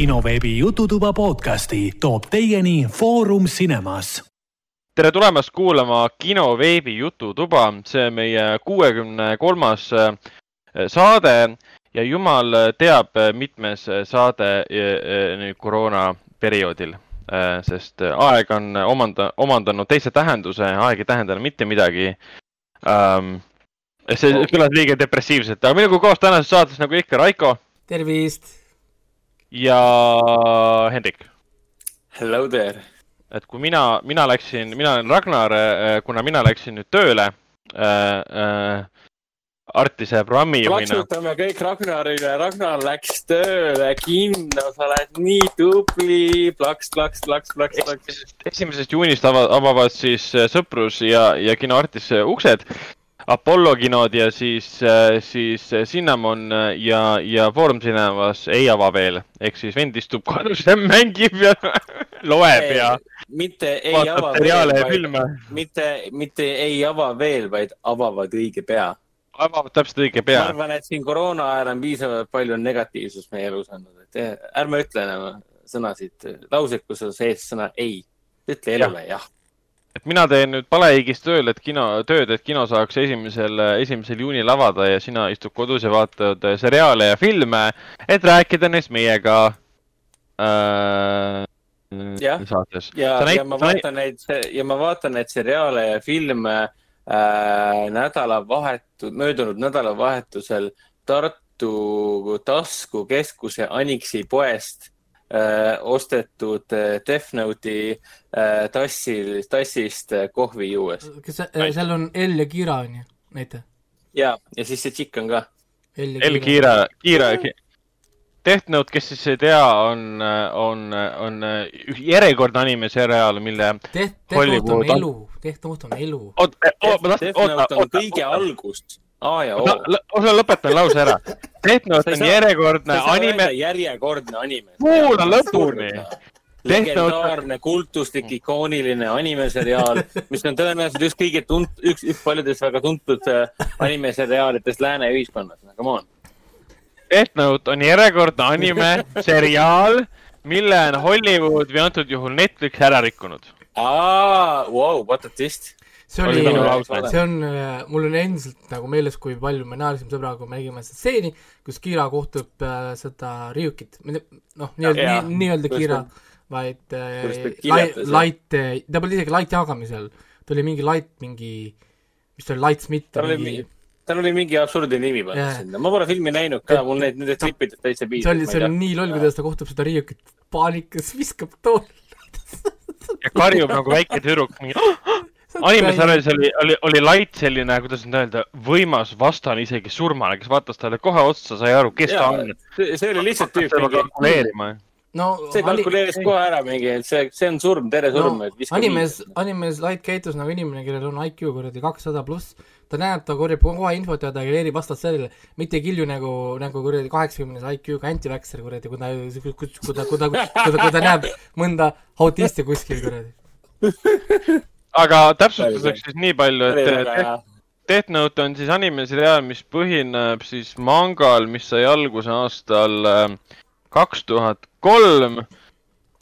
kinoveebi Jututuba podcasti toob teieni Foorum Cinemas. tere tulemast kuulama kinoveebi Jututuba, see on meie kuuekümne kolmas äh, saade ja jumal teab, mitmes saade äh, nüüd koroonaperioodil, sest aeg on omanda-, omandanud teise tähenduse, aeg ei tähenda enam mitte midagi um, see kõlas liiga depressiivselt, aga minuga koos tänases saates nagu ikka Raiko. tervist. Ja Hendrik. Hello there. et kui mina, mina läksin, mina olen Ragnar, kuna mina läksin nüüd tööle äh,. Äh, Artise programmijuhina. plaksutame kõik Ragnarile, Ragnar läks tööle kinno, sa oled nii tubli, plaks, plaks, plaks, plaks, plaks. esimesest juunist ava, avavad siis Sõprus ja, ja kino Artise uksed Apollo kinod ja siis, siis Cinnamon ja, ja Foorum Cinemas ei ava veel. ehk siis vend istub kodus ja mängib ja loeb ja. mitte ei ava veel, mitte, mitte ei ava veel, vaid avavad õige pea. avavad täpselt õige pea. ma arvan, et siin koroona ajal on piisavalt palju negatiivsust meie elus olnud, et ärme ütle enam sõnasid, lauseid, kus on sees sõna ei. ütle elule jah ja et mina teen nüüd palehigis tööl, et kino, tööd, et kino saaks esimesel, esimesel juunil avada ja sina istud kodus ja vaatad seriaale ja filme, et rääkida neist meiega äh, jah, ja, ja, ja ma vaatan neid ja ma vaatan neid seriaale ja filme äh, nädalavahetu-, möödunud nädalavahetusel Tartu taskukeskuse Aniksi poest ostetud äh, Death Note'i äh, tassil, tassist äh, kohvi juues. kas äh, seal on L ja Kira on ju, näita? ja, ja siis see tšikk on ka. L Kira, Kira, Death Note, kes siis ei tea, on, on, on järjekordne animeseriaal, mille Death, Note on elu, Death Note on elu. oot, oot, ma tahtsin, oota, oota. kõige algust A ja O no,. ma lõpetan lause ära. Death Note on järjekordne anime. järjekordne anime. kuula lõpuni. legendaarne, kultuslik, ikooniline animeseriaal, mis on tõenäoliselt üks kõige tunt-, üks, üks paljudest väga tuntud äh, animeseriaalidest lääne ühiskonnas, come on. Death Note on järjekordne animeseriaal, mille on Hollywood või antud juhul Netflix ära rikkunud. aa, wow, what a twist see oli, see on, äh, mul on endiselt nagu meeles, kui palju me naersime sõbraga, kui me nägime seda stseeni, kus Kira kohtub äh, seda Ryukit, noh, nii-öelda, nii-öelda Kira, vaid äh, light, light, ta polnud isegi light jagamisel, ta oli mingi light, mingi, mis ta oli, Light Smith. tal oli mingi, tal oli mingi absurdne nimi pandud yeah. sinna, ma pole filmi näinud ka, mul neid, nendest klippidest täitsa piisab. see oli, see oli nii loll, kuidas ta kohtub seda Ryukit, paanikas viskab tooli. Ja karjub nagu väike tüdruk, mingi animesarjas oli, oli, oli Light selline, kuidas nüüd öelda, võimas vastane isegi surmale, kes vaatas talle kohe otsa, sai aru, kes ja, ta on. see oli lihtsalt tüüp no see kalkuleeris kohe ära mingi, et see, see on surm, tere surm no,. animes, animes Light käitus nagu inimene, kellel on IQ kuradi kakssada pluss. ta näeb, ta korjab kohe infot ja ta reageerib vastavalt sellele, mitte ei kilju nagu, nagu kuradi kaheksakümnes IQ-ga anti-vaxxer kuradi, kui ta, kui ta, kui ta, kui ta, kui ta, kui ta näeb mõnda autisti kuskil kuradi aga täpsustuseks siis nii palju, et Death Note on siis animeseriaal, mis põhineb siis mangal, mis sai alguse aastal ähm, kaks tuhat kolm.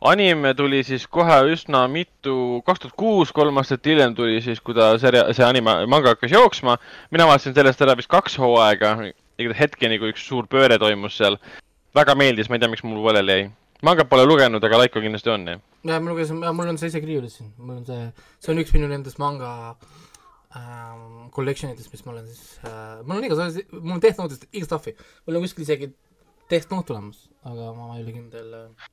anime tuli siis kohe üsna mitu, kaks tuhat kuus, kolm aastat hiljem tuli siis, kui ta see, see anime, manga hakkas jooksma. mina vaatasin sellest ära vist kaks hooaega, hetkeni, kui üks suur pööre toimus seal. väga meeldis, ma ei tea, miks mul pooleli jäi. mangat pole lugenud, aga Laiko kindlasti on, jah ja ma lugesin, mul on see isegi riiulis siin, mul on see, see on üks minu nendest manga ähm, collection idest, mis ma olen siis äh,, mul on igas, mul on Death Note'ist iga stuff'i, mul on kuskil isegi Death Note tulemas, aga ma ei ole kindel äh,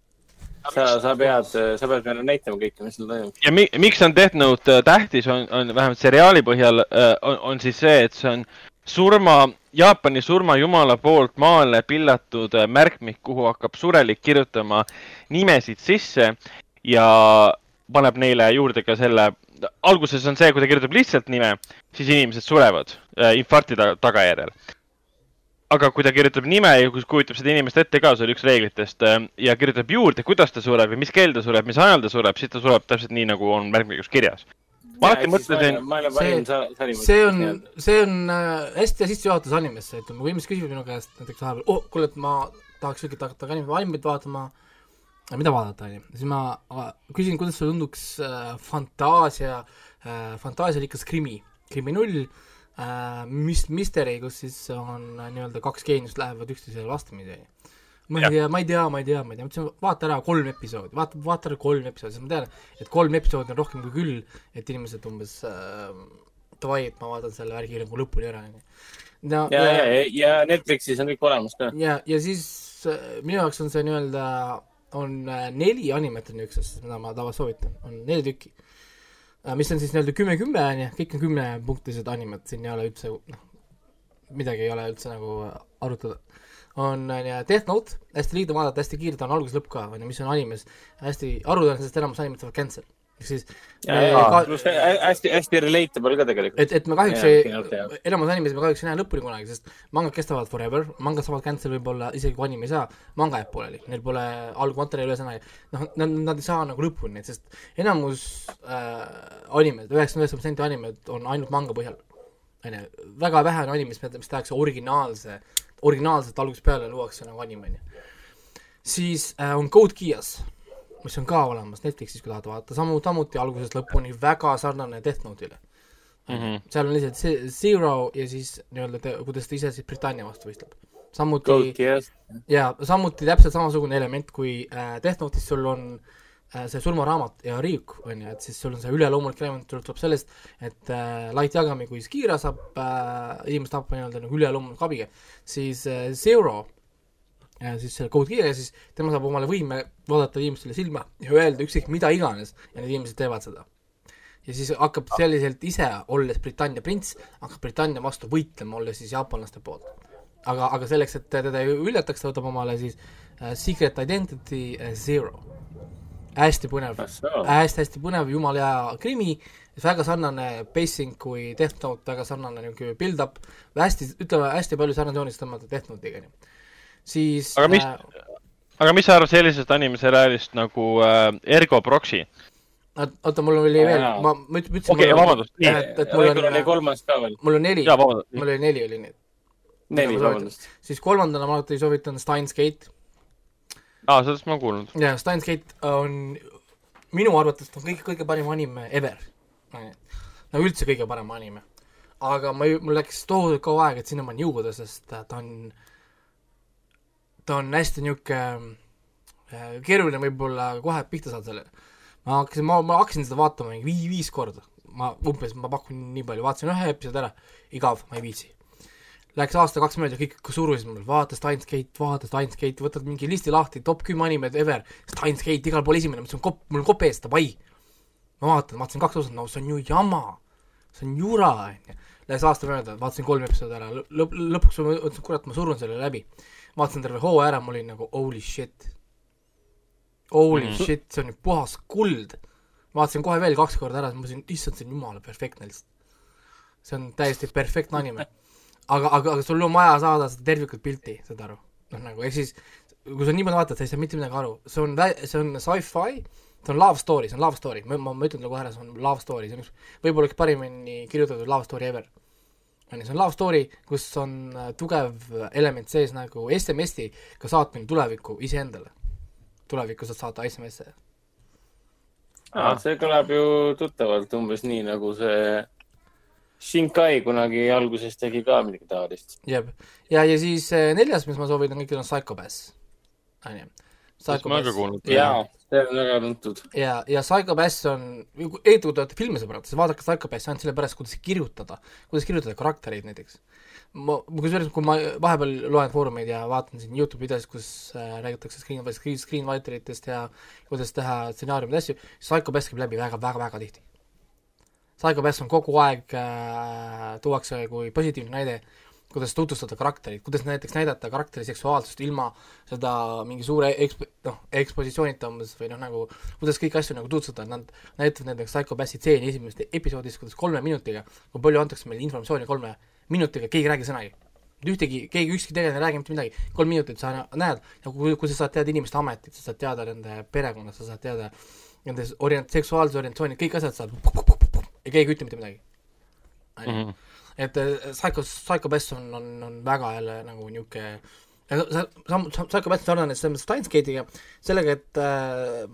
sa, sa pead, sa pead meile näitama kõike, mis seal toimub. ja mi, miks on Death Note äh, tähtis, on, on vähemalt seriaali põhjal, äh, on, on siis see, et see on surma, Jaapani surmajumala poolt maale pillatud märkmik, kuhu hakkab surelik kirjutama nimesid sisse ja paneb neile juurde ka selle, alguses on see, kui ta kirjutab lihtsalt nime, siis inimesed surevad äh, infarkti tagajärjel. aga kui ta kirjutab nime ja kujutab seda inimest ette ka, see oli üks reeglitest äh, ja kirjutab juurde, kuidas ta sureb ja mis kell ta sureb, mis ajal ta sureb, siis ta sureb täpselt nii, nagu on märkmikus kirjas ma alati mõtlesin. see, see on, see on äh, hästi sissejuhatus animesse, ütleme, kui inimesed küsivad minu käest näiteks vahepeal, oh, kuule, et ma tahaks ikkagi hakata animet vaatama mida vaadata, on ju, siis ma küsin, kuidas sulle tunduks äh, fantaasia äh,, fantaasialikas krimi, krimi null äh,, mis-, misteri, kus siis on äh, nii-öelda kaks geeniust lähevad üksteisele vastamisi. ma ei tea, ma ei tea, ma ei tea, ma ei tea, mõtlesin, vaata ära kolm episoodi, vaata, vaata ära kolm episoodi, sest ma tean, et kolm episoodi on rohkem kui küll, et inimesed umbes äh, davai, et ma vaatan selle värgi nagu lõpuni ära, on ju. ja, ja, ja, ja, ja Netflixis on kõik olemas ka. ja, ja siis äh, minu jaoks on see nii-öelda on äh, neli animet on niisugusest, mida ma tavaliselt soovitan, on neli tükki. Äh, mis on siis nii-öelda kümme, kümme on ju, kõik on kümnepunktised animed, siin ei ole üldse noh, midagi ei ole üldse nagu arutada. on Death Note, hästi lihtne vaadata, hästi kiirelt on algus lõpp ka, on ju, mis on animes, hästi haruldane, sest enamus animed saavad cancel ehk siis hästi, hästi relatable ka tegelikult. et, et me kahjuks ei, enamus animesid me kahjuks ei näe lõpuni kunagi, sest mangad kestavad forever, mangad saavad cancel võib-olla isegi kui anim ei saa, manga jääb pooleli, neil pole algmaterjali ühesõnaga, noh, nad, nad ei saa nagu lõpuni, sest enamus äh, animed, üheksakümmend üheksa protsenti animed on ainult manga põhjal. on ju, väga vähe on animes, mis tehakse originaalse, originaalselt algusest peale luuakse nagu anim, on ju. siis äh, on Code Geass mis on ka olemas Netflixis, kui tahad vaadata, samu, samuti algusest lõpuni väga sarnane Death Note'ile mm. -hmm. seal on lihtsalt see Zero ja siis nii-öelda, kuidas ta ise siis Britannia vastu võistleb. samuti, jaa, samuti täpselt samasugune element kui äh, Death Note'is sul on äh, see surmaraamat ja Ryuk, on ju, et siis sul on see üleloomulik element tuleb sellest, et äh, Light Yagami kui Skira saab äh, inimest tappa nii-öelda nagu üleloomuliku abiga, siis äh, Zero ja siis selle Code Geass ja siis tema saab omale võime vaadata inimestele silma ja öelda ükskõik mida iganes ja need inimesed teevad seda. ja siis hakkab selliselt ise, olles Britannia prints, hakkab Britannia vastu võitlema, olles siis jaapanlaste poolt. aga, aga selleks, et teda ei üllataks, ta võtab omale siis uh, Secret Identity uh, Zero. hästi põnev, hästi-hästi põnev, jumala hea krimi, väga sarnane pacing kui Death Note, väga sarnane niisugune build-up, hästi, ütleme hästi palju sarnane joonis tõmmata Death Note'iga, nii siis aga mis äh,, aga mis sa arvad sellisest animeseriaalist nagu äh, Ergo Proxy? oota, mul oli veel, ma, ma ütlesin. okei vabandust. et, et mul on. kolmas ka veel. mul on neli. mul oli neli oli neid. neli, vabandust. siis kolmandana ma alati soovitan Steins Gate. aa, sellest ma olen kuulnud. jaa, Steins Gate on minu arvates on kõige, kõige parem anime ever. no üldse kõige parem anime. aga ma, mul läks tohutult kaua aega, et sinnamaani jõuda, sest ta on äh, ta on hästi niisugune äh, keeruline võib-olla kohe pihta saada sellele. ma hakkasin, ma, ma hakkasin seda vaatama mingi vii-, viis korda. ma umbes, ma pakun nii palju, vaatasin ühe episoodi ära, igav, ma ei viitsi. Läks aasta-kaks mööda, kõik surusid mulle, vaata Steins Gate, vaata Steins Gate, võtad mingi listi lahti, top kümme animed ever, Steins Gate igal pool esimene, ma ütlesin, kopp, mul on kopp ees, davai. ma vaatan, vaatasin kaks osat, no see on ju jama, see on jura, on ju. Läks aasta mööda, vaatasin kolm episoodi ära, lõpp, lõpuks ma mõtlesin, kurat, ma surun selle läbi vaatasin terve hooaja ära, ma olin nagu holy shit. Holy mm. shit, see on ju puhas kuld. vaatasin kohe veel kaks korda ära, siis ma mõtlesin, issand, see on jumala perfektne lihtsalt. see on täiesti perfektne anime. aga, aga, aga sul on vaja saada seda tervikut pilti, saad aru? noh, nagu ehk siis kui sa niimoodi vaatad, sa ei saa mitte midagi aru, see on, see on sci-fi, see on love story, see on love story, ma, ma, ma ütlen talle kohe ära, see on love story, see on üks, võib-olla üks parimini kirjutatud love story ever on ju, see on love story, kus on äh, tugev element sees nagu SMS-iga saatmine tulevikku iseendale. tulevikku saad saata SMS-e. aa, see kõlab ju tuttavalt, umbes nii nagu see Shinkai kunagi alguses tegi ka midagi taolist. jep, ja, ja siis äh, neljas, mis ma soovitan kõikidele, on Psychopass, on ju. jaa, see on väga tuntud. ja, ja Psycho Pass on, eriti kui te olete filmisõbrad, siis vaadake Psycho Passi ainult sellepärast, kuidas kirjutada, kuidas kirjutada karaktereid näiteks. ma, kusjuures, kui ma vahepeal loen foorumeid ja vaatan siin Youtube videosid, kus äh, räägitakse screen, screen, screenwriter itest ja kuidas teha stsenaariumid ja asju, Psycho Pass käib läbi väga, väga, väga tihti. Psycho Pass on kogu aeg äh,, tuuakse kui positiivne näide kuidas tutvustada karakterit, kuidas näiteks näidata karakteri seksuaalsust ilma seda mingi suure eksp-, noh, ekspositsioonita umbes või noh, nagu kuidas kõiki asju nagu tutvustada, nad näitavad näiteks Psycho Passi tseeni esimesest episoodist, kuidas kolme minutiga, kui palju antakse meile informatsiooni kolme minutiga, keegi ei räägi sõnagi. ühtegi, keegi, ükski tegelane ei räägi mitte midagi, kolm minutit sa näed, nagu kui, kui sa saad teada inimeste ametit, sa saad teada nende perekonda, sa saad teada nende orient-, seksuaalse orientatsiooni, kõik asjad saad ja keegi ei ütle mitte midagi. On et äh, Psycho, Psycho Pass on, on, on väga jälle nagu niisugune sa, sa, sa, sa hakkad sarnane selles mõttes Steins Gate'iga, sellega, et äh,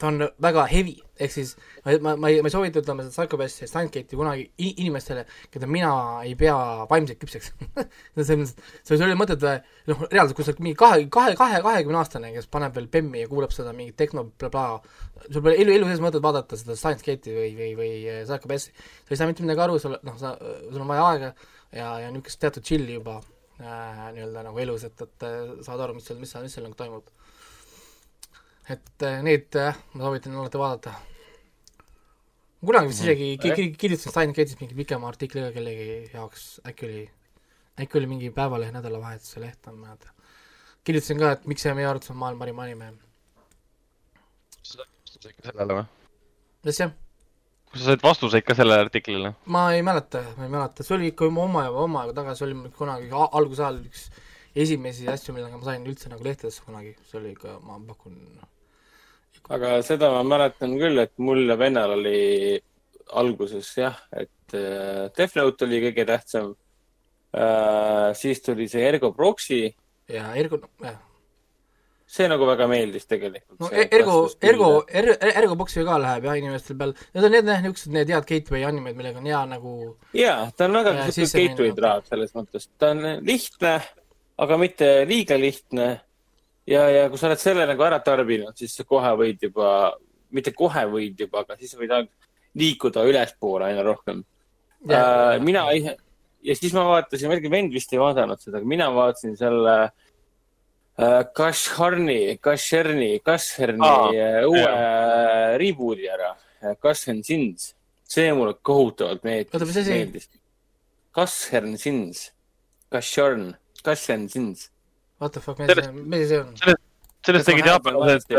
ta on väga heavy, ehk siis ma, ma, ma ei, ma ei soovita, ütleme, seda Psychopassi ja Steingate'i kunagi inimestele, keda mina ei pea vaimselt küpseks. Selles mõttes, see oli mõttetu, noh, reaalselt, kui sa oled mingi kahe, kahe, kahe, kahekümne aastane, kes paneb veel bemmi ja kuulab seda mingit tehno blablabla, sul pole elu, elu sees mõtet vaadata seda Steingate'i või, või, või äh, Psychopassi, sa ei saa mitte midagi aru, sul, noh, sa, sul on vaja aega ja, ja niisugust teatud chill'i juba äh, nii-öelda nagu elus, et, et äh, saad aru, mis seal, mis seal, mis seal nagu toimub et äh, neid äh, ma soovitan alati vaadata. kunagi vist isegi mm. kirjutasin Steingate'is mingi pikema artikli ka kellegi jaoks, äkki oli, äkki oli mingi Päevalehe nädalavahetuse leht, ma ei mäleta. kirjutasin ka, et miks see meie arvates on maailma parim anime. sa said vastuseid ka sellele või? mis see? kas sa said vastuseid ka sellele artiklile? ma ei mäleta, ma ei mäleta, see oli ikka oma aja, oma aega tagasi, oli kunagi alguse ajal üks esimesi asju, millega ma sain üldse nagu lehtedesse kunagi, see oli ikka, ma pakun aga seda ma mäletan küll, et mul ja vennal oli alguses jah, et äh, Note oli kõige tähtsam äh,. siis tuli see Ergo Proxy. ja Ergo, jah. see nagu väga meeldis tegelikult. no see, Ergo, Ergo, Ergo, Ergo Proxy ka läheb jah inimestel peal, need on need jah, niisugused need head gateway animed, millega on hea nagu. jaa, ta on väga niisugune gateway traad selles mõttes, ta on lihtne, aga mitte liiga lihtne ja, ja kui sa oled selle nagu ära tarbinud, siis sa kohe võid juba, mitte kohe võid juba, aga siis võid liikuda ülespoole aina rohkem. Uh, mina ise ja siis ma vaatasin, muidugi vend vist ei vaadanud seda, aga mina vaatasin selle uh, Kashharni, Kasherni, Kasherni ah, uh, uue yeah. reboot'i ära, Kashen Sins. see mulle kohutavalt meeldis. oota, mis asi? Kashern Sins, Kasharn, Kashen Sins What the fuck, mis see, mis see on? sellest, sellest tegid jaapanlased.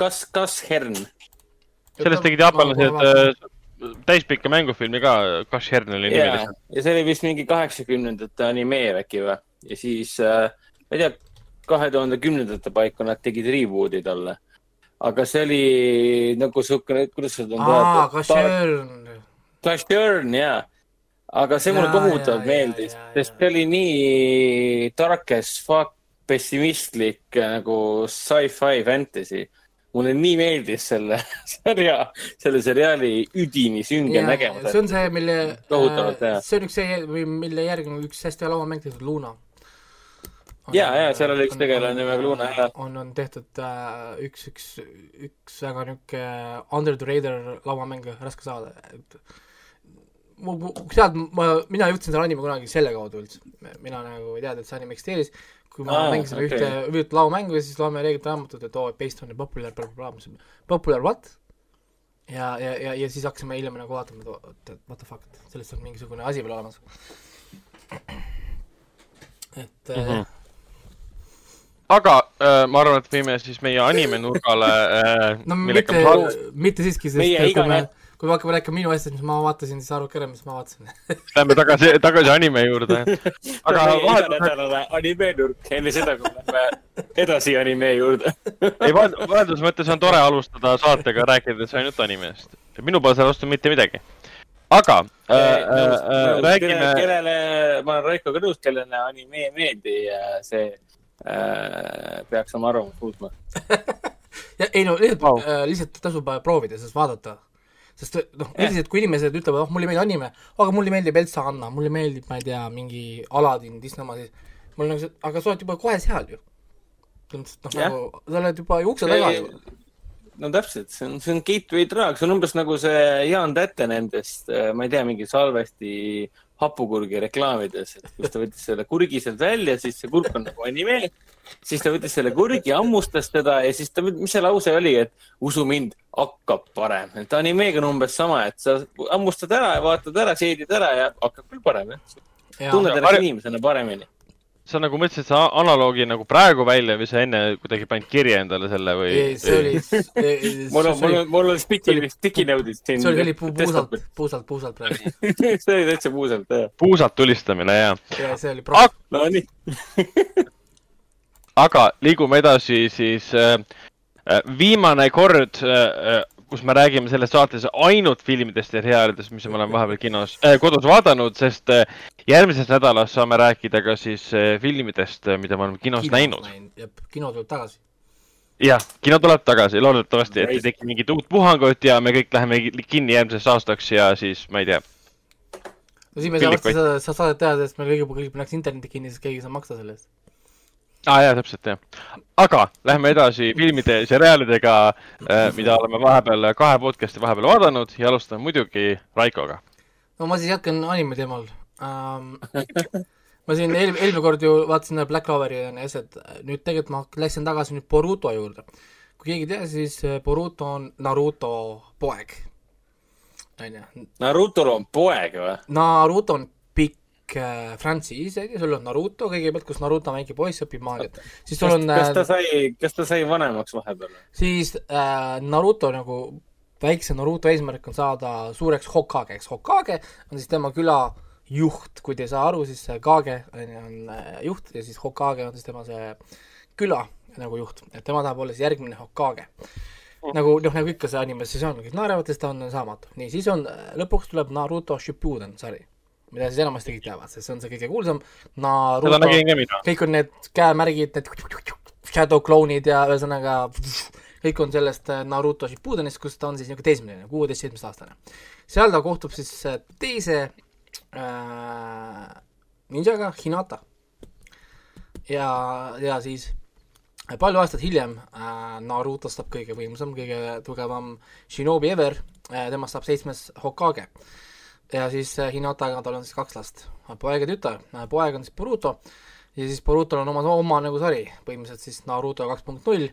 Kas, kas Hern? sellest tegid jaapanlased äh, täispikka mängufilmi ka, Kas Hern oli nimi. ja see oli vist mingi kaheksakümnendate animeer äkki või? ja siis äh,, ma ei tea, kahe tuhande kümnendate paiku nad tegid reboot'i talle. aga see oli nagu siukene, kuidas seda on öelda? Kashern. Kashern, jaa aga see mulle kohutavalt meeldis, sest see oli nii dark as fuck, pessimistlik nagu sci-fi fantasy. mulle nii meeldis selle sarja, selle seriaali üdini sünge nägemus. see on see, mille, äh, see on üks see, mille järgi on üks hästi hea lauamäng tehtud, Luna. ja, ja seal oli üks tegelane nimega Luna, jah. on, on tehtud äh, üks, üks, üks väga niisugune under the radar lauamäng, raske saada, et sealt ma, mina jõudsin selle anime kunagi selle kaudu üldse, mina nagu ei teadnud, et see anime eksisteeris, kui ma ah, mängisin okay. ühte, ühte laomängu ja siis loeme reeglite raamatut, et oo oh,, based on popular bla bla bla, popular what? ja, ja, ja, ja siis hakkasime hiljem nagu vaatama, et oot, et what the fuck, sellest on mingisugune asi veel olemas. et mm -hmm. aga äh, ma arvan, et võime siis meie anime nurgale äh, no mitte, mitte siiski, sest kui me kui me hakkame rääkima minu asjadest, mis ma vaatasin, siis arvake ära, mis ma vaatasin Lähme tagasi, tagasi anime juurde. aga vaheldusnädalane anime nurk, enne seda, kui lähme edasi anime juurde ei, vahelduse mõttes on tore alustada saatega rääkides ainult animest. minu pole selle vastu mitte midagi. aga äh, äh, äh, räägime. kellele, ma olen Raikoga nõus, kellele anime ei meeldi, see äh, peaks oma arvamust muutma ja ei no lihtsalt wow., äh, lihtsalt tasub proovida, sest vaadata sest noh, üldiselt kui inimesed ütlevad, oh mulle ei meeldi anime, aga mulle meeldib Elsa Anna, mulle meeldib, ma ei tea, mingi Aladin, Disney oma, siis mul nagu see, aga sa oled juba kohe seal ju. noh, nagu sa oled juba ukse taga ju. no täpselt, see on, see on gateway drug, see on umbes nagu see Jaan Tätte nendest, äh, ma ei tea, mingi Salvesti hapukurgi reklaamides, et kus ta võttis selle kurgi sealt välja, siis see kurk on nagu anime. Siis ta võttis selle kurgi, hammustas teda ja siis ta, mis see lause oli, et usu mind, hakkab parem. et animeega on umbes sama, et sa hammustad ära ja vaatad ära, seedid ära ja hakkab küll parem jah. tunned ennast inimesena paremini sa nagu mõtlesid seda analoogi nagu praegu välja või sa enne kuidagi panid kirja endale selle või? see oli mul on, mul on, mul on spiki, spikinõudid siin. see oli puusalt, puusalt, puusalt praegu see oli täitsa puusalt, jah. puusalt tulistamine, jah. ja see oli proff. no nii aga liigume edasi siis äh, äh viimane kord äh, äh kus me räägime selles saates ainult filmidest ja seriaalidest, mis me oleme vahepeal kinos äh,, kodus vaadanud, sest äh, järgmises nädalas saame rääkida ka siis äh, filmidest, mida me oleme kinos, kinos näinud. jep, kino tuleb tagasi. jah, kino tuleb tagasi, loodetavasti, et ei teki mingit uut puhangut ja me kõik läheme kinni järgmiseks aastaks ja siis ma ei tea. no siis me ei saa varsti seda, seda saadet teha, sest meil kõigil, kõigil pannakse internet kinni, sest keegi ei saa maksta selle eest ah, jaa, täpselt jah. aga lähme edasi filmide ja seriaalidega, äh, mida oleme vahepeal kahe podcast'i vahepeal vaadanud ja alustame muidugi Raikoga. no ma siis jätkan anime teemal um, ma siin eel-, eelmine kord ju vaatasin Black Cloveri ja asjad, nüüd tegelikult ma läksin tagasi nüüd Boruto juurde. kui keegi ei tea, siis äh, Boruto on Naruto poeg. onju. Narutol on poeg või? Naruto on frantsiis, on ju, sul on Naruto kõigepealt, kus Naruto väike poiss õpib maagiat. siis sul on. kas ta äh, sai, kas ta sai vanemaks vahepeal? siis äh, Naruto nagu, väikse Naruto eesmärk on saada suureks Hokageks. Hokage on siis tema küla juht, kui te ei saa aru, siis Kage on ju, on äh, juht ja siis Hokage on siis tema see küla nagu juht, et tema tahab olla siis järgmine Hokage nagu noh, nagu ikka see animes siis on, kõik naeravad, sest ta on saamatu. nii, siis on, lõpuks tuleb Naruto Shippuden sari mida siis enamasti kõik teavad, sest see on see kõige kuulsam. Naruto, kõik on need käemärgid, need shadow clone'id ja ühesõnaga kõik on sellest äh, Naruto Shippudenist, kus ta on siis niisugune teismeline, kuueteist-seitsmeteistaastane. seal ta kohtub siis äh, teise äh, ninjaga, Hinata. ja, ja siis palju aastaid hiljem äh, Narutost saab kõige võimsam, kõige tugevam shinobi ever äh,, temast saab seitsmes Hokage äh, ja siis äh, Hinataga tal on siis kaks last, poeg ja tütar, äh, poeg on siis Boruto. Ja siis Borutol on oma, oma nagu sari, põhimõtteliselt siis Naruto kaks punkt null.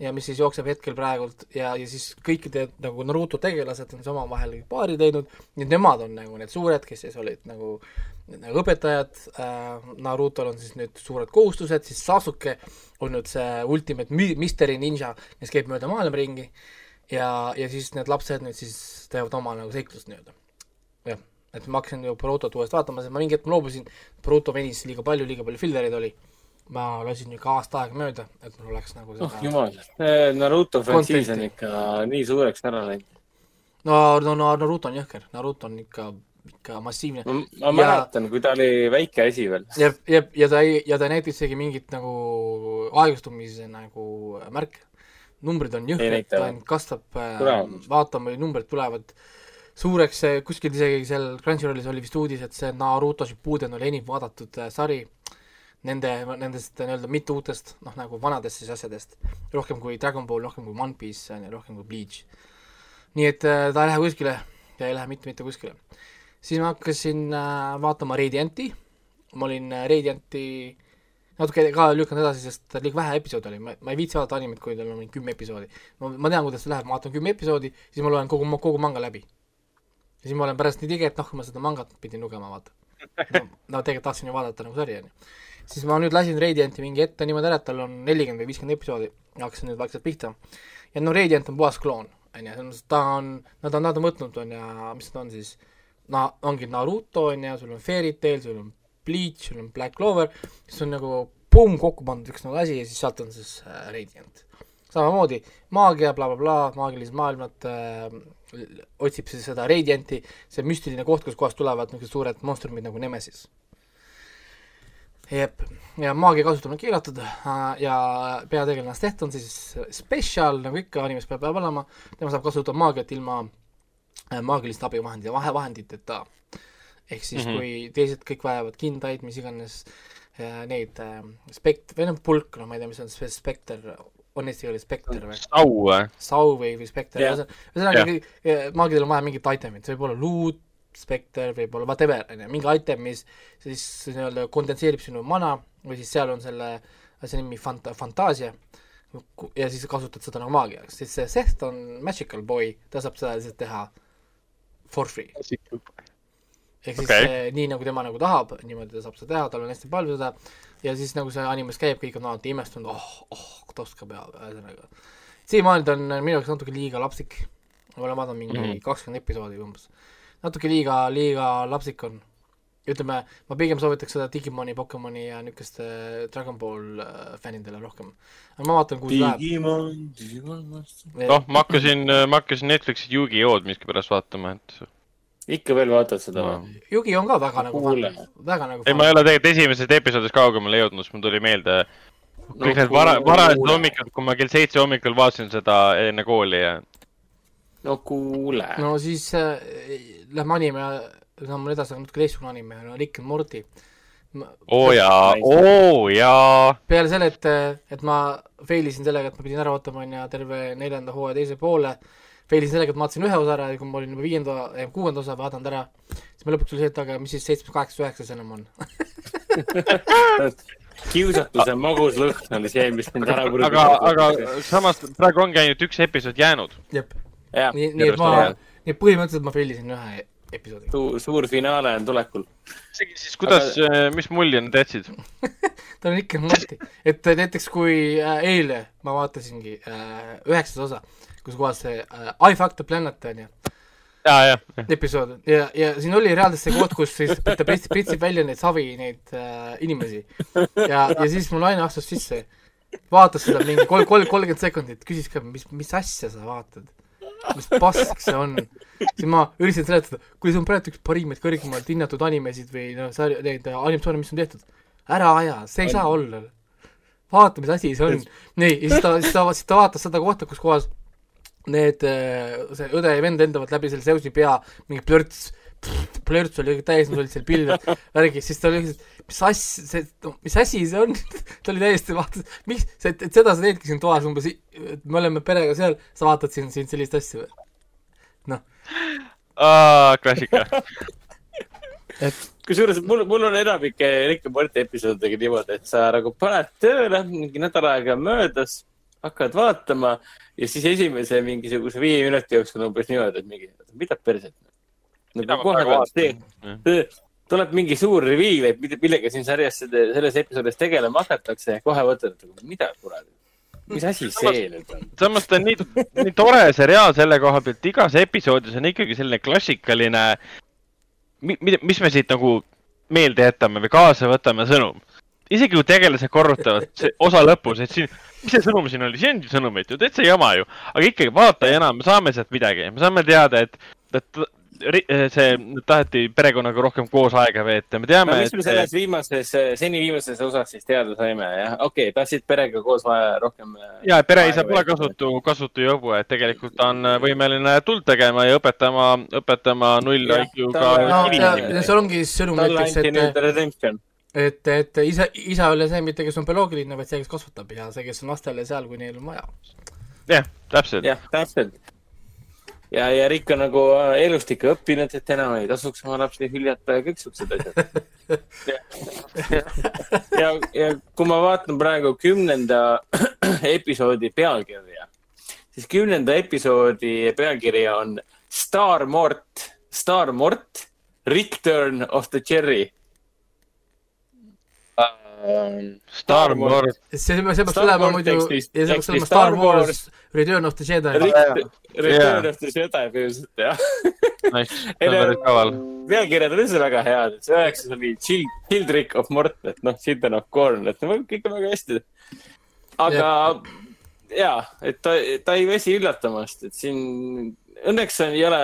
Ja mis siis jookseb hetkel praegult ja, ja siis kõikide nagu Naruto tegelased on siis omavahel paari teinud, nii et nemad on nagu need suured, kes siis olid nagu, nagu õpetajad. Äh,, Narutol on siis nüüd suured kohustused, siis Sasuke on nüüd see ultimate mystery ninja, kes käib mööda maailma ringi. Ja, ja siis need lapsed nüüd siis teevad oma nagu seiklust nii-öelda jah, et ma hakkasin ju Borutot uuesti vaatama, sest ma mingi hetk loobusin, Boruto venis liiga palju, liiga palju fillereid oli. ma lasin ikka aasta aega mööda, et mul oleks nagu seda oh jumal, Naruto frantsiis on ikka nii suureks ära läinud. no, no, no Naruto on jõhker, Naruto on ikka ikka massiivne. ma, mäletan, kui ta oli väike asi veel. ja, ja, ja ta ei, ja ta ei näita isegi mingit nagu aeglustumise nagu märke. numbrid on jõhkrad, ta ainult kasvab, äh, vaatame, numbrid tulevad äh, suureks, kuskil isegi seal Crunchyrollis oli vist uudis, et see Naruto Shippuden oli enim vaadatud äh, sari nende, nendest nii-öelda mitte uutest, noh nagu vanadest siis asjadest. rohkem kui Dragon Ball, rohkem kui One Piece, on ju, rohkem kui Bleach. nii et äh, ta ei lähe kuskile ja ei lähe mitte, mitte kuskile. siis ma hakkasin vaatama Radianti, ma olin Radianti natuke ka lükanud edasi, sest liiga vähe episoode oli, ma, ma ei viitsi vaadata animet, kui tal on kümme episoodi. ma, ma tean, kuidas see läheb, ma vaatan kümme episoodi, siis ma loen kogu, kogu manga läbi ja siis ma olen pärast nii tige, et noh, kui ma seda mangat pidin lugema, vaata. no, no tegelikult tahtsin ju vaadata nagu sari, on ju. siis ma nüüd lasin Radianti mingi ette niimoodi ära, et tal on nelikümmend või viiskümmend episoodi hakkasin nüüd vaikselt pihta. ja no Radiant on puhas kloon, on ju, selles mõttes, ta on, nad on, nad on võtnud, on ju, mis ta on siis, no ongi Naruto, on ju, sul on Fairy Tail, sul on Bleach, sul on Black Clover, siis on nagu pumm kokku pandud üks nagu asi ja siis sealt on siis äh, Radiant. Samamoodi maagia bla, bla, blablabla, maagilised maailmad äh,, otsib siis seda Radianti, see müstiline koht, kus kohast tulevad niisugused suured monstrumid nagu Nemesis. jep, ja maagia kasutamine keelatud äh, ja peategelane Steth on siis spetsial, nagu ikka animes peab, peab olema, tema saab kasutada maagiat ilma äh, maagiliste abivahendite, vahevahenditeta. ehk siis mm, -hmm. kui teised kõik vajavad kindaid, mis iganes, äh, neid spekt-, või noh, pulk, no ma ei tea, mis on see spekter, on eesti keeles spekter või? sau või? sau või, või spekter yeah., ühesõnaga yeah. maagidel on vaja mingit itemit, see võib olla loot, spekter, võib olla whatever, on ju, mingi item, mis siis nii-öelda kondenseerib sinu mana või siis seal on selle asja nimi fant-, fantaasia ja siis kasutad seda nagu maagiaks, siis see Seth on magical boy, ta saab seda lihtsalt teha for free. ehk siis okay. nii nagu tema nagu tahab, niimoodi ta saab seda teha, tal on hästi palju seda ja siis nagu see animes käib, kõik on alati imestunud, oh, oh, ta oskab ja ühesõnaga. siiamaani ta on minu jaoks natuke liiga lapsik. ma olen vaadanud mingi mhm. kakskümmend mm -hmm. episoodi umbes. natuke liiga, liiga lapsik on. ütleme, ma pigem soovitaks seda Digimoni, Pokemoni ja niisuguste Dragon Ball äh, fännidele rohkem. aga ma vaatan, kuhu see läheb. Digimon, Digimon noh, ma hakkasin, ma hakkasin Netflixi Yugi-Oh-d miskipärast vaatama, et. Ikka veel vaatad seda või? Yugi on ka väga nagu Kuule. väga nagu ei, ma ei ole tegelikult esimesest episoodist kaugemale jõudnud, siis mul tuli meelde kõik need vara, varajased hommikud, kui ma kell seitse hommikul vaatasin seda enne kooli ja. no kuule. no siis äh, lähme anime samm edasi, aga natuke teistsugune anime, no Rick and Morty. oo jaa, oo jaa. peale selle, et, et ma fail isin sellega, et ma pidin ära ootama, on ju, terve neljanda hooaja teise poole, fail isin sellega, et ma vaatasin ühe osa ära ja kui ma olin juba viienda, kuuenda osa vaadanud ära, siis ma lõpuks tuli see, et aga mis siis seitsmes, kaheksas, üheksas enam on kiusatuse magus lõhn oli see, mis mind ära kuradi aga, aga samas praegu ongi ainult üks episood jäänud. jep. nii, nii et ma, nii et põhimõtteliselt ma fail isin ühe episoodi Su. suur finaale on tulekul. isegi siis, kuidas Aga..., äh, mis mulje nad jätsid ta on ikka Marti, et näiteks kui äh, eile ma vaatasingi äh, üheksas osa, kus kohas see äh, I fucked the planet on ju ja, ja. episood ja, ja siin oli reaalselt see koht, kus siis ta pritsib, pritsib välja neid savi, neid äh, inimesi. ja, ja siis mu naine astus sisse, vaatas seda mingi kolm, kolm, kolmkümmend sekundit, küsis ka, mis, mis asja sa vaatad mis pask see on. siis ma üritasin seletada, kui see on praegu üks parimaid kõrgemalt hinnatud animesid või noh, sari-, neid animatsioone, mis on tehtud. ära aja, see ei saa olla. vaata, mis asi see on. nii, ja siis ta, siis ta, siis ta vaatas seda kohta, kus kohas need, see õde ja vend lendavad läbi selle Zeusi pea, mingi plörts, plörts oli täis, nad olid seal pilved, värgis, siis ta oli lihtsalt, mis asja, see, mis asi see on ta oli täiesti vaatas, miks, et, et seda sa teedki siin toas umbes, et me oleme perega seal, sa vaatad siin, siin sellist asja või? noh. klassika et kusjuures mul, mul on enamik Rick ja Morty episoodidega niimoodi, et sa nagu paned tööle, mingi nädal aega möödas, hakkad vaatama ja siis esimese mingisuguse viie minuti jooksul umbes niimoodi, et mingi, mida perset. nagu kohe vaatad, tuleb mingi suur reveal, et millega siin sarjas, selles episoodis tegelema hakatakse, kohe mõtled, et mida kuradi mis asi see nüüd on? samas ta on nii, nii tore seriaal selle koha pealt, igas episoodis on ikkagi selline klassikaline, mis me siit nagu meelde jätame või kaasa võtame sõnum. Isegi kui tegelased korrutavad osa lõpus, et siin, mis see sõnum siin oli, see on sõnumit ju, täitsa jama ju, aga ikkagi vaataja enam, me saame sealt midagi, me saame teada, et, et see, taheti perekonnaga rohkem koos aega veeta, me teame no,. mis me selles viimases, seni viimases osas siis teada saime, jah? okei okay,, tahtsid perega koos vaja rohkem. Eh, ja, pereisa pole kasutu, kasutu jobu, et tegelikult ta on võimeline tuld tegema ja õpetama, õpetama null IQ-ga. no seal ongi sõnum näiteks, et et, et isa, isa ei ole see mitte, kes on bioloogiline, vaid see, kes kasvatab ja see, kes on lastele seal, kui neil on vaja. jah, täpselt. jah, täpselt ja, ja Rick on nagu äh, elust ikka õppinud, et enam ei tasuks oma lapsi hüljata ja kõik siuksed asjad. ja, ja, ja kui ma vaatan praegu kümnenda episoodi pealkirja, siis kümnenda episoodi pealkiri on Star Mort, Star Mort, Return of the Cherry Star Wars. see, see peaks olema muidu, ja see peaks olema Star Wars Return of the Jedi. Return of the Jedi põhimõtteliselt, jah. Nice, see on päris kaval. pealkirjad on üldse väga head, et see üheksas oli Childrick of Mort, et noh, Children of Corn, et no kõik on väga hästi. aga jaa, et ta, ta ei väsi üllatamast, et siin õnneks on, ei ole,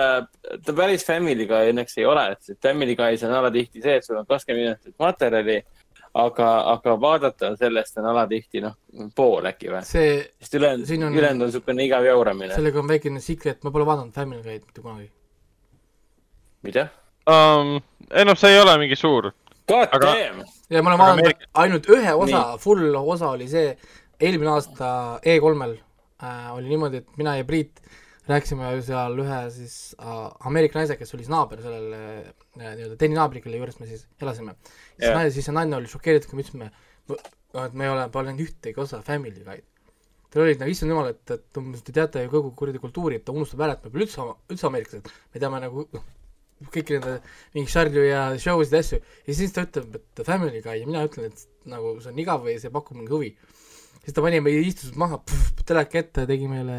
ta päris Family Guy õnneks ei ole, et Family Guy's on alatihti see, et sul on kakskümmend minutit materjali aga, aga vaadata sellest on alatihti noh, pool äkki või? sest ülejäänud, ülejäänud on niisugune igav jauramine. sellega on väikene secret, ma pole vaadanud Family Guy'd mitte kunagi. mida um,? ei noh, see ei ole mingi suur. Aga... ja ma olen vaadanud Ameerika... ainult ühe osa, full osa oli see, eelmine aasta E3-l äh, oli niimoodi, et mina ja Priit rääkisime seal ühe siis äh, Ameerika naisega, kes oli siis naaber sellel äh, nii-öelda teine naabri, kelle juures me siis elasime siis naine, siis see naine oli šokeeritud, kui me ütlesime, et me ei ole, pole näinud ühtegi osa Family Guy'd. tal olid nagu, issand jumal, et, et umbes te teate ju kogu kuradi kultuuri, et ta unustab ära, et me pole üldse, üldse ameeriklased, me teame nagu noh, kõiki nende mingi sarju ja show sid ja asju, ja siis ta ütleb, et Family Guy ja mina ütlen, et nagu see on igav või see pakub mingi huvi. siis ta pani meid, istus maha, teleka ette, tegi meile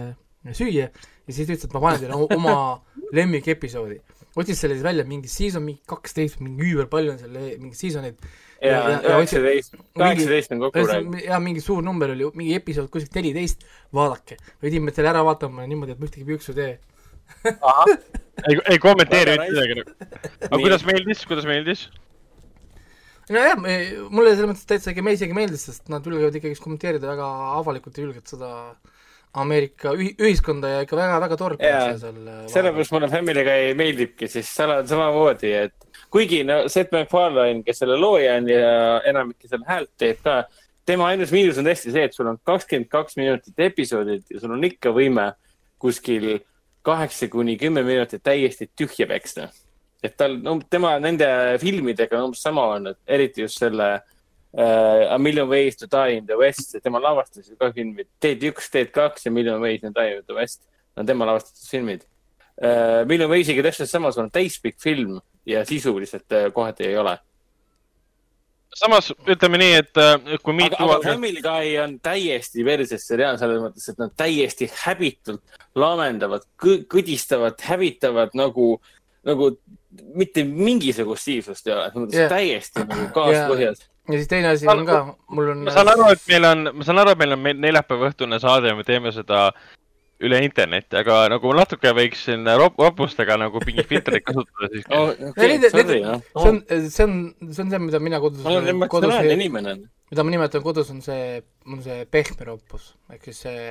süüa ja siis ta ütles, et ma panen teile oma lemmikepisoodi otsis selle siis välja, mingi season mingi kaksteist, mingi üüber palju on seal mingeid seasoneid. ja, üheksateist, kaheksateist on kokku räägitud. ja mingi suur number oli, mingi episood kuskilt neliteist, vaadake. pidime selle ära vaatama niimoodi, et ma ühtegi piuksu ei tee ei, ei kommenteeri mitte midagi. aga kuidas meeldis, kuidas meeldis? nojah, mulle selles mõttes täitsa me isegi meeldis, sest nad julgevad ikkagi kommenteerida väga avalikult ja julgelt seda Ameerika ühi-, ühiskonda ja ikka väga-väga tore yeah. seal äh, sellepärast mulle Family Guy meeldibki, siis seal on samamoodi, et kuigi no Seth MacFarlane, kes selle looja on ja enamik selle häält teeb ka, tema ainus miinus on tõesti see, et sul on kakskümmend kaks minutit episoodid ja sul on ikka võime kuskil kaheksa kuni kümme minutit täiesti tühja peksta. et tal, no tema nende filmidega on umbes sama olnud, eriti just selle uh, A Million Ways to Die in the West, tema lavastas ju ka filmid, Teed üks, Teed kaks ja Million Ways to Die in the West on tema lavastatud filmid uh,. Million Waysiga täpselt samas on täispikk film ja sisu lihtsalt uh, kohati ei ole samas ütleme nii, et kui Me Too. aga Family Guy on täiesti verses seriaal selles mõttes, et nad täiesti häbitult laamendavad, kõdistavad, hävitavad nagu, nagu mitte mingisugust siivsust ei ole, yeah. täiesti nagu kaaspõhjas yeah ja siis teine asi on ka, mul on. ma saan aru, et meil on, ma saan aru, et meil on neljapäeva õhtune saade ja me teeme seda üle interneti, aga nagu natuke võiks siin rop-, ropustega nagu mingit filtrit kasutada siis oh,. Okay, see on, see on, see on see, mida mina kodus. ma olen emotsionaalne inimene. mida ma nimetan kodus, on see, on see pehme ropus, ehk siis see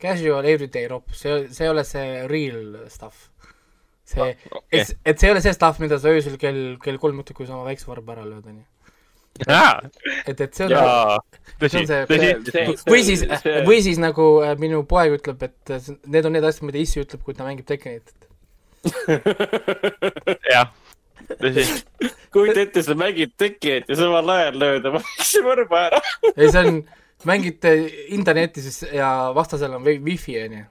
casual everyday ropus, see, see ei ole see real stuff. see ah,, okay. et, et see ei ole see stuff, mida sa öösel kell, kell kolm õhtul, kui sa oma väikse varba ära lööd, onju et, et see on jaa, tõsi, tõsi. või siis, või siis nagu äh, minu poeg ütleb, et äh, need on need asjad, mida issi ütleb, kui ta mängib Tekkenit. jah, tõsi. kujuta ette, sa mängid Tekkenit ja samal ajal lööd oma võrba ära. ei, see on, mängite internetti siis ja vastasel on wifi, onju.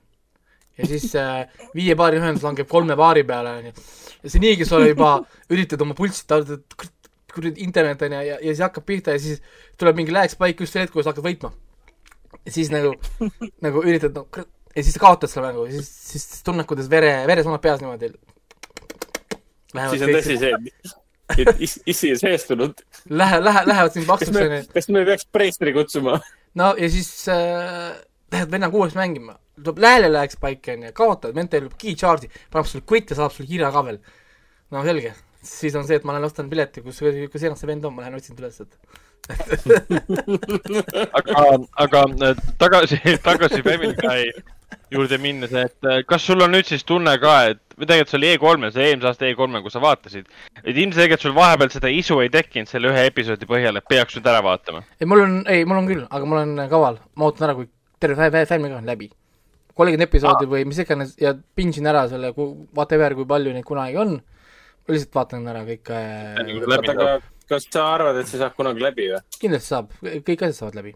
ja siis äh, viie paari ühendus langeb kolme paari peale, onju. ja see niigi, sa juba üritad oma pulssi, kuradi internet on ju, ja, ja siis hakkab pihta ja siis tuleb mingi lag spike just sel hetkel, kui sa hakkad võitma. ja siis nagu, nagu üritad no, ja siis kaotad selle mängu ja siis, siis tunned, kuidas vere, veresooned peas niimoodi. siis on tõsi see, et is, issi on seestunud. Lähe, lähe, lähevad sind paksuks onju. kas me peaks preestri kutsuma? no ja siis äh, lähed vennaga uuesti mängima, tuleb lääle lag spike onju, kaotad, vend teeb key charge'i, paneb sulle quit ja saadab sulle kirja ka veel. no selge siis on see, et ma olen ostnud pileti, kus, kus iganes see vend on, ma lähen otsin ta üles, et aga, aga äh, tagasi, tagasi Family Guy juurde minnes, et äh, kas sul on nüüd siis tunne ka, et või tegelikult see oli E3-l, see eelmise aasta E3-l, kus sa vaatasid, et ilmselgelt sul vahepeal seda isu ei tekkinud selle ühe episoodi põhjal, et peaks nüüd ära vaatama? ei, mul on, ei, mul on küll, aga mul on kaval, ma ootan ära, kui terve Guy on läbi. kolmkümmend episoodi ah. või mis iganes ja pinsin ära selle, whatever, kui palju neid kunagi on ma lihtsalt vaatan ära kõik äh,. kas sa arvad, et see saab kunagi läbi või? kindlasti saab, kõik asjad saavad läbi.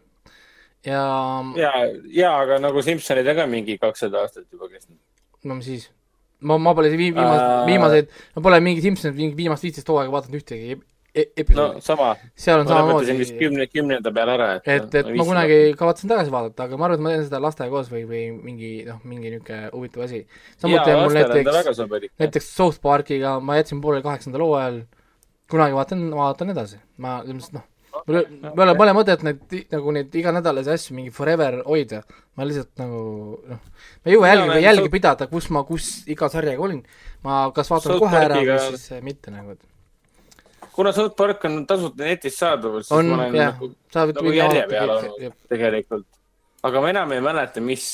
ja. ja, ja, aga nagu Simsonid on ka mingi kakssada aastat juba kestnud. no mis siis? ma, ma pole viimaseid uh..., viimaseid, ma pole mingi Simsonit mingi viimast viisteist hooaega vaadanud ühtegi episoodi. no sama. seal on samamoodi. vist kümne, kümnenda peale ära, et. et, et ma kunagi kavatsen tagasi vaadata, aga ma arvan, et ma teen seda lastega koos või, või mingi noh, mingi niisugune huvitav asi. samuti on mul näiteks, näiteks South Parkiga ma jätsin pooleli kaheksandal hooajal, kunagi vaatan, vaatan edasi, ma ilmselt noh, mul ei ole, pole mõtet neid nagu neid iganädalasi asju mingi forever hoida, ma lihtsalt nagu noh, ma ei jõua jälgi, jälgi pidada, kus ma, kus iga sarjaga olin, ma kas vaatan South kohe ära või siis mitte nagu, et kuna South Park on tasuta netis saadaval, siis on, ma olen jah, nagu, nagu järje peal olnud tegelikult. aga ma enam ei mäleta, mis,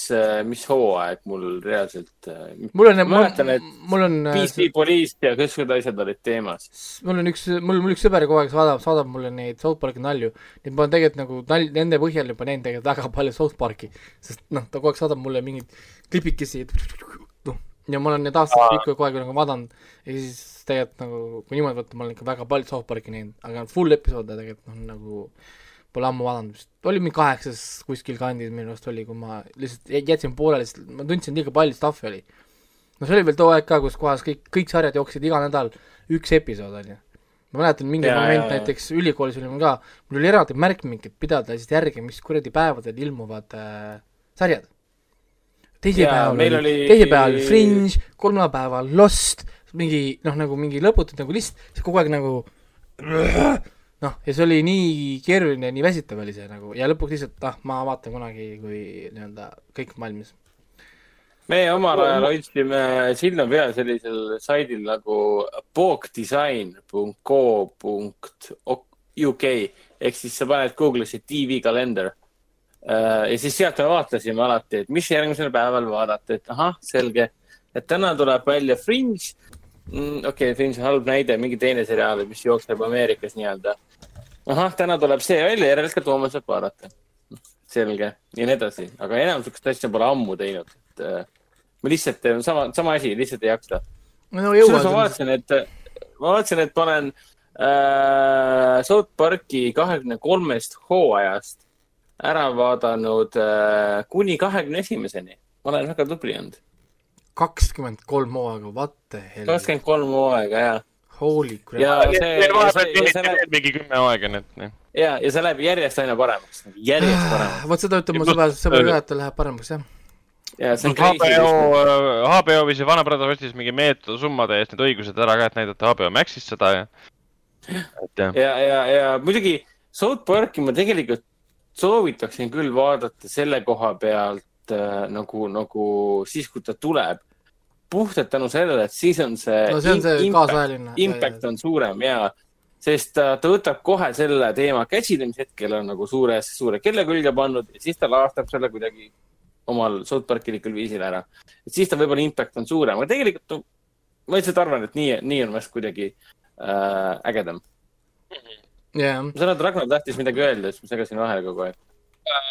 mis hooaeg mul reaalselt. mul on, mäletan, et mul on. PC Police ja kõik need asjad olid teemas. mul on üks, mul, mul üks sõber kogu aeg saadab, saadab mulle neid South Parki nalju. nii et ma olen tegelikult nagu nal-, nende põhjal juba näinud tegelikult väga palju South Parki, sest noh, ta kogu aeg saadab mulle mingeid klipikesi, noh, ja ma olen neid aastaid kogu aeg nagu vaadanud ja siis tegelikult nagu, kui niimoodi võtta, ma olen ikka väga palju South Parki näinud, aga full episoode tegelikult noh, nagu pole ammu vaadanud vist, oli mingi kaheksas kuskil kandis minu arust oli, kui ma lihtsalt jätsin pooleli, sest ma tundsin, liiga palju stuff'i oli. no see oli veel too aeg ka, kus kohas kõik, kõik sarjad jooksid iga nädal üks episood, on ju. ma mäletan, mingi ja, moment ja, näiteks ülikoolis oli mul ka, mul oli eraldi märkmik, et pidada lihtsalt järgi, mis kuradi päevadel ilmuvad äh, sarjad teisipäeval oli, oli, teisipäeval Fringe, kolmapäeval Lost, mingi noh, nagu mingi lõputult nagu list, see kogu aeg nagu noh, ja see oli nii keeruline, nii väsitav oli see nagu ja lõpuks lihtsalt ah, ma vaatan kunagi, kui nii-öelda kõik on valmis. meie omal ajal hoidsime silma peal sellisel saidil nagu bookdesign.co.uk ehk siis sa paned Google'isse tv kalender äh, ja siis sealt me vaatasime alati, et mis järgmisel päeval vaadata, et ahah, selge, et täna tuleb välja Fringe mm,. okei okay,, Fringe on halb näide, mingi teine seriaal, mis jookseb Ameerikas nii-öelda. ahah, täna tuleb see välja, järelikult homme saab vaadata. selge, ja nii edasi, aga enam sihukest asja pole ammu teinud, et äh, ma lihtsalt teen sama, sama asi, lihtsalt ei jaksa. no jõuad. ma vaatasin, et, ma vaatasin, et panen äh, South Parki kahekümne kolmest hooajast ära vaadanud äh, kuni kahekümne esimeseni. ma olen väga tubli olnud kakskümmend kolm hooaega, what the hell. kakskümmend kolm hooaega, jaa. Holy crap. ja see, see, see läheb mingi kümme aega, nii et. ja, ja see läheb järjest aina paremaks, järjest paremaks. vot seda ütleb mu sõber, sõber ka, et ta läheb paremaks, jah. ja see on HBO, HBO või see Vana Brother ostis mingi meeletu summade eest need õigused ära ka, et näidata HBO Maxis seda ja. ja, ja, ja, ja muidugi South Parki ma tegelikult soovitaksin küll vaadata selle koha pealt äh, nagu, nagu siis, kui ta tuleb puhtalt tänu sellele, et siis on see. no see on see kaasajaline. Impact on suurem ja, sest ta, ta võtab kohe selle teema käsile, mis hetkel on nagu suures, suure kella külge pannud ja siis ta laastab selle kuidagi omal South Parkilikul viisil ära. et siis ta võib-olla impact on suurem, aga tegelikult no, ma lihtsalt arvan, et nii, nii on vast kuidagi äh, ägedam yeah.. ma saan aru, et Ragnar tahtis midagi öelda, siis ma segasin vahele kogu aeg äh,.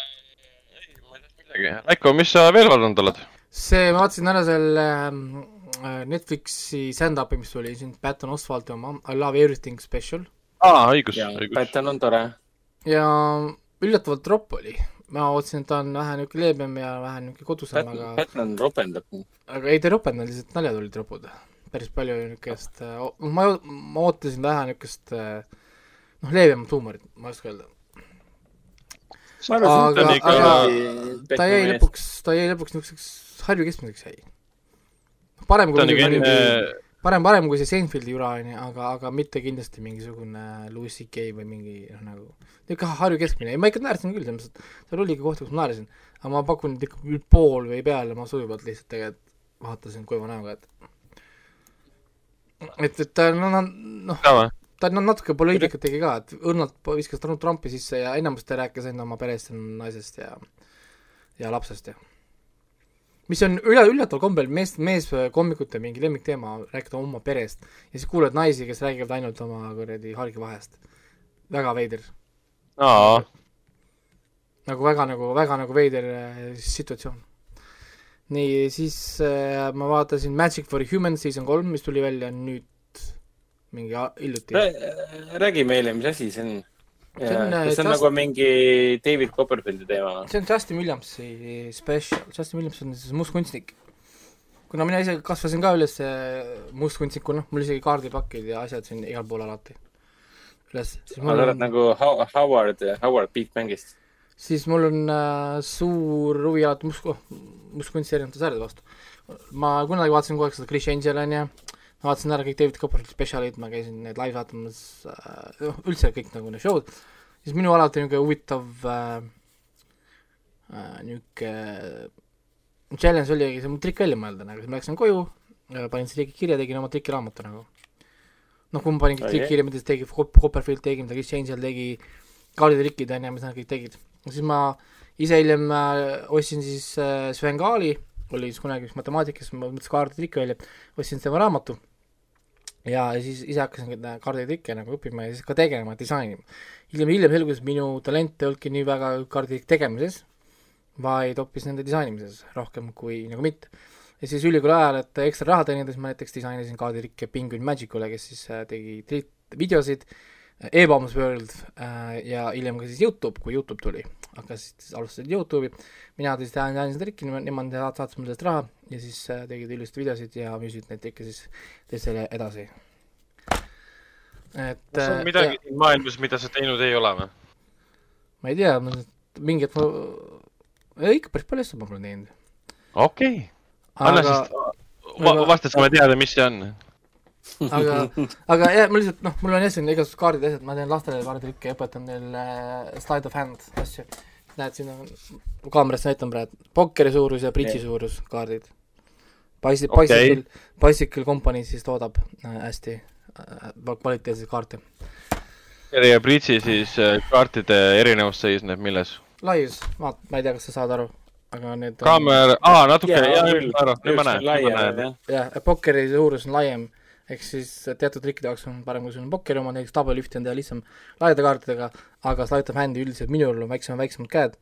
ei, ma ei tahtnud midagi. Raiko, mis sa veel vaadanud oled? See, ma vaatasin ära selle äh, Netflixi stand-up'i, mis tuli siin, Patton Oswalt oma I love everything special. aa, õigus, õigus. Patton on tore. ja üllatavalt ropp oli. ma ootasin, et ta on vähe niisugune leebem ja vähe niisugune kodusem, aga Patton ropendab. aga ei, ta ei ropendanud, lihtsalt naljad olid ropud. päris palju niisugust, äh, ma, ma ootasin vähe niisugust äh, noh, leebemat huumorit, ma ei oska öelda aga, aga ta jäi lõpuks, ta jäi lõpuks niisuguseks Harju keskmiseks jäi. parem kui muidugi enne... parem, parem kui see Seinfeldi jura, on ju, aga, aga mitte kindlasti mingisugune Louis CK või mingi noh, nagu niisugune Harju keskmine, ei ma ikka naersin küll, selles mõttes, et seal oli ikka kohti, kus ma naersin, aga ma pakun, et ikka pool või peale ma sujuvalt lihtsalt tegelikult vaatasin kuiva näoga, et et, et no, no, noh ta no natuke poliitikat tegi ka, et õrnalt viskas Trumpi sisse ja enamus ta rääkis ainult oma perest ja naisest ja ja lapsest ja mis on üle, üllataval kombel mees, meeskoomikute mingi lemmikteema, rääkida oma perest ja siis kuuled naisi, kes räägivad ainult oma kuradi hargivahest. väga veider. nagu väga nagu, väga nagu veider äh, situatsioon. nii, siis äh, ma vaatasin Magic for Humans season kolm, mis tuli välja nüüd mingi hiljuti Rää,. räägi meile, mis asi see on? See on, kas see on Just... nagu mingi David Copperfieldi teema see on Justin Williamsi special, Justin Williams on siis mustkunstnik. kuna mina ise kasvasin ka üles mustkunstnikuna, mul isegi kaardipakid ja asjad siin igal pool alati üles. sa oled on... nagu Howard, Howard Big Bangist? siis mul on äh, suur huvi alati must, mustkunsti erinevate säärade vastu. ma kunagi vaatasin kogu aeg seda Chris Angel onju ma vaatasin ära kõik David Copperfieldi spetsialid, ma käisin neid live vaatamas äh,, noh üldse kõik nagu need show'd, siis minu alati niisugune huvitav äh, äh, niisugune challenge oligi see trikk välja mõelda, nagu siis ma läksin koju, panin selle kirja, tegin oma trikiraamatu nagu. noh, kui ma panin kõik trikki kirja, mida tegi Copperfield tegi, mida Chris Angel tegi, kaarditrikid on ju, mis nad kõik tegid. siis ma ise hiljem äh, ostsin siis äh, Sven Kaali, oli siis kunagi üks matemaatikas, ma mõtlesin kaarditrikke välja, ostsin tema raamatu ja siis ise hakkasin kaarditrikke nagu õppima ja siis ka tegema, disainima. hiljem, hiljem selgus, et minu talent ei olnudki nii väga kaarditrikk tegemises, vaid hoopis nende disainimises rohkem kui nagu mitte. ja siis ülikooli ajal, et ekstra raha teenida, siis ma näiteks disainisin kaarditrikke Penguin Magicule, kes siis äh, tegi videosid e-Bombs World äh, ja hiljem ka siis Youtube, kui Youtube tuli, hakkasid siis, alustasid Youtube'i, mina siis seda trikki, nemad saatsid mulle sellest raha ja siis äh, tegid ilusti videosid ja müüsid neid trikke siis teistele edasi. et kas on äh, midagi ja, siin maailmas, mida sa teinud ei ole või? ma ei tea, mingi hetk ma, ikka päris palju asju ma pole teinud. okei okay., anna siis, vasta, saame teada, mis see on aga, aga jah, ma lihtsalt noh, mul on jah siin igasugused kaardid ja asjad, ma teen lastele kaarditrikke ja õpetan neil äh, slide of hand asju. näed, siin on, kaamerast näitan praegu, pokkeri suurus ja bridži suurus kaardid. Bicycle okay., Bicycle, Company siis toodab äh, hästi äh, kvaliteetseid kaarte. ja bridži siis äh, kaartide erinevus seisneb milles? laius, vaat, ma ei tea, kas sa saad aru, aga need kaamera, aa, natuke, jah, nüüd ma näen, nüüd ma näen. jah, pokkeri suurus on laiem ehk siis teatud trikkide jaoks on parem, kui sul on pokkeri oma, näiteks tabelühti on teha lihtsam laiade kaartidega, aga slide of hand'i üldiselt minul on väiksem, väiksemad käed,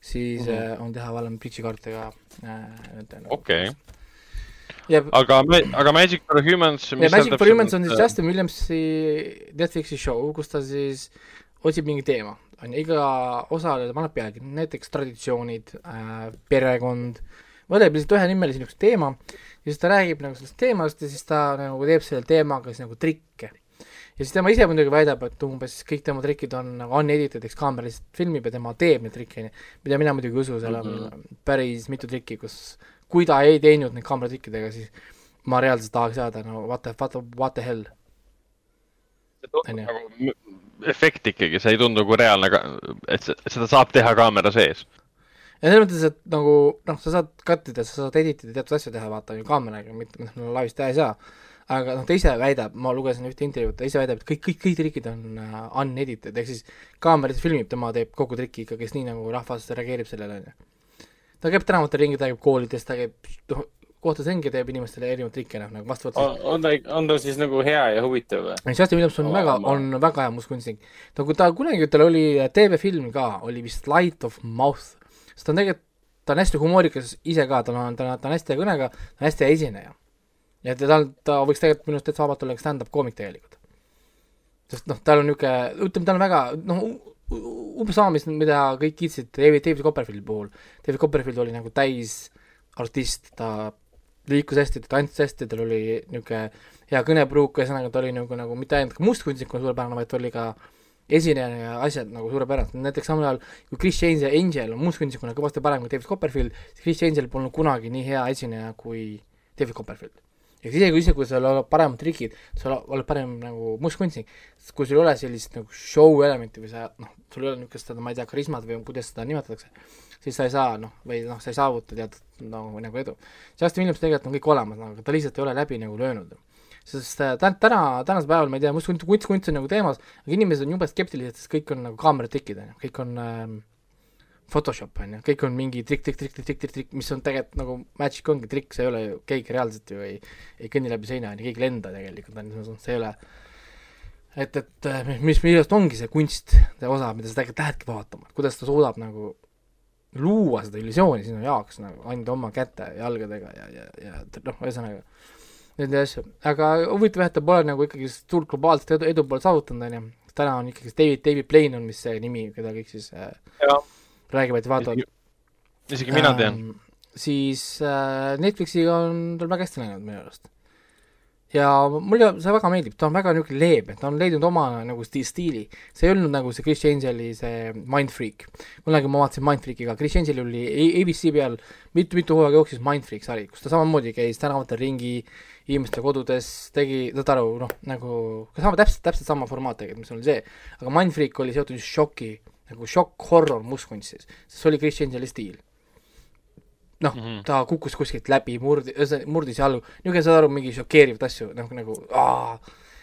siis mm -hmm. on teha valem bridži kaartidega äh,. okei okay. Ja, aga, aga Magic for Humans ja Magic for Humans on siis Justin Williamsi Netflixi show, kus ta siis otsib mingi teema, on ju, iga osaleja paneb pealegi, näiteks traditsioonid äh,, perekond, võtab lihtsalt ühenimelise niisuguse teema ja siis ta räägib nagu sellest teemast ja siis ta nagu teeb selle teemaga siis nagu trikke. ja siis tema ise muidugi väidab, et umbes kõik tema trikid on nagu unedited, eks kaamera lihtsalt filmib ja tema teeb neid trikke, mida mina muidugi ei usu, seal on mm -hmm. päris mitu trikki, kus kui ta ei teinud neid kaameratrikkidega, siis ma reaalselt tahaks teada, no what the, what the, what the hell. nagu efekt ikkagi, see ei tundu nagu reaalne, et seda saab teha kaamera sees ja selles mõttes, et nagu noh, sa saad cut ida, sa saad edit ida teatud asju teha, vaata ju kaameraga, mitte noh, laivis teha ei saa. aga noh, ta ise väidab, ma lugesin ühte intervjuud, ta ise väidab, et kõik, kõik, kõik trikid on uh, unedited, ehk siis kaamera filmib, tema teeb kogu triki ikkagi nii, nagu rahvas reageerib sellele, on ju. ta käib tänavatel ringi, ta käib koolides, ta käib noh, kohtades ringi teeb inimestele erinevaid trikke, noh, nagu vastavalt on, on ta, on ta siis nagu hea ja huvitav või? Justin Williams on oh, väga, on väga hea mustkunstnik. nagu ta kunagi, tal oli TV-film ka, oli vist Light of Mouth, sest ta on tegelikult ta on hästi humoorikas ise ka, tal on, ta on, ta on hästi hea kõnega, ta on hästi hea esineja. ja ta, ta võiks tegelikult minu arust täitsa vabalt olla stand-up koomik tegelikult. sest noh, tal on niisugune, ütleme, ta on väga noh, umbes sama, mis, mida kõik kiitsid David, David Copperfieldi puhul. David Copperfield oli nagu täis artist, ta liikus hästi, ta tantsis hästi, tal oli niisugune hea kõnepruuk, ühesõnaga ta oli nagu, nagu mitte ainult mustkunstnikuna suurepärane, vaid ta oli ka äh, esineja ja asjad nagu suurepärased, näiteks samal ajal kui Chris James ja Angel on mustkunstnikuna kõvasti parem kui David Copperfield, siis Chris Angel polnud kunagi nii hea esineja kui David Copperfield. ehk isegi isegi, kui sul on paremad trikid, sa oled parem nagu mustkunstnik, kui sul ei ole sellist nagu show elementi või sa noh, sul ei ole niisugust ma ei tea, karismat või kuidas seda nimetatakse, siis sa ei saa noh, või noh, sa ei saavuta teatud nagu, nagu edu. Justin Williams tegelikult on kõik olemas, aga ta lihtsalt ei ole läbi nagu löönud sest äh, täna, täna, tänasel päeval ma ei tea, kunst, kunst, kunst on nagu teemas, aga inimesed on jube skeptilised, sest kõik on nagu kaameratrikid, on ju, kõik on äh, Photoshop, on ju, kõik on mingi trikk, trikk, trikk, trikk, trikk, trikk, trikk, mis on tegelikult nagu Magic ongi trikk, see ei ole ju, keegi reaalselt ju ei, ei kõnni läbi seina, on ju, keegi ei lenda tegelikult, on ju, see ei ole et, et äh, mis, millest ongi see kunst, see osa, mida sa tegelikult lähedki vaatama, kuidas ta suudab nagu luua seda illusiooni sinu jaoks nagu ainult oma käte ja jalgadega ja, ja, ja noh, ühesõnaga nende asju, aga huvitav jah, et ta pole nagu ikkagi suurt globaalset edu, edu pole saavutanud, on ju, täna on ikkagi David, David Blaine on vist see nimi, keda kõik siis äh, räägivad ja vaatavad. isegi mina tean ähm,. siis äh, Netflixiga on tal väga hästi läinud minu arust ja mulle see väga meeldib, ta on väga niisugune leebe, ta on leidnud oma nagu sti-, stiili. see ei olnud nagu see Chris Angeli see Mindfreak. kunagi ma vaatasin Mindfreakiga, Chris Angel oli ABC peal mitu-mitu hooaega jooksis Mindfreak sari, kus ta samamoodi käis tänavatel ringi, inimeste kodudes, tegi, saad aru, noh, nagu sama, täpselt, täpselt sama formaat tegelikult, mis oli see. aga Mindfreak oli seotud just šoki, nagu šokk-horror mustkunstis, sest see oli Chris Angeli stiil noh mm, -hmm. ta kukkus kuskilt läbi, murdi, murdis jalgu, niisugune, saad aru, mingi šokeerivaid asju, noh nagu aa,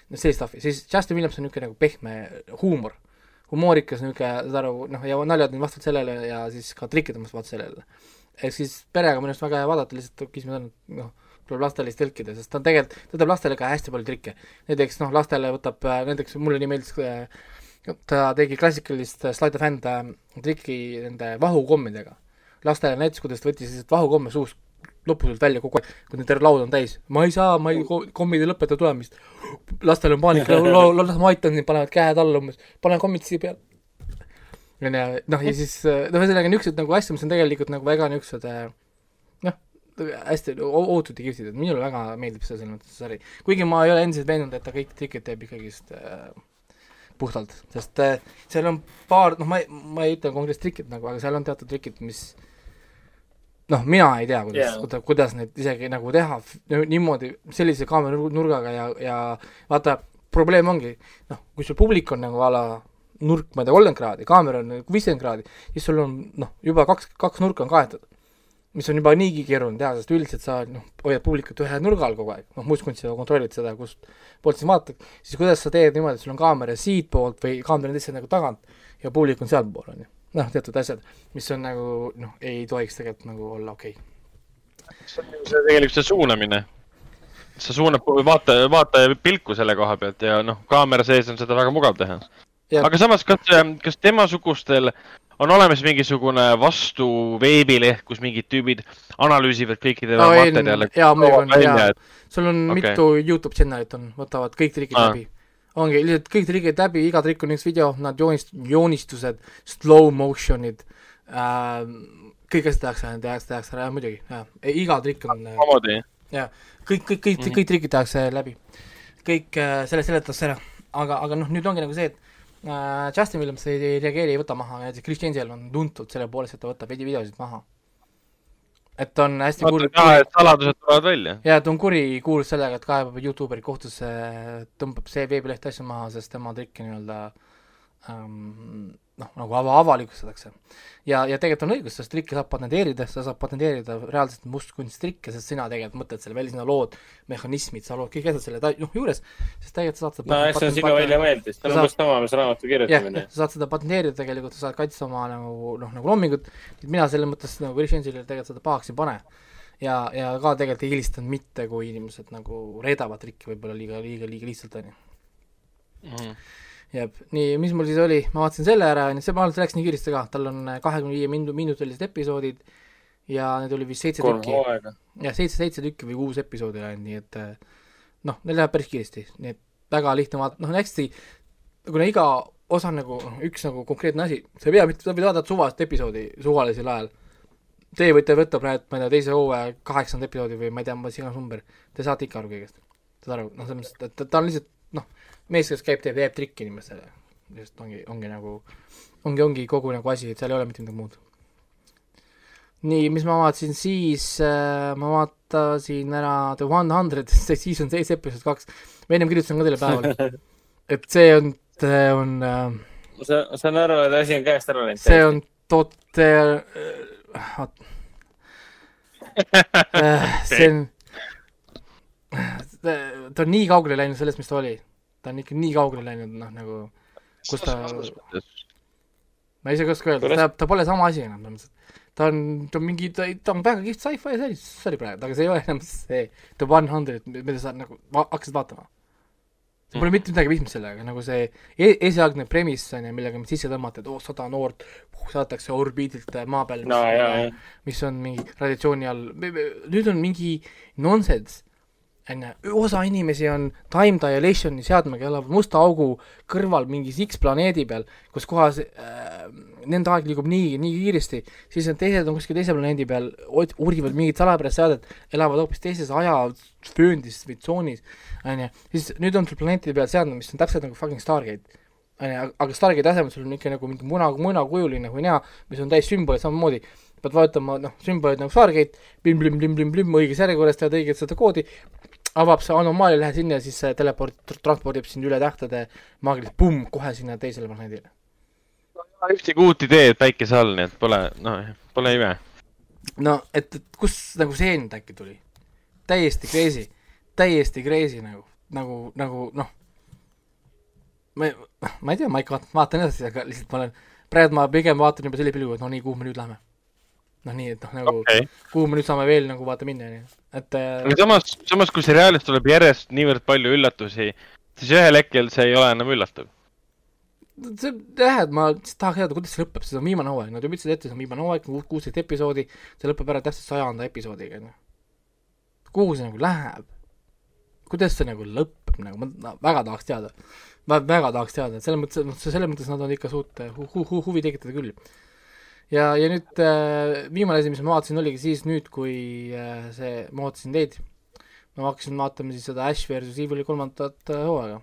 no sellist stuff'i, siis Justin Williams on niisugune nagu pehme huumor, humoorikas niisugune, saad aru, noh, ja naljad on vastavalt sellele ja siis ka on vastavalt sellele. ehk siis perega minu arust väga hea vaadata, lihtsalt küsimus on, et noh, tuleb lastele siis tõlkida, sest ta on tegelikult, ta teeb lastele ka hästi palju trikke. näiteks noh, lastele võtab, näiteks mulle nii meeldis, ta tegi klassikalist slide of hand äh, trikki nende vahukommidega lastele näitas, kuidas ta võttis lihtsalt vahukomme suust lõputult välja kogu aeg, kui terve laud on täis. ma ei saa, ma ei, kommid ei lõpeta tulemist. lastel on paanika, las ma aitan sind, panevad käed alla umbes, pane kommid siia peale. onju, noh ja siis, noh ühesõnaga niisugused nagu asjad, mis on tegelikult nagu väga niisugused hästi ootud ja kihvtid, et minule väga meeldib see selles mõttes sari. kuigi ma ei ole endiselt veendunud, et ta kõik trikid teeb ikkagist äh, puhtalt, sest äh, seal on paar, noh, ma ei, ma ei ütle konkreetset trikit nagu, aga seal on teatud trikid, mis noh, mina ei tea, kuidas yeah., kuidas neid isegi nagu teha niimoodi, sellise kaameranurgaga ja, ja vaata, probleem ongi, noh, kui sul publik on nagu a la nurk, ma ei tea, kolmkümmend kraadi, kaamera on nagu viiskümmend kraadi, siis sul on noh, juba kaks, kaks nurka on kaetud. Mis on juba niigi keeruline teha, sest üldiselt sa noh, hoiad publikut ühe nurga all kogu aeg, noh, muistkunstiga kontrollid seda, kust poolt sa vaatad, siis kuidas sa teed niimoodi, et sul on kaamera siitpoolt või kaamera on lihtsalt nagu tagant ja publik on sealpool, on ju. noh, teatud asjad, mis on nagu noh, ei tohiks tegelikult nagu olla okei. Okay.. see on ju see tegelikult see suunamine. Sa suunad vaataja, vaataja pilku selle koha pealt ja noh, kaamera sees on seda väga mugav teha aga samas, kas, ähm, kas temasugustel on olemas mingisugune vastu veebileht, kus mingid tüübid analüüsivad kõiki tema no, materjale? jaa, muidugi on, jaa. sul on okay. mitu Youtube channel'it on, võtavad kõik trikid ah. läbi. ongi, lihtsalt kõik trikid läbi, iga trikk on üks video, nad joonist-, joonistused, slow motion'id äh,, kõik asjad tehakse, tehakse, tehakse ära, muidugi, jaa. iga trikk on äh, samamoodi? jaa, kõik, kõik, kõik mm, -hmm. kõik trikid tehakse läbi. kõik äh, selle seletatakse ära. aga, aga noh, nüüd ongi nagu see, et äh, Justin Williams ei, ei reageeri, ei võta maha, näiteks Chris Angel on tuntud selle poolest, et ta võtab veidi videosid maha. et on hästi kuul-. et saladused tulevad välja. ja ta on kuri kuulus sellega, et kaebab Youtube'i kohtusse, tõmbab see veebileht asju maha, sest tema trikke nii-öelda ähm, noh, nagu ava-, avalikustatakse. ja, ja tegelikult on õigus, sest trikke saab patenteerida, sa saad patenteerida reaalselt mustkunsttrikke, sest sina tegelikult mõtled selle välja, sina lood mehhanismid, sa lood kõik asjad selle ta-, noh, juures, sest tegelikult sa saad seda no eks see on sinu välja mõeldud, see on umbes sama, mis raamatu kirjutamine. sa saad seda patenteerida tegelikult, sa saad kaitsta oma nagu noh, nagu loomingut, mina selles mõttes nagu Rich Angelile tegelikult seda pahaks ei pane ja, ja ka tegelikult ei eelistanud mitte, kui inimesed nagu reedavad trikki võib-olla liiga, liiga, liiga lihtsalt, on ju. Jep, nii, mis mul siis oli, ma vaatasin selle ära, onju, see, ma arvan, et see läks nii kiiresti ka, tal on äh, kahekümne viie minu-, minutilised episoodid ja need oli vist seitse tükki. jah, seitse, seitse tükki või kuus episoodi ainult, nii et äh, noh, neil läheb päris kiiresti, nii et väga lihtne vaadata, noh, hästi, kuna iga osa nagu, noh, üks nagu konkreetne asi, sa ei pea mitte, sa võid vaadata suvalist episoodi suvalisel ajal. Teie võite võtta praegu, ma ei tea, teise hooaja kaheksanda episoodi või ma ei tea, mis iganes number, te saate ikka aru kõigest. saad aru, noh, selles mõttes, et ta on lihtsalt mees, kes käib, teeb, teeb trikki inimestele. just ongi, ongi nagu, ongi, ongi kogu nagu asi, et seal ei ole mitte midagi muud. nii, mis ma vaatasin siis äh,, ma vaatasin ära The One Hundred, season seitse, episood kaks. ma ennem kirjutasin ka teile päeval, et see on, see on äh, saan, ma saan aru, et asi on käest ära läinud. see on toote äh,, äh, see on ta on nii kaugele läinud sellest, mis ta oli. Ta on ikka nii kaugele läinud, noh nagu, kus ta, ma isegi ei oska öelda, ta, ta pole sama asi enam, ta on, ta on mingi, ta, ta on väga kihvt sci-fi sari, sari praegu, aga see ei ole enam see The One Hundred, mida sa nagu va hakkasid vaatama. see pole mm. mitte midagi pistmist sellega, nagu see e esialgne premiss on ju, millega mind sisse tõmmati, et oh, sada noort saadetakse orbiidilt maa peale no,, mis on mingi radiatsiooni all, nüüd on mingi nonsense on ju, osa inimesi on time dilationi seadmega, elavad musta augu kõrval mingis X planeedi peal, kus kohas äh, nende aeg liigub nii, nii kiiresti, siis need teised on kuskil teise planeedi peal, uurivad mingit salapärast seadet, elavad hoopis teises ajavööndis või tsoonis, on ju, siis nüüd on sul planeetide peal seadmed, mis on täpselt nagu fucking Stargate on ju, aga Stargate'i asemel sul on ikka nagu mingi muna, munakujuline näo, mis on täis sümbolid samamoodi, pead vajutama noh, sümbolid nagu Stargate, plim-plim-plim-plim-plim, õiges järjekorras tead õiget seda koodi, avab see anomaalia, lähed sinna ja siis see teleport transpordib sind üle tähtede maagiliselt, pumm, kohe sinna teisele planeedile. ühtegi uut ideed päikese all, nii et pole, noh, pole ime. no, et, et kust nagu see nüüd äkki tuli? täiesti crazy, täiesti crazy nagu, nagu, nagu noh, ma, ma ei tea, ma ikka vaatan edasi, aga lihtsalt ma olen, praegu ma pigem vaatan juba selle pilguga, et no nii, kuhu me nüüd läheme noh, nii et noh, nagu okay. kuhu me nüüd saame veel nagu vaata minna, onju, et äh.... aga samas, samas kui seriaalis tuleb järjest niivõrd palju üllatusi, siis ühel hetkel see ei ole enam üllatav. see jah, et ma tahaks teada, kuidas see lõpeb, see on viimane hooaeg, nad ju ütlesid ette, see on viimane hooaeg, kuusteist episoodi, see lõpeb ära täpselt sajanda episoodiga, onju. kuhu see nagu läheb? kuidas see nagu lõpeb, nagu ma väga tahaks teada. ma väga tahaks teada, et selles mõttes, noh, selles mõttes nad on ikka suut hu-, hu-, hu huvi tekitada küll ja, ja nüüd äh, viimane asi, mis ma vaatasin, oligi siis nüüd, kui äh, see, ma ootasin teid, ma hakkasin vaatama siis seda Ash versus Evil'i kolmandat äh, hooaega.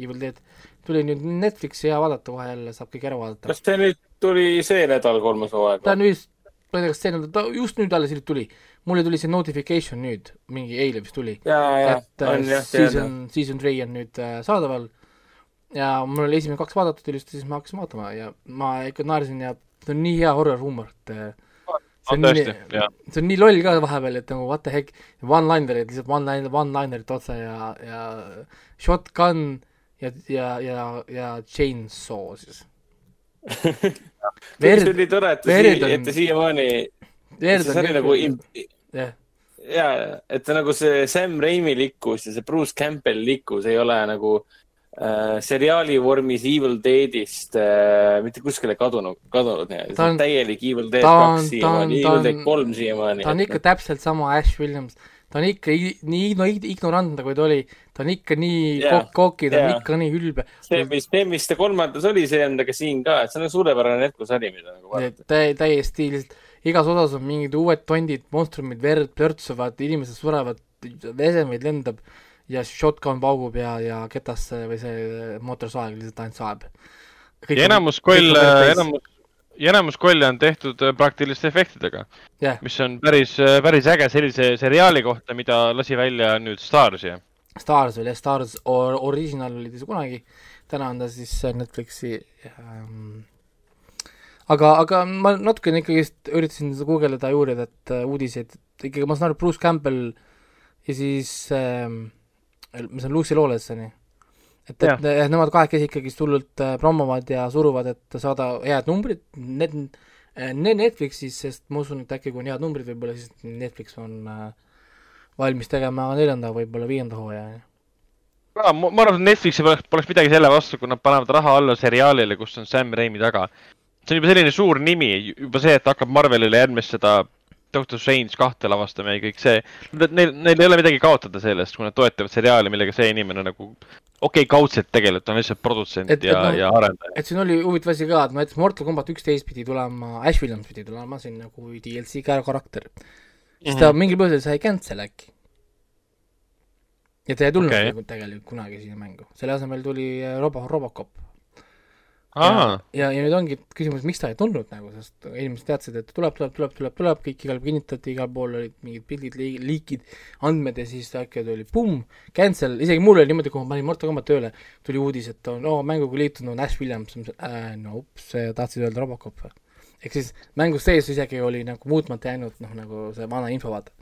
Evil Dead tuli nüüd Netflixi hea vaadata, kohe jälle saab kõik ära vaadata. kas see nüüd tuli see nädal kolmas hooaeg? ta on vist ma ei tea, kas see nüüd, ta just nüüd alles tuli. mulle tuli see notification nüüd, mingi eile vist tuli. et äh, on, jah, season, season three on nüüd äh, saadaval ja mul oli esimene kaks vaadatud ilusti, siis ma hakkasin vaatama ja ma ikka naersin ja see on nii hea horror huumor, et äh, see on, on nii, see on nii loll ka vahepeal, et nagu what the heck, one-linerid, lihtsalt one-liner, one-linerid otsa ja, ja shotgun ja, ja, ja, ja chainsaw siis see oli tore, et ta et ta siiamaani, see oli nagu yeah. ja, et ta nagu see Sam Raimi likkus ja see Bruce Campbell likkus ei ole nagu äh, seriaali vormis Evil Deadist äh, mitte kuskile kadunud, kadunud nii-öelda. see on täielik Evil Dead kaks siiamaani, Evil Dead kolm siiamaani. ta on ikka täpselt sama Ash Williams ta on ikka nii no, ignorantne, kui ta oli, ta on ikka nii yeah, kokki, ta yeah. on ikka nii ülbe. see, mis, mis ta kolmandas oli, see on ka siin ka, et see on suurepärane netkusari, mida nagu vaadata. täi-, täiesti lihtsalt, igas osas on mingid uued tondid, monstrumid, verd plörtsuvad, inimesed surevad, vesemeid lendab ja shotgun paugub ja, ja ketasse või see mootorsaag lihtsalt ainult saeb. ja enamus koll, enamus ja enamus kolle on tehtud äh, praktiliste efektidega yeah., mis on päris, äh, päris äge sellise seriaali kohta, mida lasi välja nüüd Stars, jah? Stars oli jah, Stars or, original oli ta kunagi, täna on ta siis äh, Netflixi ähm, aga, aga ma natukene ikkagist üritasin seda guugeldada ja uurida, et uh, uudiseid, ikkagi ma saan aru, Bruce Campbell ja siis ähm, mis on Lucy Lawless, on ju et, et ja. nemad kahekesi ikkagist hullult äh, promovad ja suruvad, et saada head numbrid, need, äh, need Netflixis, sest ma usun, et äkki kui on head numbrid, võib-olla siis Netflix on äh, valmis tegema neljanda, võib-olla viienda hooaja. ma, ma arvan, et Netflixil poleks, poleks midagi selle vastu, kui nad panevad raha alla seriaalile, kus on Sam Raimi taga. see on juba selline suur nimi, juba see, et hakkab Marvelile järgmist seda Doctor Strange kahte lavastama ja kõik see. Neil, neil ei ole midagi kaotada sellest, kui nad toetavad seriaali, millega see inimene nagu okei okay,, kaudselt tegelikult on lihtsalt produtsent et, ja, no, ja arendaja. et siin oli huvitav asi ka, et näiteks Mortal Combat üksteist pidi tulema, Ash Williams pidi tulema siin nagu DLC karakter. siis mm -hmm. ta mhm. mingil põhjusel sai cancel äkki. ja ta ei tulnud okay. nagu tegelikult kunagi siia mängu, selle asemel tuli Robo, Robocop ja, ja, ja nüüd ongi küsimus, miks ta ei tulnud nagu, sest inimesed teadsid, et tuleb, tuleb, tuleb, tuleb, tuleb, kõik igal pool kinnitati, igal pool olid mingid pildid, liikid, andmed ja siis äkki tuli pumm, cancel, isegi mul oli niimoodi, kui ma panin Mortal Combat tööle, tuli uudis, et on oh, mänguga liitunud Ash Williams, äh, no ups, tahtsid öelda Robocop. Või? ehk siis mängus sees isegi oli nagu muutmata jäänud noh, nagu see vana info, vaata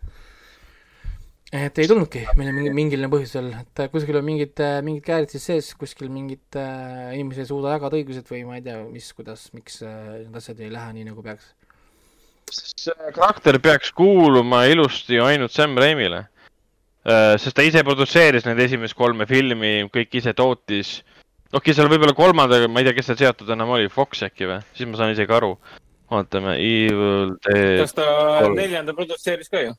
et ei tulnudki meile mingi, mingil põhjusel, et kuskil on mingid, mingid käärid siis sees, kuskil mingid äh, inimesed ei suuda jagada õigused või ma ei tea, mis, kuidas, miks äh, need asjad ei lähe nii, nagu peaks. see karakter peaks kuuluma ilusti ainult Sam Raimile äh,. sest ta ise produtseeris need esimest kolme filmi, kõik ise tootis. okei okay,, seal võib-olla kolmandaga, ma ei tea, kes seal seotud enam oli, Fox äkki või, siis ma saan isegi aru. vaatame, Evil Dead. kas ta 3. neljanda produtseeris ka ju?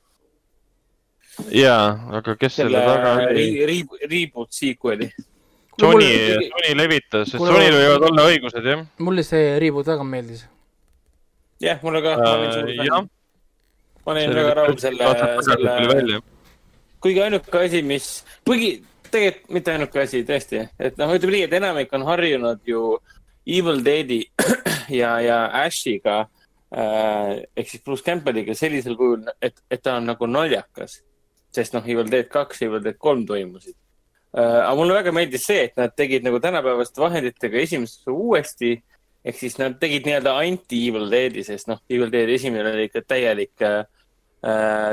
Jaa, aga kes selle, selle taga oli re? Reboot sequel'i. Sony, Sony levitas, sest Sonyl võivad olla õigused, jah. mulle see reboot väga meeldis. jah, mulle ka uh,. ma olin väga rahul selle, selle, kuigi ainuke asi, mis, kuigi tegelikult mitte ainuke asi, tõesti, et noh, ütleme nii, et enamik on harjunud ju Evil Deadi ja, ja Ashiga äh, ehk siis Bruce Campbelliga sellisel kujul, et, et ta on nagu naljakas sest noh, Evil Dead kaks, Evil Dead kolm toimusid uh,. aga mulle väga meeldis see, et nad tegid nagu tänapäevaste vahenditega esimest uuesti. ehk siis nad tegid nii-öelda anti-Evil Deadi, sest noh, Evil Dead esimene oli ikka täielik uh,,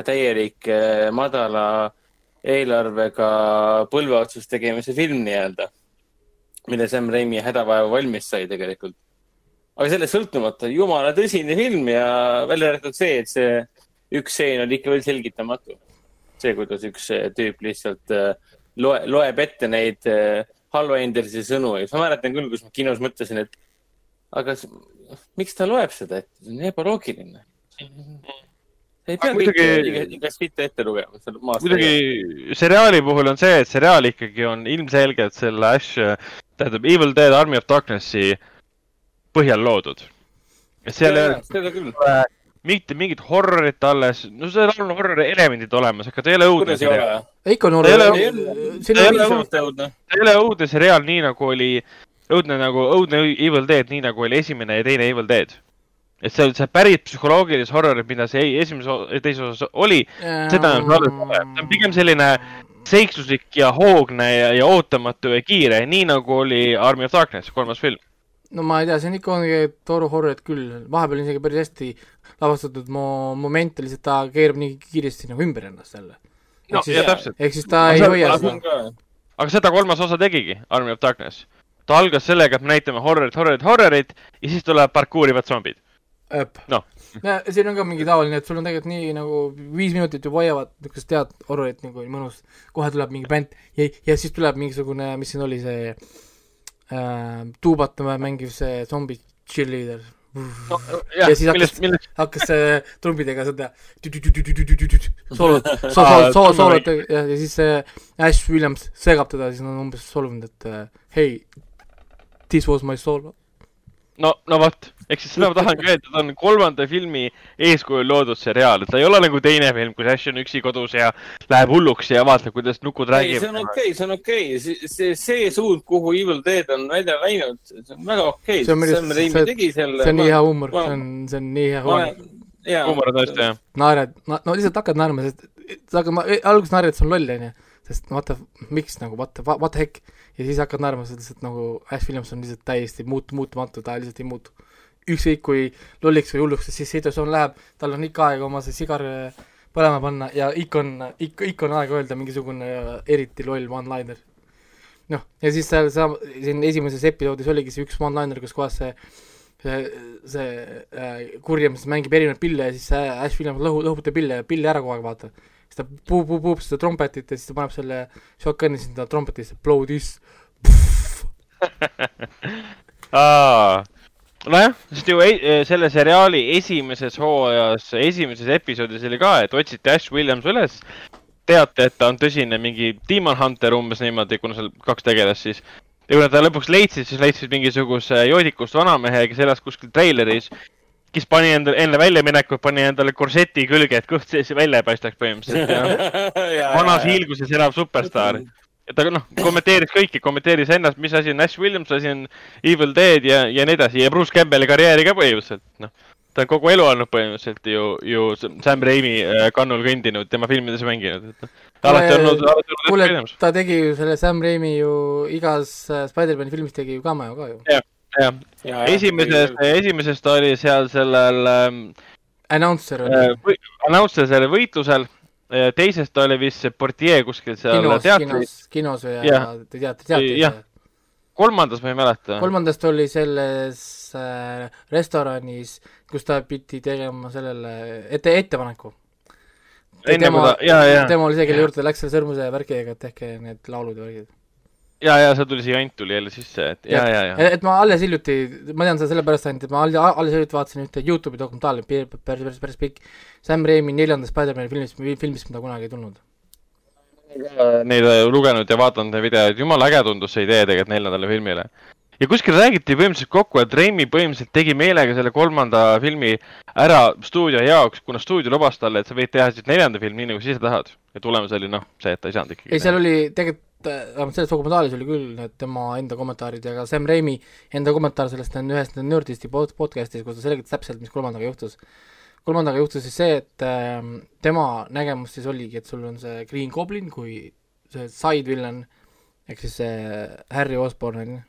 täielik uh, madala eelarvega põlveotsuse tegemise film nii-öelda. mille Sam Raimi hädavaeva valmis sai tegelikult. aga sellest sõltumata jumala tõsine film ja välja arvatud see, et see üks stseen oli ikka veel selgitamatu see, kuidas üks äh, tüüp lihtsalt äh, loe, loeb ette neid äh, halva Endersi sõnu ja siis ma mäletan küll, kus ma kinos mõtlesin, et aga miks ta loeb seda ette, see on ebaloogiline. ei pea kõike igast mitte ette lugema. muidugi seriaali puhul on see, et seriaal ikkagi on ilmselgelt selle Ash, tähendab Evil Dead Army of Darknessi põhjal loodud. seal ei ole mitte mingit horrorit alles, no seal on horrori elemendid olemas, aga ta ei ole õudne seriaal. ikka on horror. ta ei ole õudne seriaal, nii nagu oli õudne nagu õudne Evil Dead, nii nagu oli esimene ja teine Evil Dead. et see, see päris psühholoogilise horror, mida see esimeses, teises osas oli seda enam ei ole. see on pigem selline seiksuslik ja hoogne ja, ja ootamatu ja kiire, nii nagu oli Army of Darkness, kolmas film. no ma ei tea, see on ikka ongi toru horrorit küll, vahepeal isegi päris hästi lavastatud mo-, momente, lihtsalt ta keerab nii kiiresti nagu ümber ennast jälle. no siis, ja täpselt. ehk siis ta aga ei hoia seda. aga seda kolmas osa tegigi, Army of Darkness. ta algas sellega, et me näitame horrorit, horrorit, horrorit ja siis tulevad parkuurivad zombid. noh siin on ka mingi taoline, et sul on tegelikult nii nagu viis minutit juba hoiavad niisugust head horrorit nagu mõnus, kohe tuleb mingi bänd ja, ja siis tuleb mingisugune, mis siin oli see äh, tuubat mängiv see zombi cheerleader no,. ja siis hakkas, hakkas see trumbidega seda soolot, soolot, ja, siis see Ash Williams segab teda, siis on umbes solvunud, et hei, this was my soul no, no vot, ehk siis seda ma tahangi öelda, ta on kolmanda filmi eeskujul loodud seriaal, et ta ei ole nagu teine film, kus Ash on üksi kodus ja läheb hulluks ja vaatab, kuidas nukud räägivad. see on okei okay,, see on okei okay., see, see, see suund, kuhu Evil Dead on välja läinud, see on väga okei okay.. Sam Raimi tegi selle. see on nii hea huumor, see on, see on nii hea huumor. huumor on tõesti jah. naered, no lihtsalt hakkad naerma, sest sa hakkad, alguses naerad, et see on loll, onju sest vaata, miks nagu, what the, what the heck, ja siis hakkad naerma, sest lihtsalt nagu Ash Williams on lihtsalt täiesti muut-, muutumatu, ta lihtsalt ei muutu. Ükskõik kui lolliks või hulluks siis situatsioon läheb, tal on ikka aega oma see sigar äh, põlema panna ja ikka on, ikka, ikka on aega öelda mingisugune äh, eriti loll one-liner. noh, ja siis seal, seal siin esimeses episoodis oligi see üks one-liner, kus kohas see see, see äh, kurjamees mängib erinevaid pille ja siis Ash Williams lõhu, lõhutab pille, pille ära kogu aeg, vaata. Siis ta puub-puub-puub seda trompetit ja siis ta paneb selle shotgun'i sinna trompetisse, blow this nojah, sest ju ei, selle seriaali esimeses hooajas, esimeses episoodis oli ka, et otsiti Ash Williams üles. teate, et ta on tõsine mingi Demon Hunter umbes niimoodi, kuna seal kaks tegelast siis. ja kui nad ta lõpuks leidsid, siis leidsid mingisuguse joodikust vanamehe, kes elas kuskil treileris kes pani endale, enne väljaminekut pani endale korseti külge, et kõht sees välja ei paistaks põhimõtteliselt ja vanas hiilguses elab superstaar. ja ta noh, kommenteeris kõiki, kommenteeris ennast, mis asi on Ash Williams, asi on Evil Dead ja, ja nii edasi ja Bruce Campbelli karjääri ka põhimõtteliselt, noh. ta on kogu elu olnud põhimõtteliselt ju, ju Sam Raimi äh, kannul kõndinud, tema filmides mänginud, et noh. ta alati olnud, alati olnud kuule, ta tegi ju selle Sam Raimi ju igas äh, Spider-man'i filmis tegi ju cameo ka ju. jah jah, esimeses, esimeses ta oli seal sellel ähm, announcer äh, announcer sellel võitlusel, teises ta oli vist see portier kuskil seal kinos, teatris. kinos, või ja, te teate, teatris. kolmandas ma ei mäleta. kolmandas ta oli selles äh, restoranis, kus ta pidi tegema sellele ette, ettepaneku. tema, tema oli see, kelle juurde läks selle sõrmuse värkiga, et tehke need laulud ja värgid ja, ja see tuli, see jant tuli jälle sisse, et ja, ja, ja, ja.. et ma alles hiljuti, ma tean seda sellepärast ainult, et ma alles hiljuti vaatasin ühte Youtube'i dokumentaali, päris, päris, päris, pikk, Sam Raimi neljanda Spider-man'i filmist, filmist, mida kunagi ei tulnud. Neid lugenud ja vaadanud neid videoid, jumala äge tundus see idee tegelikult neljandale filmile. ja kuskil räägiti põhimõtteliselt kokku, et Raimi põhimõtteliselt tegi meelega selle kolmanda filmi ära stuudio jaoks, kuna stuudio lubas talle, et sa võid teha siis neljanda filmi nii, nagu sa ise tahad. ja tulemus oli noh, see, et ta ei saanud ikkagi. ei, seal oli tegelikult vähemalt selles dokumentaaris oli küll need tema enda kommentaarid ja ka Sam Raimi enda kommentaar sellest on ühest Nerdisti podcast'is, kus ta selgitas täpselt, mis kolmandaga juhtus. kolmandaga juhtus siis see, et äh, tema nägemus siis oligi, et sul on see Green Goblin kui see side villain ehk siis see Harry Osborn on ju,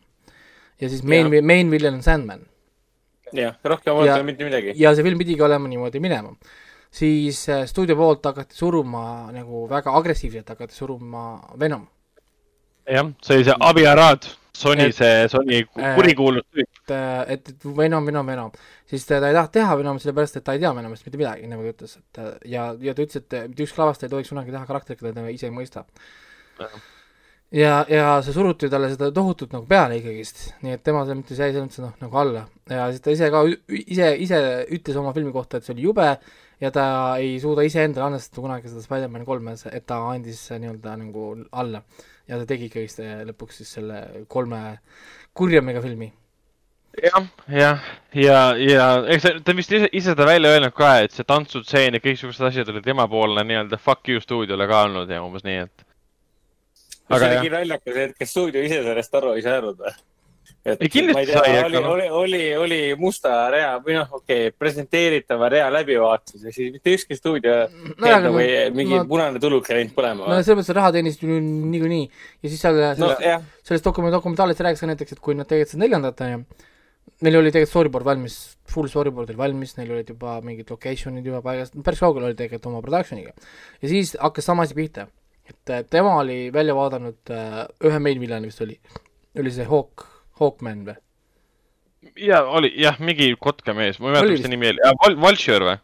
ja siis main, main villain on Sandman. jah, rohkem ei olnud mitte midagi. ja see film pidigi olema niimoodi minema siis äh, stuudio poolt hakati suruma nagu väga agressiivselt hakati suruma Venom jah, see oli see Avi Arad, Sony, see Sony äh, kurikuulus tüüp. et, et, et Venom, Venom, Venom. siis ta, ta ei tahtnud teha Venomit sellepärast, et ta ei tea Venomist mitte midagi, nagu ta ütles, et ja, ja ta ütles, et mitte ükski lavastaja ei tohiks kunagi teha karakterit, keda ta ise ei mõista. ja, ja see suruti talle seda tohutult nagu peale ikkagist, nii et tema selles mõttes jäi selles mõttes noh, nagu alla ja siis ta ise ka, ise, ise ütles oma filmi kohta, et see oli jube ja ta ei suuda iseendale andestada kunagi seda Spider-man kolme, et ta andis nii-öelda nagu alla ja ta tegi ikkagist lõpuks siis selle kolme kurja megafilmi. jah, jah, ja, ja eks ta, ta vist ise, ise seda välja öelnud ka, et see tantsutseen ja kõiksugused asjad olid temapoolne nii-öelda fuck you stuudiole ka olnud ja umbes nii, et. see oli naljakas, et kas stuudio ise sellest aru ei saanud või? Et ei, ma ei tea, oli, oli, oli, oli musta rea või noh, okei okay,, presenteeritava rea läbivaatus ja siis mitte ükski stuudio no, aga, või no, mingi no, punane tuluk ei läinud põlema. no selles mõttes raha teenisid ju niikuinii ja siis seal no, selles, selles dokument, dokumentaalis rääkis ka näiteks, et kui nad tegelikult seda neljandat onju, neil oli tegelikult storyboard valmis, full storyboard oli valmis, neil olid juba mingid location'id juba paigas, päris kaugel oli tegelikult oma production'iga. ja siis hakkas sama asi pihta, et tema oli välja vaadanud uh, ühe main villani vist oli, oli see Hawk Hawkman või? ja oli jah, mingi kotkamees, ma ei mäleta, mis ta nimi oli Val, Vulture või?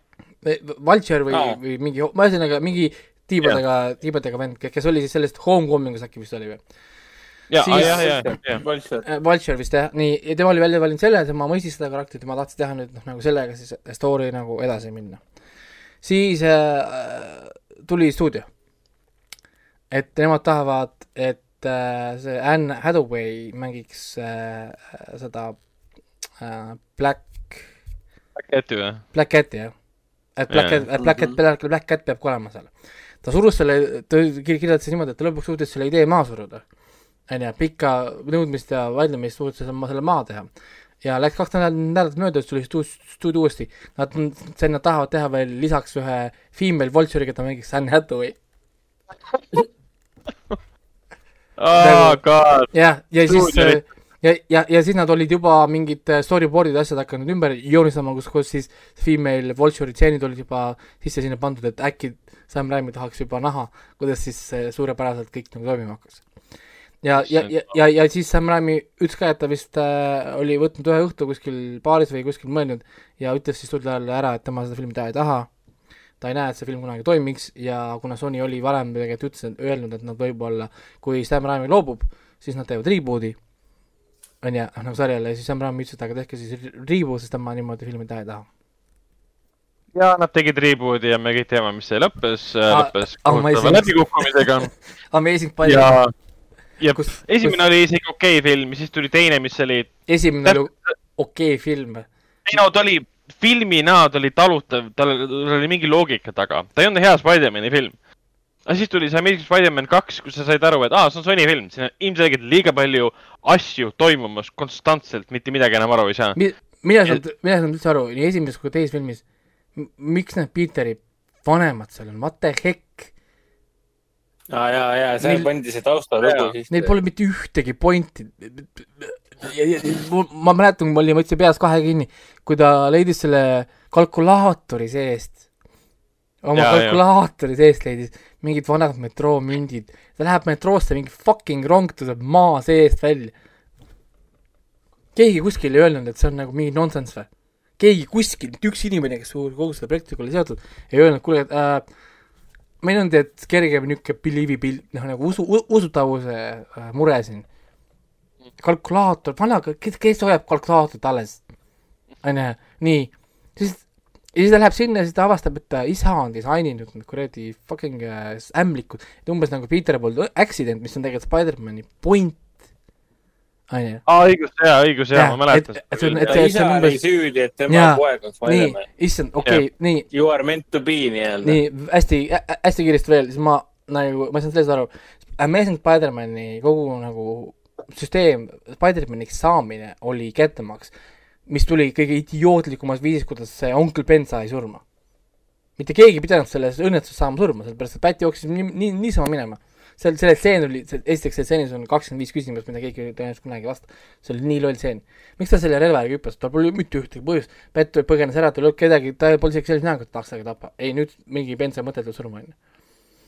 Vulture või või mingi, ühesõnaga mingi tiibadega, tiibadega vend, kes oli siis sellest Homecomingus äkki vist oli või? ja, jah, jah, jah. Vulture vist jah, nii, ja tema oli välja valinud selle, et ma mõistis seda karakterit ja ma tahtsin teha nüüd noh, nagu sellega siis story nagu edasi minna. siis äh, tuli stuudio. et nemad tahavad, et et see Anne Hathaway mängiks äh, seda äh, Black Black Cati või? Black Cati, jah. et Black Cat, Black Cat, Black, Black Cat peab ka olema seal. ta surus selle, ta kirjeldas niimoodi, et ta lõpuks suutis selle idee maha suruda. onju, pikka nõudmist ja vaidlemist suutis selle, selle maha teha. ja läks kaks nädalat, mööda, siis tuli stuudio uuesti. Nad, see, nad tahavad teha veel lisaks ühe female vulture'i, keda mängiks Anne Hathaway oh, God. jah, ja siis äh, ja, ja, ja siis nad olid juba mingid äh, storyboard'id, asjad hakanud ümber joonistama, kus, kus siis female vulture'i tseenid olid juba sisse sinna pandud, et äkki Sam Raimi tahaks juba näha, kuidas siis suurepäraselt kõik nagu toimima hakkas. ja, ja, ja, ja, ja siis Sam Raimi ütles ka, et ta vist äh, oli võtnud ühe õhtu kuskil baaris või kuskil mõelnud ja ütles siis stuudiole ära, et tema seda filmi teha ei taha ta ei näe, et see film kunagi toimiks ja kuna Sony oli varem tegelikult ütles, öelnud, et nad võib-olla, kui Sam Raimi loobub, siis nad teevad reboot'i, on ju, noh nagu sarjale ja siis Sam Raimi ütles, et aga tehke siis reboot, sest tema niimoodi filmi teha ei taha. ja nad tegid reboot'i ja me kõik teame, mis see lõppes ah,, lõppes kohutava läbikukkumisega Amazing Spider-man. ja kus, esimene kus... oli isegi okei okay film, siis tuli teine, mis oli esimene oli okei okay film. ei no ta oli filmi näod oli talutav, tal oli mingi loogika taga, ta ei olnud hea Spider-man'i film. aga siis tuli see Amazing Spider-man kaks, kus sa said aru, et aa, see on Sony film, siin on ilmselgelt liiga palju asju toimumas konstantselt, mitte midagi enam aru ei saa Mi. saanud, mina ei saanud üldse aru, nii esimeses kui teises filmis, miks need Peteri vanemad seal on, what the heck? aa jaa, jaa, see pandi see taustalugu siis. Neil pole mitte ühtegi pointi ma mäletan, ma olin, võtsin peas kahe kinni, kui ta leidis selle kalkulaatori seest, oma ja, kalkulaatori seest leidis mingid vanad metroomündid. ta läheb metroosse, mingi fucking rong tuleb maa seest välja. keegi kuskil ei öelnud, et see on nagu mingi nonsense või? keegi kuskil, mitte üks inimene, kes kogu selle projektiga oli seotud, ei öelnud, kuule äh,, meil on tead kerge niisugune believable, noh nagu usu, usutavuse äh, mure siin kalkulaator, aga, kes, kes hoiab kalkulaatorit alles? onju, nii, siis ja siis ta läheb sinna ja siis ta avastab, et isa on disaininud need kuradi fucking äh, ämblikud, et umbes nagu Peter poolt accident, mis on tegelikult Spider-man'i point, onju. aa, õigus, jaa, õigus, jaa, ma mäletan. et see on, et see, see on umbes. süüdi, et tema jaa, poeg on Spider-man. issand, okei okay,, nii. You are meant to be nii-öelda. nii, hästi, hästi kiiresti veel, siis ma nagu, ma ei saanud sellest aru. Amazing Spider-man'i kogu nagu süsteem, Spider-maniks saamine oli kättemaks, mis tuli kõige idiootlikumas viisis, kuidas see onkel Ben sai surma. mitte keegi ei pidanud selles õnnetuses saama surma, sellepärast et Pätt jooksis nii, nii, niisama minema. seal, selle tseen oli, esiteks selles tseenis on kakskümmend viis küsimust, mida keegi tõenäoliselt kunagi ei vasta. see oli nii loll tseen. miks ta selle relvaga hüppas, tal pole mitte ühtegi põhjust. Pätt põgenes ära, tal ei olnud kedagi, ta polnud isegi sellise näoga, et tahaks teda tappa. ei, nüüd mingi Ben sai mõttetult surma, onju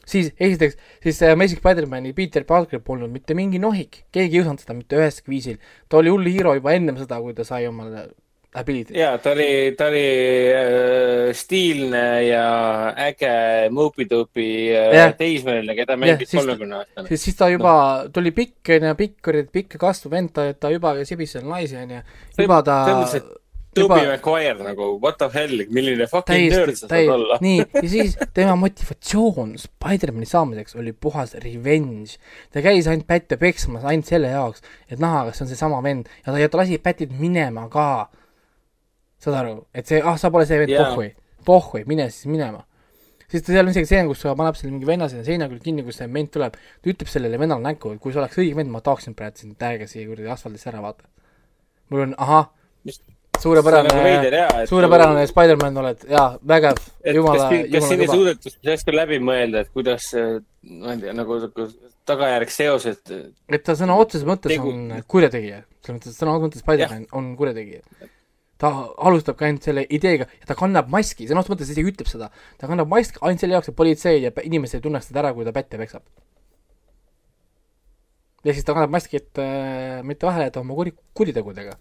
siis esiteks, siis see Amazing Spider-man'i Peter Parker polnud mitte mingi nohik, keegi ei usaldanud seda mitte üheski viisil. ta oli hull hiiro juba ennem seda, kui ta sai omale ability. jaa, ta oli, ta oli äh, stiilne ja äge Moopy-Doopi äh, teismeline, keda mängis kolmekümne aastane. siis, siis ta juba no. tuli pikk, onju, pikk oli, pikk kasvav vend, ta, ta juba sibis seal naisi, onju. juba ta Tobey Maguire nagu, what the hell, milline fucking nörd sa saad olla. nii, ja siis tema motivatsioon Spider-man'i saamiseks oli puhas revenge. ta käis ainult pätte peksmas ainult selle jaoks, et näha, kas see on seesama vend ja ta, ja ta lasi pätid minema ka. saad aru, et see, ah, sa pole see vend yeah., pohhui, pohhui, mine siis minema siis ta seal on isegi stseen, kus paneb selle mingi venna sinna seina külge kinni, kus see ment tuleb, ta ütleb sellele vennale näkku, et kui sa oleks õige vend, ma tahaksin praegu sind täiega siia kuradi asfaldisse ära vaata mul on, ahah, suurepärane nagu, suurepärane et... Spider-man oled, jaa, vägev, jumala, jumala kas siin ei suudetud hästi läbi mõelda, et kuidas, ma ei tea, nagu, nagu tagajärg seosed. et ta sõna otseses mõttes tegu... on kurjategija, selles mõttes, sõna otseses mõttes Spider-man on kurjategija. ta alustabki ainult selle ideega ja ta kannab maski, sõna otseses mõttes isegi ütleb seda, ta kannab maski ainult selle jaoks, et politsei ja inimesed ei tunneks teda ära, kui ta pätte peksab. ehk siis ta kannab maski, et äh, mitte vahele jätta oma kuri, kuritegudega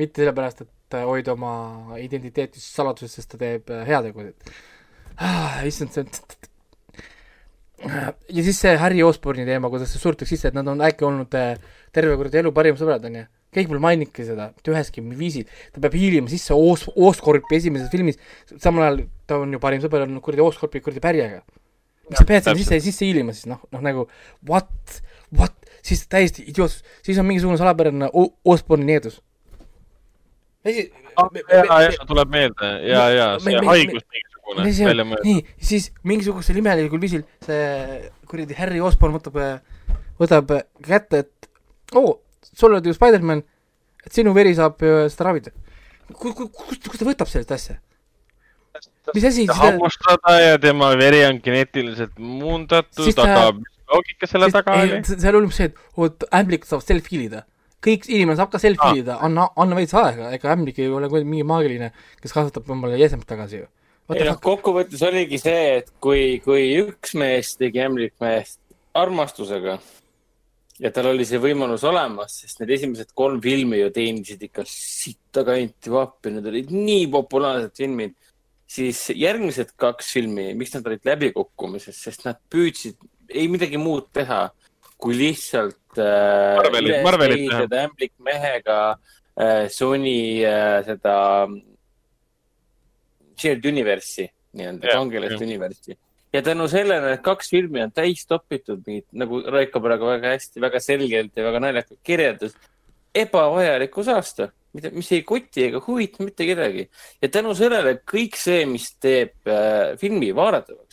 mitte sellepärast, et hoida oma identiteeti saladuses, sest ta teeb äh, heategusid ah,. issand, see ja siis see Harry Osborne'i teema, kuidas see surutakse sisse, et nad on äkki olnud äh, terve kuradi elu parimad sõbrad, onju. keegi pole maininudki seda mitte üheski viisil. ta peab hiilima sisse Os-, Oscorpi esimeses filmis, samal ajal ta on ju parim sõber olnud kuradi Oscorpi kuradi pärjaga. miks sa pead sinna sisse, sisse hiilima siis, noh, noh nagu what, what, siis täiesti idiootsus, siis on mingisugune salapärane Osborne'i needus esi- ah,. ja, ja tuleb meelde ja, ja see me, haigus me, mingisugune välja mõeldud. nii, siis mingisugusel imelikul viisil see kuradi Harry Osborn võtab, võtab kätte, et oo oh,, sul oled ju Spider-man, et sinu veri saab seda ravida. kust, kust, kust ta võtab sellist asja? mis asi hammustada ja tema veri on geneetiliselt muundatud, aga mis loogika selle taga oli? seal oli umbes see, et oot, ämblik saab self-heal ida kõik inimene saab ka selfie ida anna, anna veits aega, ega ämblik ei ole mingi maagiline, kes kasvatab omale jäsemed tagasi ju. ei noh, kokkuvõttes oligi see, et kui, kui üks mees tegi ämblikmeest armastusega ja tal oli see võimalus olemas, sest need esimesed kolm filmi ju teenisid ikka sitta kanti vappi, need olid nii populaarsed filmid, siis järgmised kaks filmi, miks nad olid läbikukkumises, sest nad püüdsid ei midagi muud teha, kui lihtsalt äh, Marvelit, Marvelit teha. ämblikmehega äh, Sony äh, seda Shared Universe'i, nii-öelda kangelast Universe'i. ja tänu sellele need kaks filmi on täis topitud mingit, nagu Raiko praegu väga hästi, väga selgelt ja väga naljakalt kirjeldas, ebavajaliku saasta, mida, mis ei koti ega huvita mitte kedagi. ja tänu sellele kõik see, mis teeb äh, filmi vaadatavaks,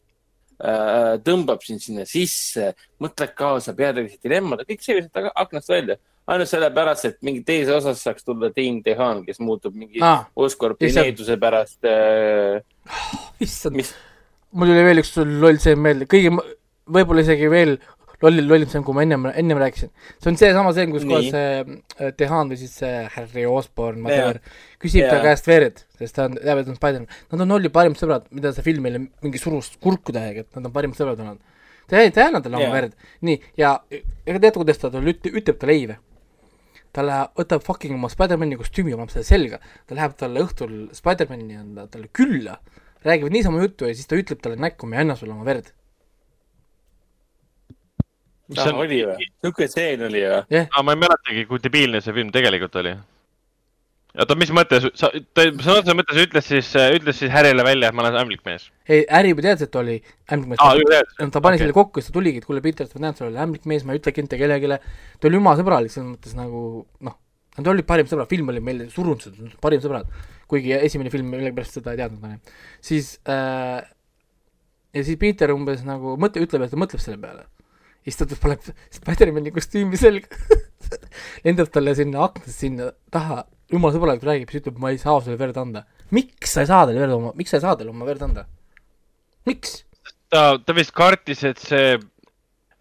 Äh, tõmbab sind sinna sisse, mõtled kaasa peategelase dilemmade, kõik see lihtsalt aknast välja. ainult sellepärast, et mingi teises osas saaks tulla Dean Dehan, kes muutub mingi ah, Oscorpi needuse pärast äh,. issand mis..., mul tuli veel üks loll see meelde, kõige, võib-olla isegi veel lollil, lollim see on, kui ma ennem, ennem rääkisin. see on seesama see, kus kohas see Dehan või siis see Harry Osborn, whatever, küsib yeah. ta käest verd, sest ta on, teab, et on Spider-man. Nad on olnud parimad sõbrad, mida see film meile mingi surus kurku täiega, et nad on parimad sõbrad olnud. ta ei, ta ei anna talle oma yeah. verd. nii, ja ega teate, kuidas ta talle ütleb, ütleb talle ei või? ta läheb, võtab fucking oma Spider-mani kostüümi, paneb selle selga, ta läheb talle õhtul Spider-mani talle külla, räägivad niisama juttu ja siis ta ütleb talle näkku, ma ei anna sulle oma verd mis on... oli või? niisugune stseen oli või yeah.? aa, ma ei mäletagi, kui debiilne see film tegelikult oli. oota, mis mõttes, sa, ta sõna otseses mõttes ütles siis, ütles siis Harry'le välja, et ma olen ämblikmees? ei, Harry juba teadis, et oli ämblikmees ah,. ta pani okay. selle kokku, siis ta tuligi, et kuule, Peter, sa näed, sa oled ämblikmees, ma ei ütlegi mitte kellelegi. ta oli jumala sõbralik, selles mõttes nagu noh, nad olid parim sõbrad, film oli meile surunud, parim sõbrad. kuigi esimene film millegipärast seda ei teadnud, onju. siis äh, ja siis Peter umbes nagu mõtle, ütleb, et ta mõtleb selle peale siis ta paneb Spider-mani kostüümi selga lendab talle sinna aknast sinna taha, jumala sõbralikult räägib, siis ütleb, ma ei saa sulle verd anda. miks sa ei saa talle verd oma, miks sa ei saa talle oma verd anda? miks? ta, ta vist kartis, et see,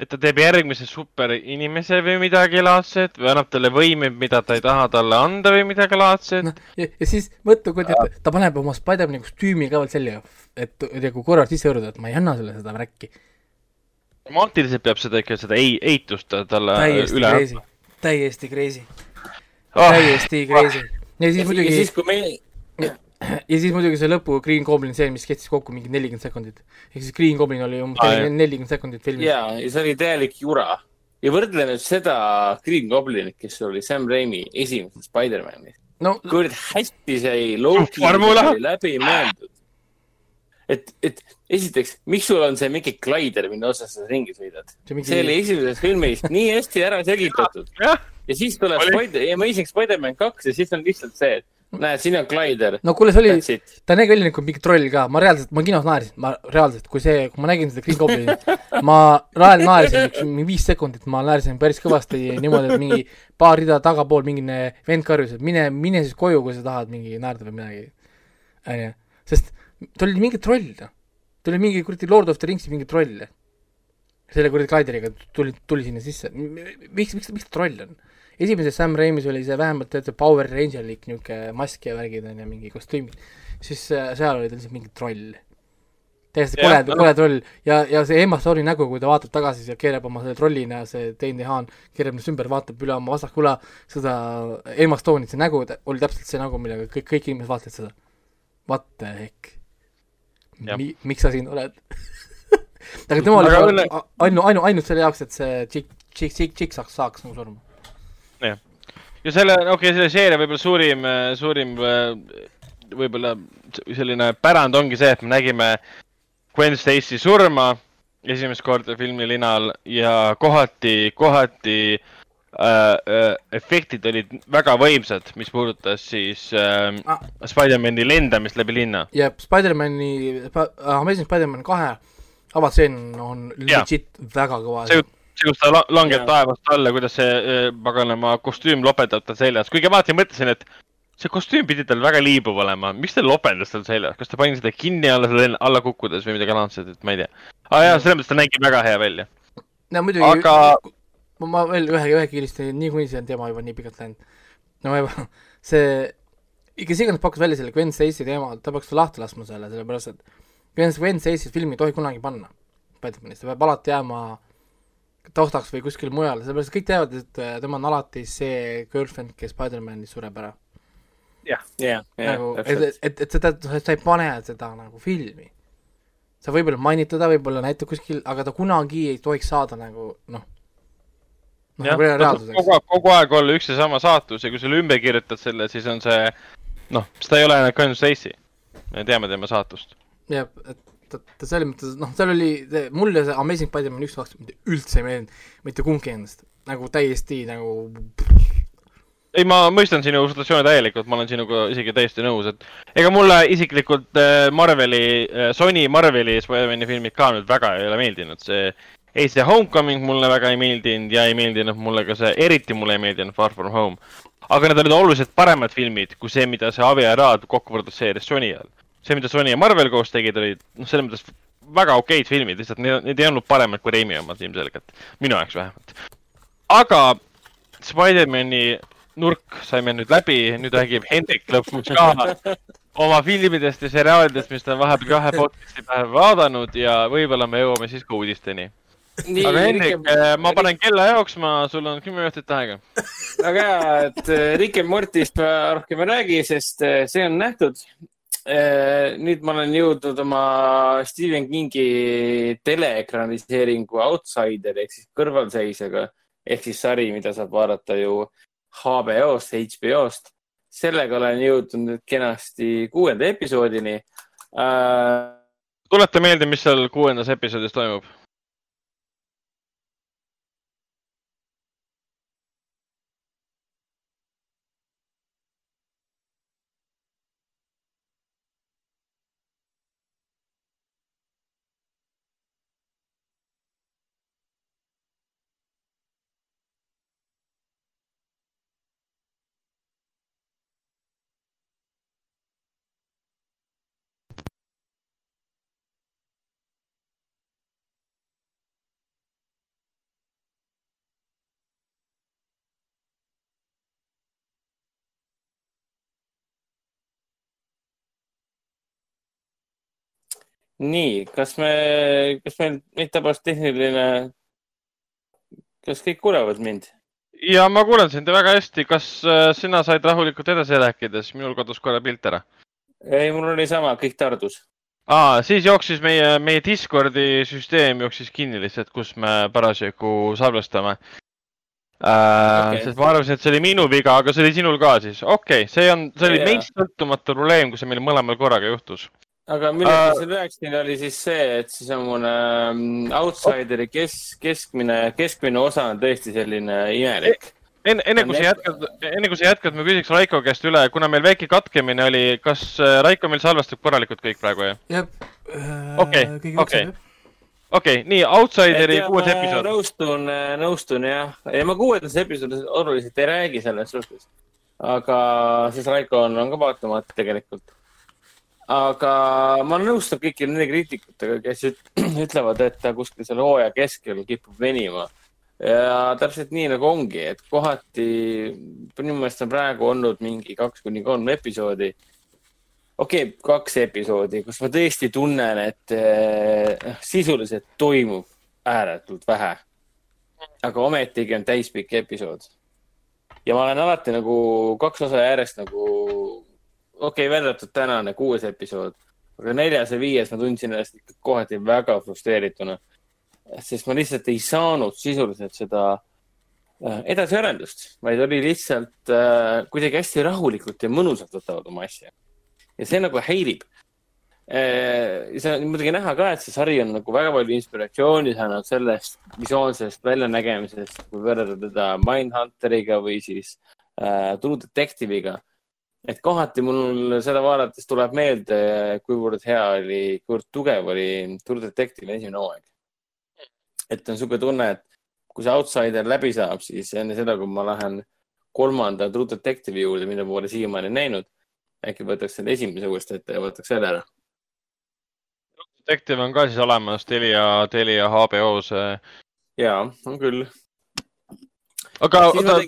et ta teeb järgmise superinimese või midagi laadset või annab talle võimeid, mida ta ei taha talle anda või midagi laadset no,. Ja, ja siis mõtle, kui ta, ta paneb oma Spider-mani kostüümi ka veel selja, et nagu korraks sisse juurde, et ma ei anna sulle seda värki temaatiliselt peab seda ikka, seda ei, eitust talle täiesti üle crazy, täiesti crazy oh., täiesti crazy. ja siis muidugi. ja siis, kui meil ja siis muidugi see lõpu Green Goblin, see, mis kestis kokku mingi nelikümmend sekundit. ehk siis Green Goblin oli umbes ah, nelikümmend sekundit filmis. jaa, ja see oli täielik jura. ja võrdle nüüd seda Green Goblinit, kes oli Sam Raimi esimeses Spider-manis no,. kuivõrd hästi see Loki läbi mõeldud et, et esiteks, miks sul on see mingi Glider, mille osas sa ringi sõidad? see, mingi... see oli esimeses filmis nii hästi ära selgitatud. ja siis tuleb Spider, Amazing Spider-man kaks ja siis on lihtsalt see, et näed, siin on Glider. no kuule, see oli, ta nägi välja nagu mingi troll ka, ma reaalselt, ma kinos naersin, ma reaalselt, kui see, kui ma nägin seda Green Goblinit, ma reaalselt naersin mingi viis sekundit, ma naersin päris kõvasti niimoodi, et mingi paar rida tagapool mingine vend karjus, et mine, mine siis koju, kui sa tahad mingi naerda või midagi. onju, sest ta oli mingi troll, noh. ta oli mingi kuradi Lord of the Ringsi mingi troll. selle kuradi Glideriga tuli, tuli sinna sisse, miks, miks, miks ta troll on? esimeses Sam Raimis oli see vähemalt tead see Power Rangerlik niisugune mask ja värgid on ju, mingi kostüümid, siis äh, seal oli ta lihtsalt mingi troll. täiesti kole, kole troll ja, ja see Emma Stone'i nägu, kui ta vaatab tagasi ja keerab oma selle trollina, see Dane DeHaan keerab ennast ümber, vaatab üle oma vasakule seda Emma Stone'it, see nägu oli täpselt see nägu, millega kõik, kõik inimesed vaatasid seda. What the heck? Mi-, miks sa siin oled? Aga tema oli ainu, ainu, ainult selle jaoks, et see tšikk, tšikk, tšikk, tšikk saaks, saaks nagu surma. Jah, ja selle, okei okay,, selle seeria võib-olla suurim, suurim võib-olla selline pärand ongi see, et me nägime Gwen Stacy surma esimest korda filmi linal ja kohati, kohati äh, äh, efektid olid väga võimsad, mis puudutas siis äh, ah. Spider-man'i lendamist läbi linna. jah, Spider-man'i, Amazing Spider-man kahe avatseen on legit ja. väga kõva. see kus ta langeb taevast alla, kuidas see äh, paganama kostüüm lopendab tal seljas, kuigi vaatasin, mõtlesin, et see kostüüm pidi tal väga liibuv olema, miks ta lopendas tal seljas, kas ta pani seda kinni alla, alla kukkudes või midagi laadset, et ma ei tea. aa ah, jaa, selles mõttes ta nägi väga hea välja. no muidugi aga... ma, ma veel ühe, ühe kiiresti, niikuinii see on teema juba nii pikalt läinud. no ma juba, see, kes iganes pakkus välja selle Gwen Stacy teema, ta peaks lahti laskma selle, sellepärast et Gwen, Gwen Stacy's filmi ei tohi kunagi panna. Batmanist, ta peab alati jääma taustaks või kuskil mujal, sellepärast kõik teavad, et äh, tema on alati see girlfriend, kes Spider-manis sureb ära. jah, jah, jah. nagu, et, et, et seda, sa ei pane seda nagu filmi. sa võib-olla mainid teda, võib-olla näitad kuskil, aga ta kunagi ei tohiks saada nagu noh, noh nagu reaalsuseks. kogu aeg, kogu aeg olla üks ja sama saatus ja kui sa ümber kirjutad selle, siis on see noh, ta ei ole enam Gwen Stacy. me teame tema saatust. jah, et ta selles mõttes, noh, seal oli, mulle see Amazing Spider-man üks, kaks mitte üldse ei meeldinud, mitte kumbki endast, nagu täiesti nagu ei, ma mõistan sinu situatsiooni täielikult, ma olen sinuga isegi täiesti nõus, et ega mulle isiklikult äh, Marveli, äh, Sony Marveli Spider-man'i filmid ka nüüd väga ei ole meeldinud, see Ace Homecoming mulle väga ei meeldinud ja ei meeldinud mulle ka see, eriti mulle ei meeldinud Far From Home. aga need olid oluliselt paremad filmid kui see, mida see Avi Arad kokku produtseeris Sony ajal see, mida Sony ja Marvel koos tegid, olid noh, selles mõttes väga okeid filmid, lihtsalt need, need ei olnud paremad kui Raimi omad ilmselgelt, minu jaoks vähemalt. aga Spider-man'i nurk saime nüüd läbi, nüüd räägib Hendrik lõpuks ka oma filmidest ja seriaalidest, mis ta vahepeal kahe podcast'i päeva vaadanud ja võib-olla me jõuame siis ka uudisteni. Nii, aga Hendrik. Eh, ma panen kella jooksma, sul on kümme minutit aega. väga hea, et eh, Rick and Mortist ma rohkem ei räägi, sest eh, see on nähtud Äh, nüüd ma olen jõudnud oma Stephen Kingi teleekraniseeringu Outsider ehk siis kõrvalseisjaga ehk siis sari, mida saab vaadata ju HBO-st, HBO-st. sellega olen jõudnud nüüd kenasti kuuenda episoodini äh.... tuleta meelde, mis seal kuuendas episoodis toimub nii, kas me, kas meil, meid tabas tehniline, kas kõik kuulevad mind? ja ma kuulen sind väga hästi, kas äh, sina said rahulikult edasi rääkida, siis minul kadus korra pilt ära. ei, mul oli sama, kõik tardus. aa, siis jooksis meie, meie Discordi süsteem jooksis kinni lihtsalt, kus me parasjagu salvestame äh, okay.. sest ma arvasin, et see oli minu viga, aga see oli sinul ka siis, okei okay,, see on, see oli yeah. meist sõltumatu probleem, kui see meil mõlemal korraga juhtus aga millest ma uh, siin rääkisin, oli siis see, et seesamune um, outsideri kes, keskmine, keskmine osa on tõesti selline imelik. enne, enne kui sa jätkad, enne kui sa jätkad, ma küsiks Raiko käest üle, kuna meil väike katkemine oli, kas äh, Raiko meil salvestab korralikult kõik praegu, jah? jah. okei, okei. okei, nii, Outsideri kuues episood. nõustun, äh, nõustun jah, ja ma kuuendas episoodis oluliselt ei räägi selles suhtes. aga siis Raiko on, on ka vaatamata tegelikult. Aga ma nõustun kõiki nende kriitikutega, kes ütlevad, et ta kuskil seal hooaja keskel kipub venima ja täpselt nii nagu ongi, et kohati minu meelest on praegu olnud mingi kaks kuni kolm episoodi. okei okay,, kaks episoodi, kus ma tõesti tunnen, et äh, sisuliselt toimub ääretult vähe. aga ometigi on täispikk episood. ja ma olen alati nagu kaks osa järjest nagu, okei okay,, välja arvatud tänane kuues episood, aga neljas ja viies ma tundsin ennast kohati väga frustreerituna sest ma lihtsalt ei saanud sisuliselt seda äh, edasiarendust, vaid oli lihtsalt äh, kuidagi hästi rahulikult ja mõnusalt võtavad oma asja. ja see nagu häirib äh,. see on muidugi näha ka, et see sari on nagu väga palju inspiratsiooni saanud sellest visioonsest väljanägemisest, kui võrrelda teda Mindhunteriga või siis äh, True Detective'iga. Et kohati mul seda vaadates tuleb meelde, kuivõrd hea oli, kuivõrd tugev oli True Detective'i esimene hooaeg et on niisugune tunne, et kui see outsider läbi saab, siis enne seda, kui ma lähen kolmanda True Detective'i juurde, mida ma pole siiamaani näinud, äkki võtaks selle esimese uuesti ette ja võtaks selle ära. Detective on ka siis olemas Telia, Telia HBO-s. ja, on küll. aga, oota,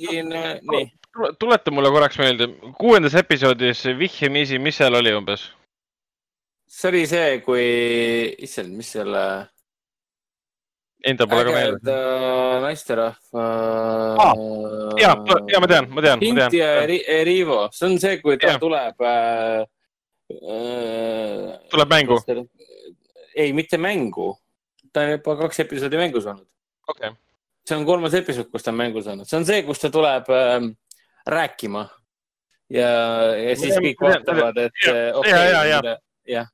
tuleta mulle korraks meelde, kuuendas episoodis vihjamisi, mis seal oli umbes? see oli see, kui, issand, mis selle Endal pole ka meeles. naisterahva ah,. ja, ja ma tean, ma tean. Inti ja Rivo, see on see, kui ta ja. tuleb äh,. Äh, tuleb mängu? ei, mitte mängu. ta on juba kaks episoodi mängus olnud. okei okay.. see on kolmas episood, kus ta on mängus olnud, see on see, kus ta tuleb äh, rääkima. ja, ja siis kõik vaatavad, et. ja, ja jah.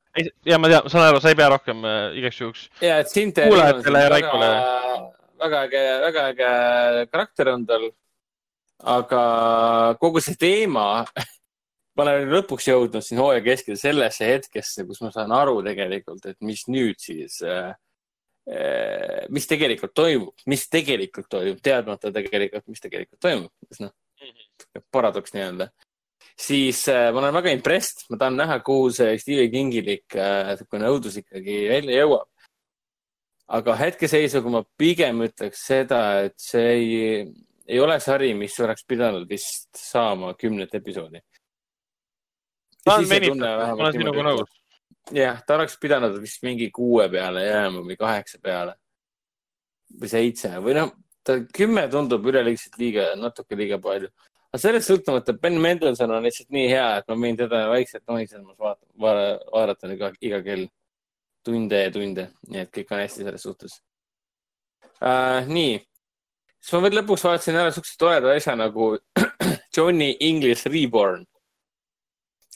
ja ma tean, saan aru, sa ei pea rohkem äh, igaks juhuks. ja, et Sinte. kuulajatele ja Raikole. väga äge, väga äge karakter on tal. aga kogu see teema ma olen lõpuks jõudnud siin hooaja keskel sellesse hetkesse, kus ma saan aru tegelikult, et mis nüüd siis äh, mis tegelikult toimub, mis tegelikult toimub, teadmata tegelikult, mis tegelikult toimub, noh, mhm. Paradoks nii-öelda siis äh, ma olen väga impressed, ma tahan näha, kuhu see Stephen Kingilik äh, niisugune õudus ikkagi välja jõuab. aga hetkeseisuga ma pigem ütleks seda, et see ei, ei ole sari, mis oleks pidanud vist saama kümnet episoodi. ma olen sinuga nõus. jah, ta oleks pidanud vist mingi kuue peale jääma või kaheksa peale või seitse või noh, ta kümme tundub üleliigselt liiga, natuke liiga palju aga sellest sõltumata Ben Mendelson on lihtsalt nii hea, et ma võin teda vaikselt nohisemas vaadata, vaadata iga, iga kell tunde ja tunde, nii et kõik on hästi selles suhtes uh,. nii, siis ma veel lõpuks vaatasin ära siukse toreda asja nagu Johnny English Reborn.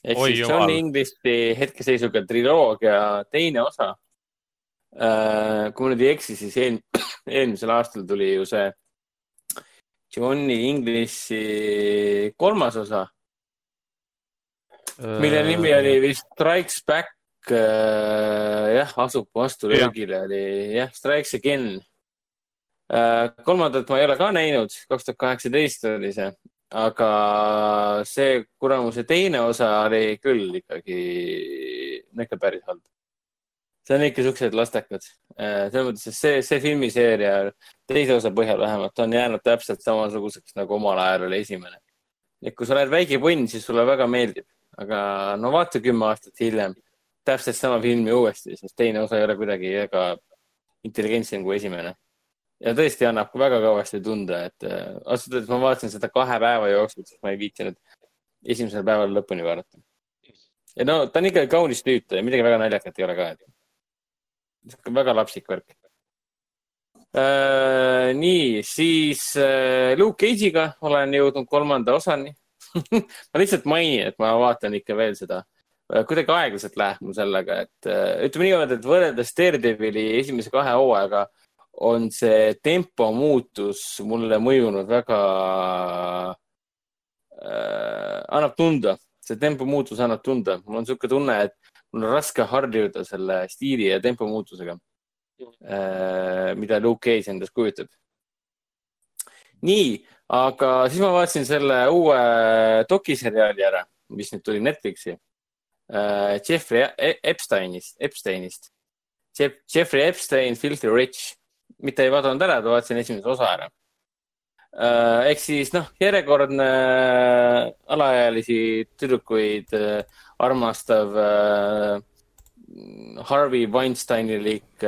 ehk siis Johnny Englishi hetkeseisuga triloogia teine osa. Kui ma nüüd ei eksi, siis eel, eelmisel aastal tuli ju see Johnny Englishi kolmas osa, mille äh, nimi oli vist Strikes Back äh,. jah, asub vastu löögile oli jah, Strikes Again äh,. kolmandat ma ei ole ka näinud, kaks tuhat kaheksateist oli see, aga see kuramuse teine osa oli küll ikkagi ikka päris halb see on ikka siuksed lastekad. Äh, selles mõttes, et see, see filmiseeria teise osa põhjal vähemalt on jäänud täpselt samasuguseks nagu omal ajal oli esimene. et kui sa oled väike punn, siis sulle väga meeldib, aga no vaata kümme aastat hiljem täpselt sama filmi uuesti, sest teine osa ei ole kuidagi väga intelligentsem kui esimene. ja tõesti annab väga kõvasti tunda, et äh, ausalt öeldes ma vaatasin seda kahe päeva jooksul, sest ma ei viitsinud esimesel päeval lõpuni vaadata. ja no ta on ikka kaunis tüütu ja midagi väga naljakat ei ole ka väga lapsik värk äh,. nii, siis äh, Luke Cage'iga olen jõudnud kolmanda osani ma lihtsalt mainin, et ma vaatan ikka veel seda äh,. kuidagi aeglaselt läheb mul sellega, et ütleme niimoodi, et võrreldes Daredevili esimese kahe hooajaga on see tempo muutus mulle mõjunud väga äh,, annab tunda, see tempo muutus annab tunda. mul on niisugune tunne, et mul on raske harjuda selle stiili ja tempo muutusega äh,, mida Luke Cage endast kujutab. nii, aga siis ma vaatasin selle uue dokiseriaali ära, mis nüüd tuli Netflixi äh,. Jeffrey e-, Epsteinist, Epsteinist. Jeff, Jeffrey Epstein, Filthy Rich mitte ei vaadanud ära, vaatasin esimese osa ära. Äh, ehk siis noh, järjekordne äh, alaealisi tüdrukuid äh, armastav Harvey Weinsteinilik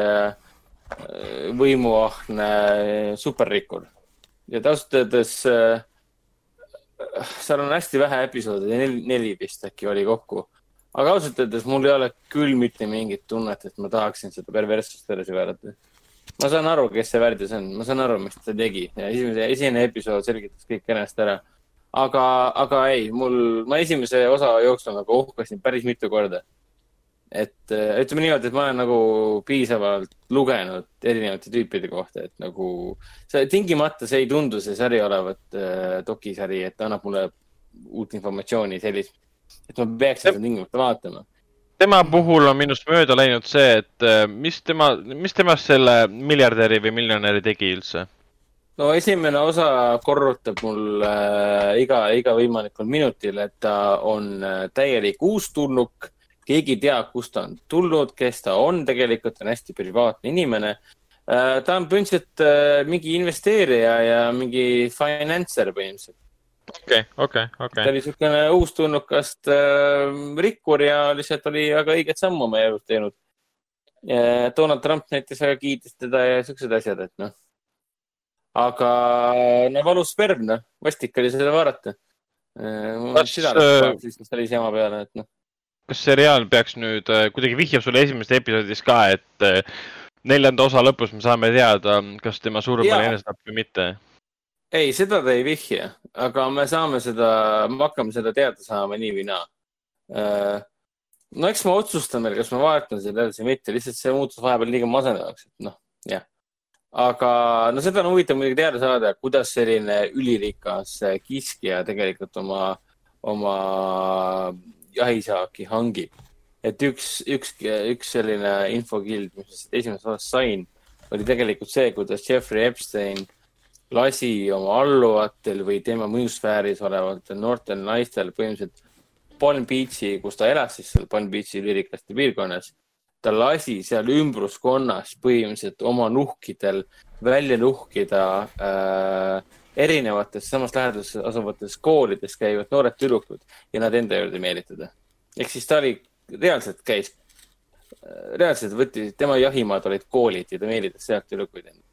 võimuahne superrikkur. ja ausalt öeldes seal on hästi vähe episoode, neli, neli vist äkki oli kokku. aga ausalt öeldes mul ei ole küll mitte mingit tunnet, et ma tahaksin seda perverssust edasi vaadata ma saan aru, kes see värdjas on, ma saan aru, miks ta tegi ja esimese, esimene episood selgitas kõik kenasti ära. aga, aga ei, mul, ma esimese osa jooksul nagu uhkasin päris mitu korda. et äh, ütleme niimoodi, et ma olen nagu piisavalt lugenud erinevate tüüpide kohta, et nagu see tingimata see ei tundu see sari olevat äh, dokisari, et annab mulle uut informatsiooni sellist, et ma peaks seda tingimata vaatama tema puhul on minust mööda läinud see, et äh, mis tema, mis temast selle miljardäri või miljonäri tegi üldse? no esimene osa korrutab mul äh, iga, iga võimalikul minutil, et ta on äh, täielik uustulnuk. keegi ei tea, kust ta on tulnud, kes ta on, tegelikult on hästi privaatne inimene äh,. ta on põhimõtteliselt äh, mingi investeerija ja mingi financer põhimõtteliselt okei, okei, okei. ta oli niisugune uustulnukast äh, rikkur ja lihtsalt oli väga õiget sammu oma elus teinud. Donald Trump näiteks väga kiitis teda ja siuksed asjad, et noh. aga no valus sperm, noh, vastik oli seda vaadata äh,. kas äh, siis oli jama peale, et noh. kas seriaal peaks nüüd äh, kuidagi vihjab sulle esimeses episoodis ka, et äh, neljanda osa lõpus me saame teada, kas tema surm oli enesetapp või mitte? Ei, seda ta ei vihja, aga me saame seda, me hakkame seda teada saama nii või naa. Äh, no eks ma otsustan veel, kas ma vaatan seda edasi või mitte, lihtsalt see muutus vahepeal liiga masendavaks, et noh, jah. aga no seda on huvitav muidugi teada saada, kuidas selline ülirikas kiskja tegelikult oma, oma jahisaaki hangib. et üks, üks, üks selline infokild, mis esimesest osast sain, oli tegelikult see, kuidas Jeffrey Epstein lasi oma alluvatel või tema mõjusfääris olevatel noortel naistel põhimõtteliselt Palm Beachi, kus ta elas siis seal Palm Beachi lüürikaste piirkonnas. ta lasi seal ümbruskonnas põhimõtteliselt oma nuhkidel välja nuhkida äh, erinevates samas läheduses asuvates koolides käivad noored tüdrukud ja nad enda juurde meelitada. ehk siis ta oli, reaalselt käis, äh, reaalselt võttis, tema jahimaad olid koolid ja ta meelitas sealt tüdrukuid enda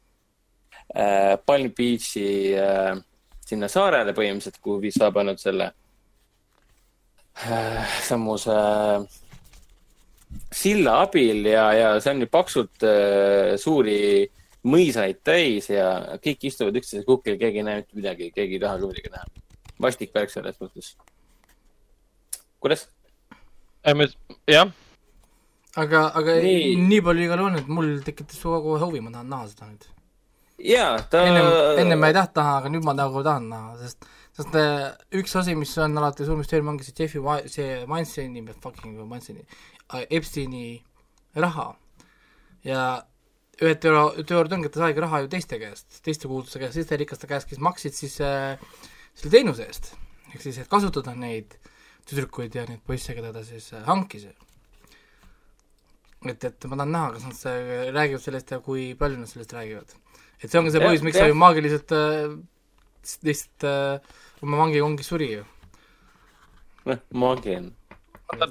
äh, Palm Beachi äh, sinna saarele põhimõtteliselt, kuhu saab ainult selle äh, sammuse äh, silla abil ja, ja see on ju paksult äh, suuri mõisaid täis ja kõik istuvad üksteise kukil, keegi ei näe mitte midagi, keegi ei taha ka midagi näha. vastik värk selles mõttes. kuidas? jah. aga, aga nii, nii palju igal on, et mul tekitas kohe huvi, ma tahan näha seda nüüd jaa, ta ennem, ennem ma ei tahtnud näha, aga nüüd ma nagu tahan näha, sest sest äh, üks asi, mis on alati suur müsteerium, ongi see Jeffi, see Weinsteini, fucking Weinsteini, äh, Epsteini raha. ja ühed teoo-, teooriad ongi, et ta saigi raha ju teiste käest, teiste kuulutuse käest, teiste rikaste käest, kes maksid siis äh, selle teenuse eest. ehk siis, et kasutada neid tüdrukuid ja neid poisse, keda ta siis äh, hankis. et, et ma tahan näha, kas nad äh, räägivad sellest ja kui palju nad sellest räägivad et see ongi see põhjus, miks ta ju maagiliselt äh, lihtsalt äh, oma vangikongis suri ju. noh, maagi on.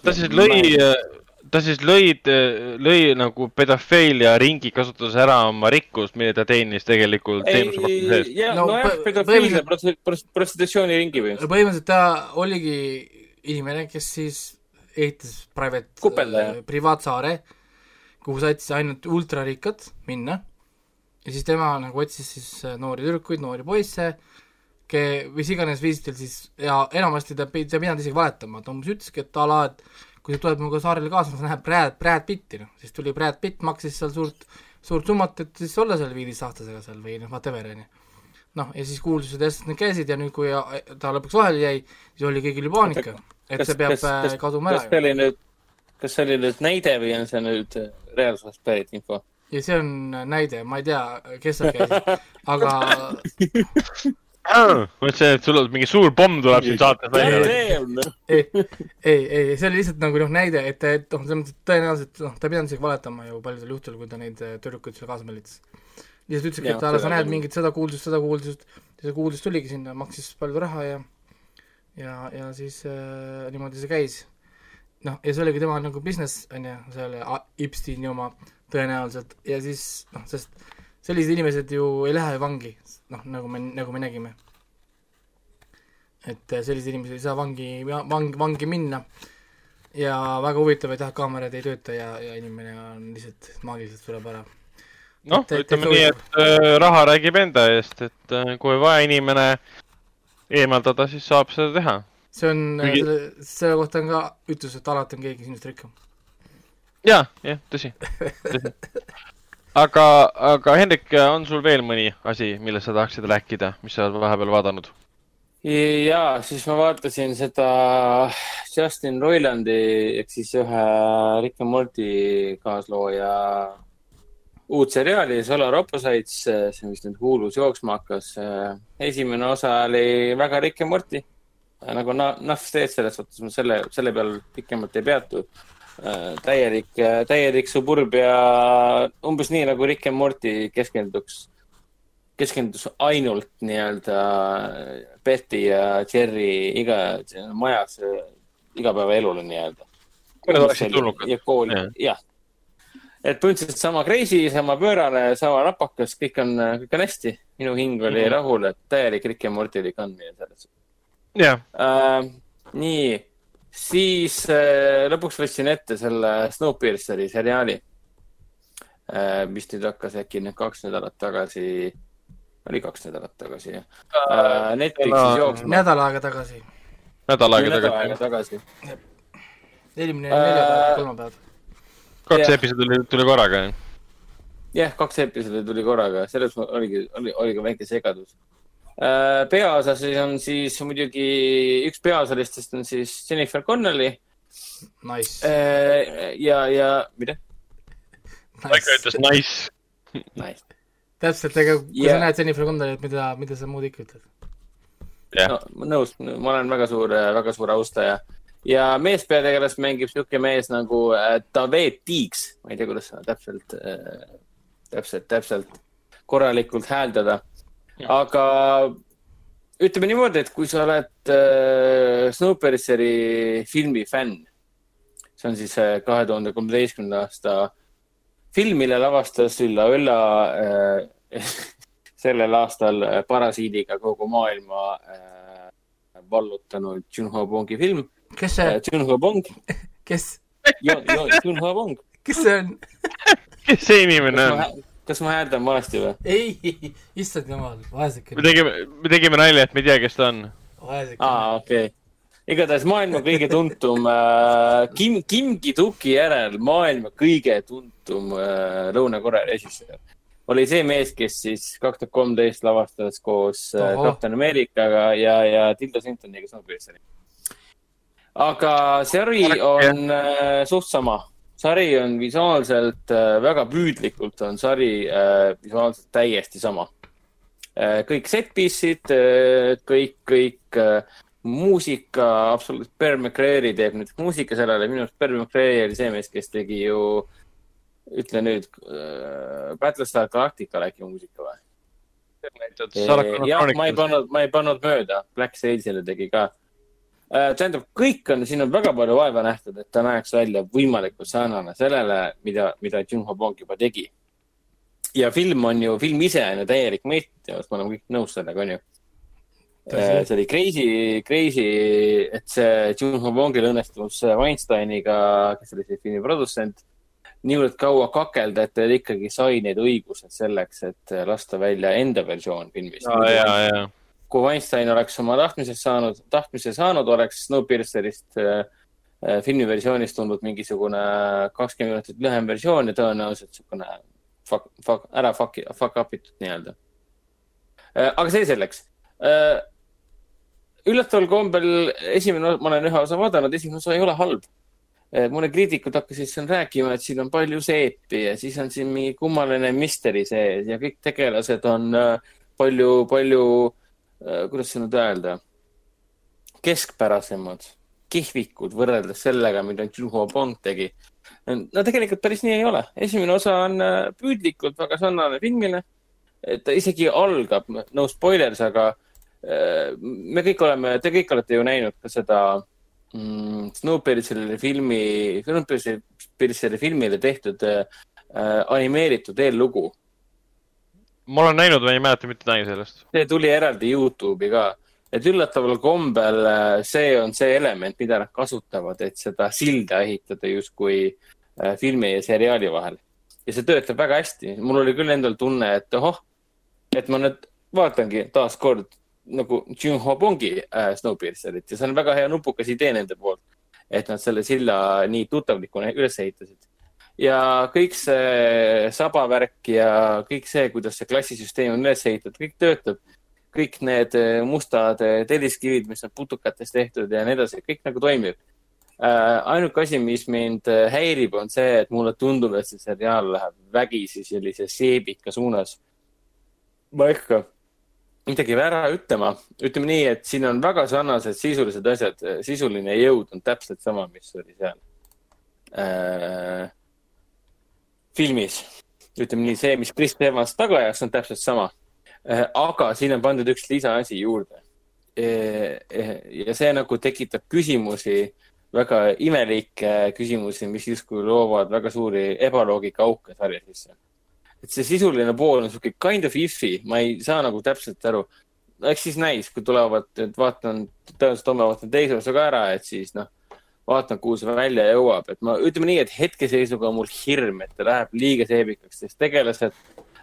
ta siis lõi, ta siis lõi, lõi nagu pedofiilia ringi, kasutades ära oma rikkust, mille ta teenis tegelikult teenuse pakkumise eest. jah, nojah, pedofiilia prostitutsiooni ringi põhimõtteliselt. põhimõtteliselt ta oligi inimene, kes siis ehitas private, äh, privaatsaare, kuhu said siis ainult ultrarikkad minna ja siis tema nagu otsis siis äh, noori tüdrukuid, noori poisse, ke-, mis iganes viisidel siis ja enamasti ta, ta ei pidanud isegi valetama, ta umbes ütleski, et a la, et kui ta tuleb minuga saarele kaasa, siis näeb Brad, Brad Pitti, noh, siis tuli Brad Pitt, maksis seal suurt, suurt summat, et siis olla seal viieteistaastasega seal või noh, whatever, on ju. noh, ja siis kuulsused ja asjad need käisid ja nüüd, kui ta lõpuks vahele jäi, siis oli kõigil ju paanika, et kas, see peab kas, kas, kaduma ära. kas see oli nüüd, kas see oli nüüd näide või on see nüüd reaalsusest pärit info? Ja see on näide, ma ei tea, kes seal käisid, aga mõtlesin, et sul on mingi suur pomm tuleb siin saates välja. ei, ei, ei, see oli lihtsalt nagu noh, näide, et, et noh, selles mõttes, et tõenäoliselt noh, ta ei pidanud isegi valetama ju paljudel juhtudel, kui ta neid äh, tüdrukuid seal kaasa meelitas. lihtsalt ütleski, et sa näed mingit seda kuulsust, seda kuulsust, ja see kuulsus tuligi sinna, maksis palju raha ja ja, ja siis äh, niimoodi see käis. Noh, ja see oligi tema nagu business, on ju, selle Epsteini oma tõenäoliselt ja siis noh, sest sellised inimesed ju ei lähe vangi, noh, nagu me, nagu me nägime. et äh, sellised inimesed ei saa vangi, vang, vangi minna ja väga huvitav, et jah, kaamerad ei tööta ja, ja inimene on lihtsalt maagiliselt sureb ära. noh, ütleme nii, et äh, raha räägib enda eest, et äh, kui vaja inimene eemaldada, siis saab seda teha. See on Kuigi..., selle, selle kohta on ka ütlus, et alati on keegi sinust rikkam. ja, jah, tõsi, tõsi aga, aga Hendrik, on sul veel mõni asi, millest sa tahaksid rääkida, mis sa oled vahepeal vaadanud? ja, siis ma vaatasin seda Justin Roilandi ehk siis ühe Rick and Morty kaaslooja uut seriaali Solar Opposites, see, mis nüüd Hulus jooksma hakkas. esimene osa oli väga Rick and Morty nagu nahv teed selles suhtes, ma selle, selle peal pikemalt ei peatu Äh, täielik, äh, täielik suburbia, umbes nii nagu Rick and Morty keskenduks, keskendus ainult nii-öelda Betty ja Jerry iga, majas igapäevaelule nii-öelda. kui nad oleksid tulnukad. ja kooli, jah. et põhimõtteliselt sama crazy, sama pöörane, sama napakas, kõik on, kõik on hästi. minu hing oli mm -hmm. rahul, et täielik Rick and Morty oli kandmine selles. Jah uh,. nii siis äh, lõpuks võtsin ette selle Snowpierceri seriaali äh,, mis nüüd hakkas äkki nüüd kaks nädalat tagasi, oli kaks nädalat tagasi jah äh,, Netflixis jooksma. nädal aega tagasi. nädal aega tagasi. tagasi. eelmine neljapäev kolmapäev. kaks yeah. episoodi tuli, tuli korraga jah? jah, kaks episoodi tuli korraga, selles oligi, oli, oli ka väike segadus peaosas on siis muidugi, üks peaosalistest on siis Jennifer Connelly. Nice. Äh, ja, ja, mida? Maiko ütles nice. Nice. täpselt, ega kui yeah. sa näed Jennifer Connelly't, mida, mida sa muud ikka ütled? jah yeah. no,, nõus, ma olen väga suur, väga suur austaja ja meespeategelast mängib sihuke mees nagu äh, David Tiiks, ma ei tea, kuidas seda täpselt äh,, täpselt, täpselt korralikult hääldada aga ütleme niimoodi, et kui sa oled äh, Snowpierceri filmi fänn, see on siis äh, kahe tuhande kolmeteistkümnenda aasta film, mille lavastas Ülla Ülla äh, sellel aastal äh, parasiidiga kogu maailma äh, vallutanud Junho Bongi film. kes see äh,? Junho Bong. kes? Junho Bong. kes see on kes see inimene on? Kas ma hääldan valesti või? ei, issand jumal, vaeseke. me tegime, me tegime nalja, et me ei tea, kes ta on. aa, okei okay. igatahes maailma kõige tuntum äh, Kim, Kim Ki-duki järel maailma kõige tuntum äh, Lõuna-Korea režissöör oli see mees, kes siis kaks tuhat kolmteist lavastas koos äh, Captain Americaga ja, ja Tilda Swintoniga Snowpierceri. aga sari on äh, suht sama sari on visuaalselt äh, väga püüdlikult on sari äh, visuaalselt täiesti sama. Äh, kõik set piece'id, kõik, kõik muusika, absoluutselt, Per McRae'i teeb nüüd muusika sellele, minu arust Per McRae oli see mees, kes tegi ju, ütle nüüd äh,, Battlestar Galacticale äkki muusika või? jah, ma ei pannud, ma ei pannud mööda, Black Sailsile tegi ka Äh, tähendab, kõik on, siin on väga palju vaeva nähtud, et ta näeks välja võimalikult sarnane sellele, mida, mida Junho Bong juba tegi. ja film on ju, film ise on ju täielik mett ja me oleme kõik nõus sellega, on ju. Äh, see oli crazy, crazy, et see Junho Bongil õnnestus Weinsteiniga, kes oli siis filmi produtsent, niivõrd kaua kakelda, et ta ikkagi sai need õigused selleks, et lasta välja enda versioon filmist. ja, ja, ja kui Weinstein oleks oma tahtmisest saanud, tahtmise saanud, oleks Snowpiercerist äh, äh, filmiversioonis tulnud mingisugune kakskümmend minutit lühem versioon ja tõenäoliselt niisugune fuck, fuck, ära fuck, fuck up itud nii-öelda. Äh, aga see selleks. üllataval kombel esimene, ma olen ühe osa vaadanud, esimene osa ei ole halb mõned kriitikud hakkasid siin rääkima, et siin on palju seepi ja siis on siin mingi kummaline misteri sees ja kõik tegelased on palju, palju, kuidas seda nüüd öelda keskpärasemad, kihvikud võrreldes sellega, mida Juho Bond tegi. no tegelikult päris nii ei ole. esimene osa on äh, püüdlikult väga sarnane filmile. ta isegi algab, no spoilers, aga äh, me kõik oleme, te kõik olete ju näinud ka seda mm, Snowpiercerile filmi, Snowpiercerile filmile tehtud äh, animeeritud eellugu. Ma olen näinud, ma ei mäleta mitte midagi sellest. see tuli eraldi Youtube'i ka et üllataval kombel äh, see on see element, mida nad kasutavad, et seda silda ehitada justkui äh, filmi ja seriaali vahel. ja see töötab väga hästi. mul oli küll endal tunne, et ohoh, et ma nüüd vaatangi taaskord nagu Jim Hobongi äh, Snowpiercerit ja see on väga hea nupukas idee nende poolt, et nad selle silla nii tuttavlikuna üles ehitasid. Ja kõik see sabavärk ja kõik see, kuidas see klassisüsteem on üles ehitatud, kõik töötab kõik need eh, mustad eh, telliskivid, mis on putukatest tehtud ja nii edasi, kõik nagu toimib äh,. ainuke asi, mis mind eh, häirib, on see, et mulle tundub, et see seriaal läheb vägisi sellise seebika suunas. ma ei hakka midagi ära ütlema, ütleme nii, et siin on väga sarnased sisulised asjad, sisuline jõud on täpselt sama, mis oli seal äh, filmis. ütleme nii, see, mis Chris Evans taga ajas, on täpselt sama Äh, aga siin on pandud üks lisaasi juurde. Äh, äh, ja see nagu tekitab küsimusi, väga imelikke küsimusi, mis justkui loovad väga suuri ebaloogika auke sarja sisse. et see sisuline pool on sihuke kind of iffy, ma ei saa nagu täpselt aru. eks siis näis, kui tulevad, et vaatan, tõenäoliselt homme vaatan teise osa ka ära, et siis noh, vaatan, kuhu see välja jõuab, et ma ütleme nii, et hetkeseisuga on mul hirm, et ta läheb liiga seebikaks, sest tegelased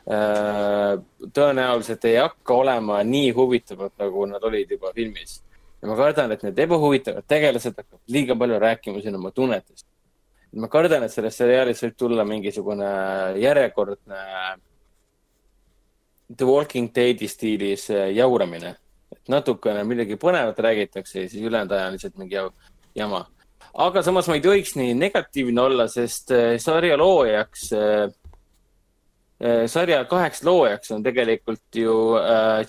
Äh, tõenäoliselt ei hakka olema nii huvitavad, nagu nad olid juba filmis. ja ma kardan, et need ebahuvitavad tegelased hakkavad liiga palju rääkima siin oma tunnetest. ma kardan, et sellest seriaalist võib tulla mingisugune järjekordne The Walking Deadi stiilis äh, jauramine. et natukene millegi põnevat räägitakse ja siis ülejäänud aja on lihtsalt mingi jama. Aga samas ma ei tohiks nii negatiivne olla, sest äh, sarja loojaks äh, Äh, sarja kaheks loojaks on tegelikult ju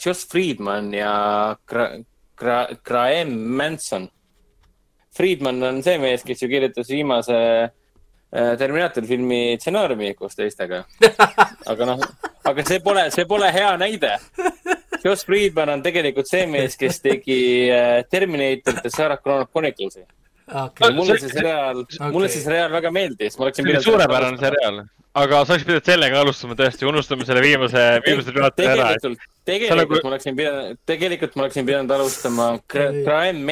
Joss Friedman ja Gra Gra Graham Manson. Friedman on see mees, kes ju kirjutas viimase Terminaatori filmi stsenaariumi koos teistega. aga noh, aga see pole, see pole hea näide. Joss Friedman on tegelikult see mees, kes tegi Terminatorit ja Sarah Chronicles'i okay.. mulle see seriaal okay., mulle see seriaal väga meeldis, ma oleksin pidanud. suurepärane seriaal aga sa oleks pidanud sellega alustama tõesti, unustame selle viimase, viimase juhataja ära. tegelikult, tegelikult nagu... ma oleksin pidanud, tegelikult ma oleksin pidanud alustama Graham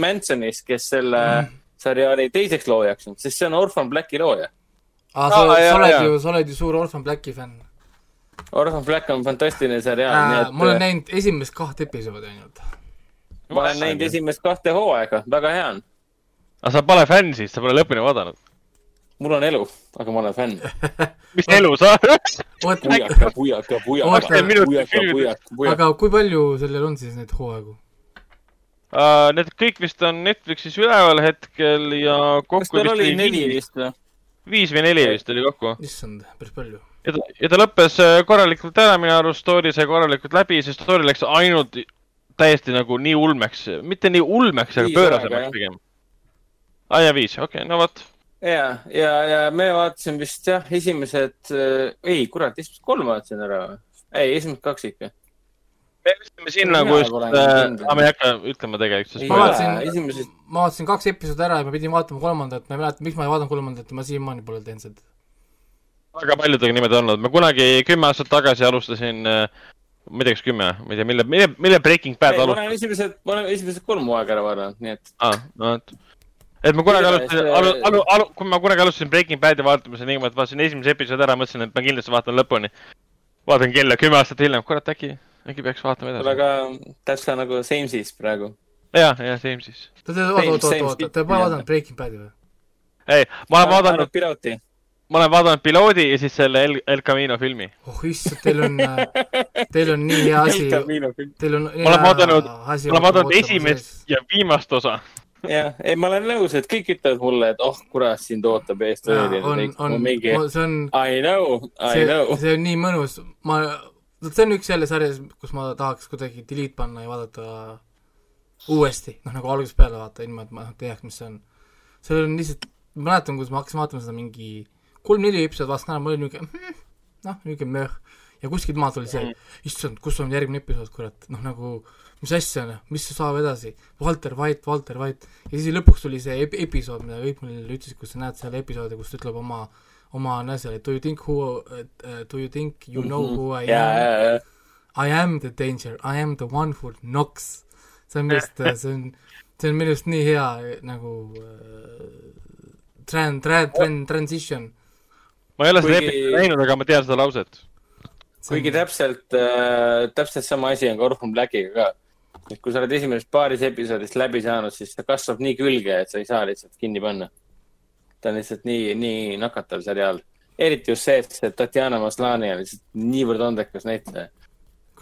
Mansonist, kes selle mm. seriaali teiseks loojaks on, sest see on Orphan Blacki looja. aa, sa, ah, sa oled ju, sa oled ju suur Orphan Blacki fänn. Orphan Black on fantastiline seriaal. Et... ma olen näinud esimest kahte episoodi ainult. ma olen näinud esimest kahte hooaega, väga hea on. Aga sa pole fänn siis, sa pole lõpuni vaadanud? mul on elu, aga ma olen fänn. mis elu sa pujaka, pujaka, pujaka, pujaka, aga kui palju sellel on siis neid hooaegu uh,? Need kõik vist on Netflixis üleval hetkel ja kokku tal oli neli vist või? viis või neli vist oli kokku. issand, päris palju. ja ta, ja ta lõppes äh, korralikult ära, minu arust story sai korralikult läbi, see story läks ainult täiesti nagu nii ulmeks, mitte nii ulmeks, aga pöörasemaks pigem. Aa ah, ja viis, okei okay,, no vot ja, ja, ja me vaatasime vist jah, esimesed äh,, ei kurat, esimesed kolm vaatasin ära. ei, esimesed kaks ikka. me läksime sinna, kus äh,, aga me ei hakka ütlema tegelikult. ma vaatasin esimesed..., ma vaatasin kaks episoodi ära ja ma pidin vaatama kolmandat, ma ei mäleta, miks ma ei vaadanud kolmandat ma siiamaani pole teinud seda. väga paljudega niimoodi olnud, ma kunagi kümme aastat tagasi alustasin äh, ma ei tea, kas kümme, ma ei tea, mille, mille, mille Breaking Bad alustas. ma olen esimesed, ma olen esimesed kolm hooaega ära vaadanud, nii et. aa, no vot et ma kunagi alustasin, alu, alu, alu, kui ma kunagi alustasin Breaking Bad'i vaatamise niimoodi, et vaatasin esimese episoodi ära, mõtlesin, et ma kindlasti vaatan lõpuni. vaatan kella kümme aastat hiljem, kurat, äkki, äkki peaks vaatama edasi. aga täpselt nagu Sames'is praegu. jah, jah, same siis. oota, oota, oota, oota, te pole vaadanud Breaking Badi või? ei, ma olen vaadanud. pilooti. ma olen vaadanud piloodi ja siis selle El, El Camino filmi. oh issand, teil on, äh, teil on nii hea asi. Teil on. ma olen vaadanud, ma olen vaadanud esimest ja viimast osa jah, ei, ma olen nõus, et kõik ütlevad mulle, et oh kurat, sind ootab ees tõeline. on, on, mingi... see on. I know, I see, know. see on nii mõnus, ma, see on üks jälle sarjas, kus ma tahaks kuidagi delete panna ja vaadata uuesti, noh nagu algusest peale vaata, ilma et ma teaks, mis see on. see on lihtsalt, ma mäletan, kus ma hakkasin vaatama seda mingi kolm-neli episoodi vaatasin ära, mul oli niisugune hmm, noh, niisugune möh. Ja kuskilt maalt oli see, issand, kus on järgmine episood, kurat, noh nagu mis asja, noh, mis saab edasi, Walter White, Walter White, ja siis lõpuks tuli see ep episood, mida kõik mulle ütlesid, kus sa näed seal episoodi, kus ta ütleb oma, oma et do you think who uh,, do you think you know who I am yeah,? Yeah, yeah. I am the danger, I am the one who knocks. see on minu arust, see on, see on minu arust nii hea nagu uh, tran-, tran-, tran-, transition. ma ei ole seda episoodi näinud, aga ma tean seda lauset. Kuigi täpselt äh,, täpselt sama asi on ka Orphan Blackiga ka et kui sa oled esimesest paaris episoodist läbi saanud, siis ta kasvab nii külge, et sa ei saa lihtsalt kinni panna. ta on lihtsalt nii, nii nakatav seriaal. eriti just see, et see Tatjana Maslani on lihtsalt niivõrd andekas näitleja.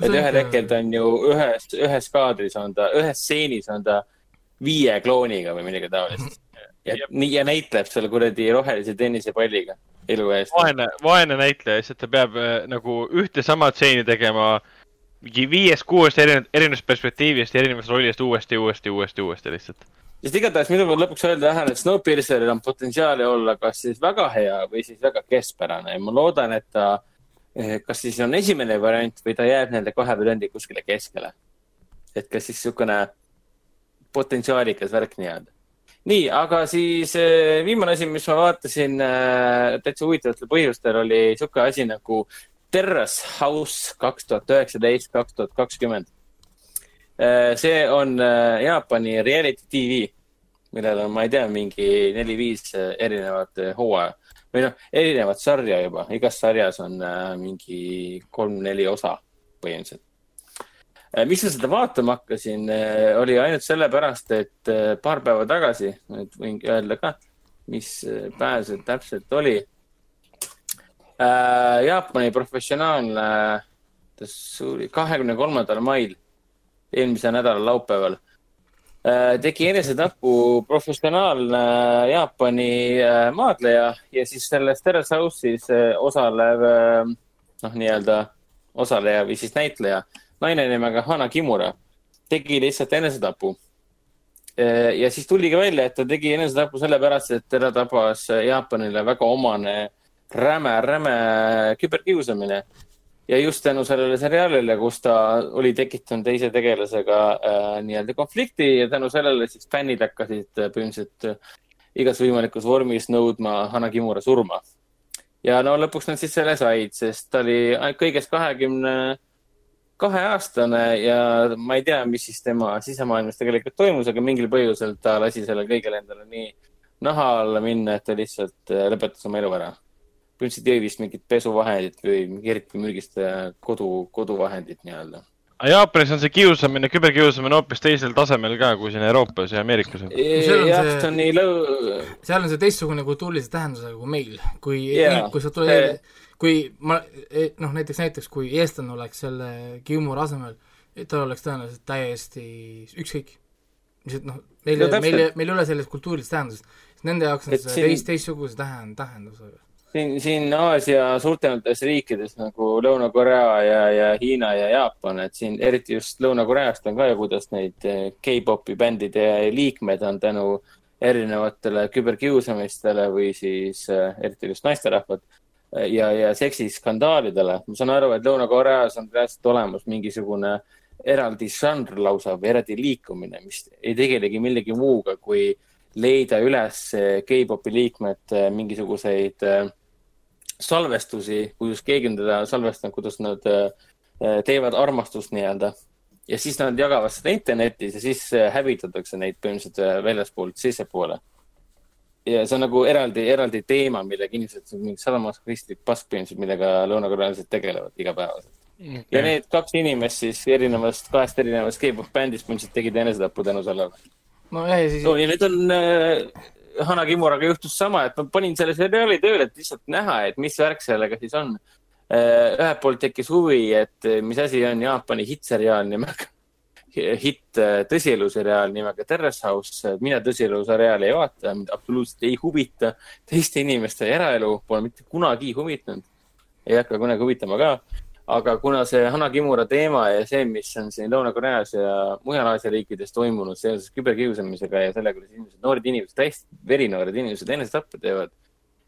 et ühel hetkel ta on ju ühes, ühes kaadris on ta, ühes stseenis on ta viie klooniga või midagi taolist. Ja, nii, ja näitleb selle kuradi rohelise tennisepalliga elu eest. vaene, vaene näitleja, lihtsalt ta peab äh, nagu ühte sama stseeni tegema mingi viiest-kuuest erinevat, erinevast perspektiivist ja erinevast rollist uuesti, uuesti, uuesti, uuesti lihtsalt. sest igatahes minu poolt lõpuks öelda jah, et Snowpierceril on potentsiaali olla kas siis väga hea või siis väga keskpärane ja ma loodan, et ta eh, kas siis on esimene variant või ta jääb nende kahe variandi kuskile keskele. et kas siis niisugune potentsiaalikas värk nii-öelda. Nii, aga siis eh, viimane asi, mis ma vaatasin äh, täitsa huvitavatel põhjustel, oli niisugune asi nagu Terrace House kaks tuhat üheksateist, kaks tuhat kakskümmend. Äh, see on Jaapani reality tv, millel on, ma ei tea, mingi neli-viis erinevat hooaja või noh, erinevat sarja juba, igas sarjas on mingi kolm-neli osa põhimõtteliselt. Miks ma seda vaatama hakkasin, oli ainult sellepärast, et paar päeva tagasi, nüüd võin öelda ka, mis päev see täpselt oli. Äh, Jaapani professionaalne, kahekümne kolmandal mail, eelmise nädala laupäeval. Äh,, tegi enesetapu professionaalne Jaapani äh, maadleja ja siis selles Terrace House'is äh, osalev äh, noh, nii-öelda osaleja või siis näitleja, naine nimega Hana Kimura tegi lihtsalt enesetapu. Äh, ja siis tuligi välja, et ta tegi enesetapu sellepärast, et teda tabas äh, Jaapanile väga omane räme, räme küberkiusamine. ja just tänu sellele seriaalile, kus ta oli tekitanud teise tegelasega äh, nii-öelda konflikti ja tänu sellele siis fännid hakkasid äh, põhimõtteliselt igas võimalikus vormis nõudma Hana Kimura surma. ja no lõpuks nad siis selle said, sest ta oli kõigest kahekümne 20 kaheaastane ja ma ei tea, mis siis tema sisemaailmas tegelikult toimus, aga mingil põhjusel ta lasi sellel kõigel endale nii naha alla minna, et ta lihtsalt äh, lõpetas oma elu ära. Prince Davist mingit pesuvahendit või mingi eriti mürgistaja kodu, koduvahendit nii-öelda ah, Jaapanis on see kiusamine, küberkiusamine hoopis teisel tasemel ka, kui siin Euroopas ja Ameerikas. jah, see on nii lõu-. seal on see teistsugune kultuurilise tähendusega kui meil, kui yeah., kui sa tuled yeah kui ma, e, noh, näiteks, näiteks kui eestlane oleks selle kiumuri asemel, tal oleks tõenäoliselt täiesti ükskõik. lihtsalt noh, meil, meil, meil ei ole sellist kultuurilist tähendust, nende jaoks on see teist, teistsuguse tähend-, tähendusega. Siin, siin Aasia suurtemates riikides nagu Lõuna-Korea ja, ja Hiina ja Jaapan, et siin eriti just Lõuna-Koreast on ka ju, kuidas neid eh, K-popi bändide liikmed on tänu erinevatele küberkiusamistele või siis äh, eriti just naisterahvad ja, ja seksiskandaalidele. ma saan aru, et Lõuna-Koreas on reaalselt olemas mingisugune eraldi žanr lausa või eraldi liikumine, mis ei tegelegi millegi muuga, kui leida üles K-popi liikmed mingisuguseid äh, salvestusi, kuidas keegi on teda salvestanud, kuidas nad äh, teevad armastust nii-öelda. ja siis nad jagavad seda internetis ja siis hävitatakse neid põhimõtteliselt väljaspoolt sissepoole. Ja see on nagu eraldi, eraldi teema, millega inimesed, mingi sadamakristlik pask põhimõtteliselt, millega lõunakorealased tegelevad igapäevaselt. okay.. ja need kaks inimest siis erinevast, kahest erinevast K-pop bändist põhimõtteliselt tegid enesetapu tänu sellele. no ja, siis. no ja nüüd on äh, Hanna Kimuraga juhtus sama, et ma panin selle seriaali tööle, et lihtsalt näha, et mis värk sellega siis on. Äh, ühelt poolt tekkis huvi, et mis asi on Jaapani hittseriaal nimega, hitt äh, tõsieluseriaal nimega Terrace House. mina tõsieluseriaali ei vaata, mind absoluutselt ei huvita. teiste inimeste eraelu pole mitte kunagi huvitanud. ei hakka kunagi huvitama ka aga kuna see Hanna Kimura teema ja see, mis on siin Lõuna-Koreas ja mujal Aasia riikides toimunud seoses küberkiusamisega ja sellega, kuidas inimesed, noored inimesed, täiesti verinoored inimesed enesetappe teevad,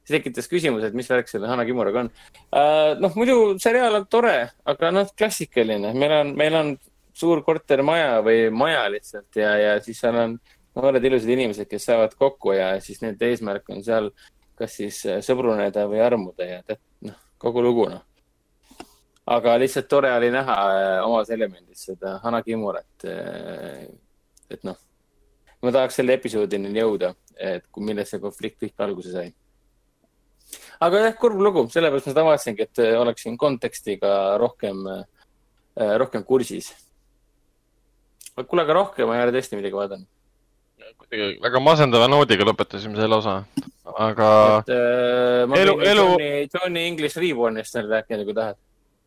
see tekitas küsimuse, et mis värk selle Hanna Kimuraga on uh,. noh, muidu seriaal on tore, aga noh, klassikaline, meil on, meil on suur kortermaja või maja lihtsalt ja, ja siis seal on noored ilusad inimesed, kes saavad kokku ja siis nende eesmärk on seal kas siis sõbruneda või armuda ja tead, noh, kogu lugu, noh aga lihtsalt tore oli näha äh, omas elemendis seda Hana Kimurat. Äh, et noh, ma tahaks selle episoodini jõuda, et millest see konflikt kõik alguse sai. aga jah, kurb lugu, sellepärast ma seda vaatasingi, et äh, oleksin kontekstiga rohkem, rohkem kursis. Kuule, aga rohkem ma ei ole tõesti midagi vaadanud kuidagi väga masendava noodiga lõpetasime selle osa, aga. äh, elu, elu... Johnny, English Rebornist veel rääkida, kui tahad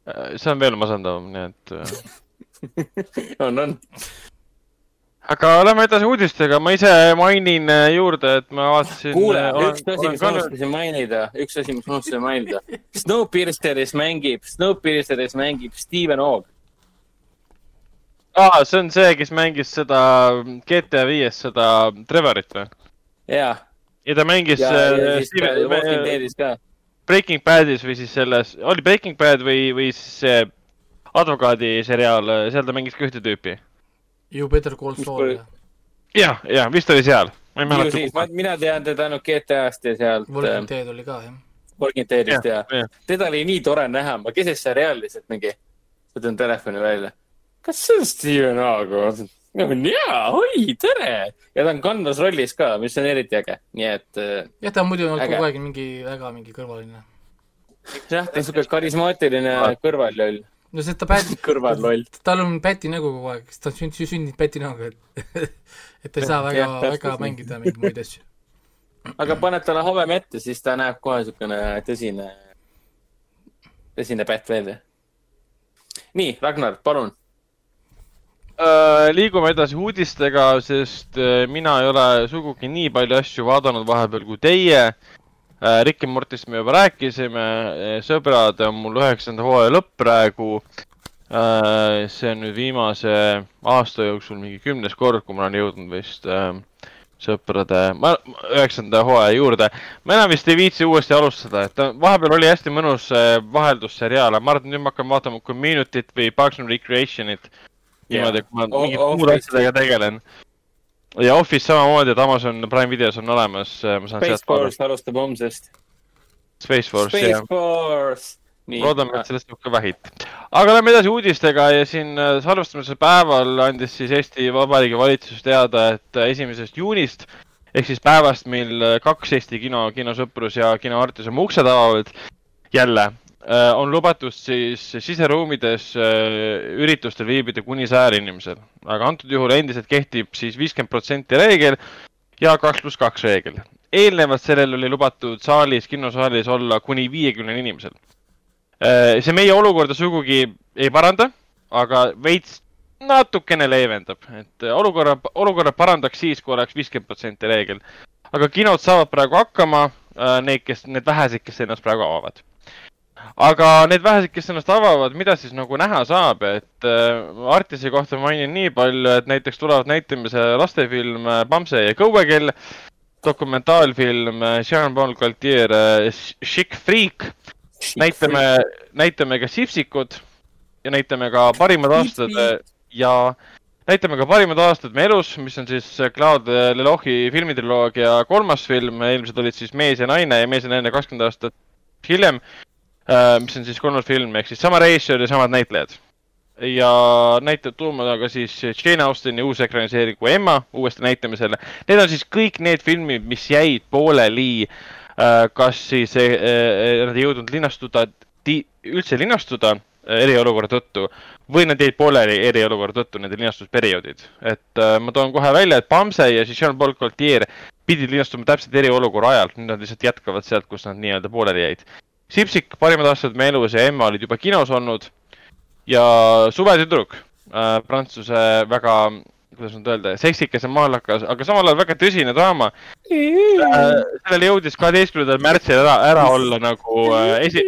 Äh, see on veel masendavam, nii et äh. on, on. aga lähme edasi uudistega, ma ise mainin juurde, et ma vaatasin. kuule, üks asi, mis ma unustasin mainida, üks asi, mis ma unustasin mainida. Snowpierceris mängib, Snowpierceris mängib Steven Ogg. Aa, see on see, kes mängis seda GTA viies seda Trevorit või? jaa. ja ta mängis. ja, ja siis Walking Deadis ka Breaking Badis või siis selles, oli Breaking Bad või, või siis see advokaadiseriaal, seal ta mängis ka ühte tüüpi. You better call Saul. jah, jah, vist oli seal. ma ei mäleta. mina tean teda ainult GTA-st ja sealt. Walking Dead oli ka, jah. Walking Deadist ja, ja. teda oli nii tore näha, ma keset seriaali lihtsalt mingi, võtan telefoni välja. Kas see on Steven Aago? jaa, oi, tere! ja ta on kandvas rollis ka, mis on eriti äge, nii et. Äh, jah, ta on muidu olnud kogu aeg mingi väga mingi kõrvaline. jah, ta on siuke karismaatiline kõrvalloll. no sest ta päti kõrvalloll. tal on päti nägu kogu aeg, sest ta on sünd-, sündinud päti näoga, et et ta ei saa väga, väga mängida mingeid muid asju. aga paned talle habeme ette, siis ta näeb kohe siukene tõsine, tõsine pätt välja. nii, Ragnar, palun liigume edasi uudistega, sest äh, mina ei ole sugugi nii palju asju vaadanud vahepeal kui teie. Äh, Rick and Mortist me juba rääkisime, sõbrad, on mul üheksanda hooaja lõpp praegu. see on nüüd viimase aasta jooksul mingi kümnes kord, kui ma olen jõudnud vist sõprade, üheksanda hooaja juurde. ma enam vist ei viitsi uuesti alustada, et vahepeal oli hästi mõnus vaheldusseriaal, ma arvan, et nüüd ma hakkan vaatama Community't või Parks and Recreation'it niimoodi, kui ma mingite muude asjadega tegelen. ja Office samamoodi, et Amazon Prime videos on olemas. Äh, Space Force alustab homsest. Space Force, jah. Space Force loodame, et sellest tuleb ka vähit. aga lähme edasi uudistega ja siin äh, salvestamise päeval andis siis Eesti Vabariigi Valitsus teada, et äh, esimesest juunist ehk siis päevast, mil kaks Eesti kino, kinosõprus ja kino Artis oma uksed avavad jälle Äh, on lubatud siis siseruumides äh, üritustel viibida kuni sajal inimesel, aga antud juhul endiselt kehtib siis viiskümmend protsenti reegel ja kaks pluss kaks reegel. eelnevalt sellel oli lubatud saalis, kinosaalis olla kuni viiekümnel inimesel. Äh, see meie olukorda sugugi ei paranda, aga veits natukene leevendab, et olukorra, olukorra parandaks siis, kui oleks viiskümmend protsenti reegel. aga kinod saavad praegu hakkama, need, kes, need vähesed, kes ennast praegu avavad aga need vähesed, kes ennast avavad, mida siis nagu näha saab, et äh, Artise kohta mainin nii palju, et näiteks tulevad näitamisele lastefilm äh, Bamse ja kõuekell, dokumentaalfilm äh, Jean-Paul Gaultier äh, Chic Freak, näitame, näitame ka Sipsikud ja näitame ka parimad aastad ja näitame ka parimad aastad me elus, mis on siis Claude Lelochi filmitriloogia kolmas film, eelmised olid siis Mees ja naine ja Mees ja naine kakskümmend aastat hiljem mis on siis kolmas film, ehk siis sama režissöör ja samad näitlejad. ja näitlejad tuumad ka siis Jane Austini uus ekraniseeringu Emma uuesti näitamisele. Need on siis kõik need filmid, mis jäid pooleli, äh, kas siis äh, nad ei jõudnud linnastuda, üldse linnastuda eriolukorra tõttu või nad jäid pooleli eriolukorra tõttu, nende linastusperioodid. et äh, ma toon kohe välja, et Bamse ja siis Jean-Paul Gaultier pidid linastuma täpselt eriolukorra ajal, nüüd nad lihtsalt jätkavad sealt, kus nad nii-öelda pooleli jäid. Sipsik, parimad aastad me elus ja Emma olid juba kinos olnud ja Suvetüdruk äh,, Prantsuse väga, kuidas nüüd öelda, seksikas ja mahlakas, aga samal ajal väga tõsine draama äh,. sellele jõudis kaheteistkümnendal märtsil ära, ära olla nagu äh, esi-,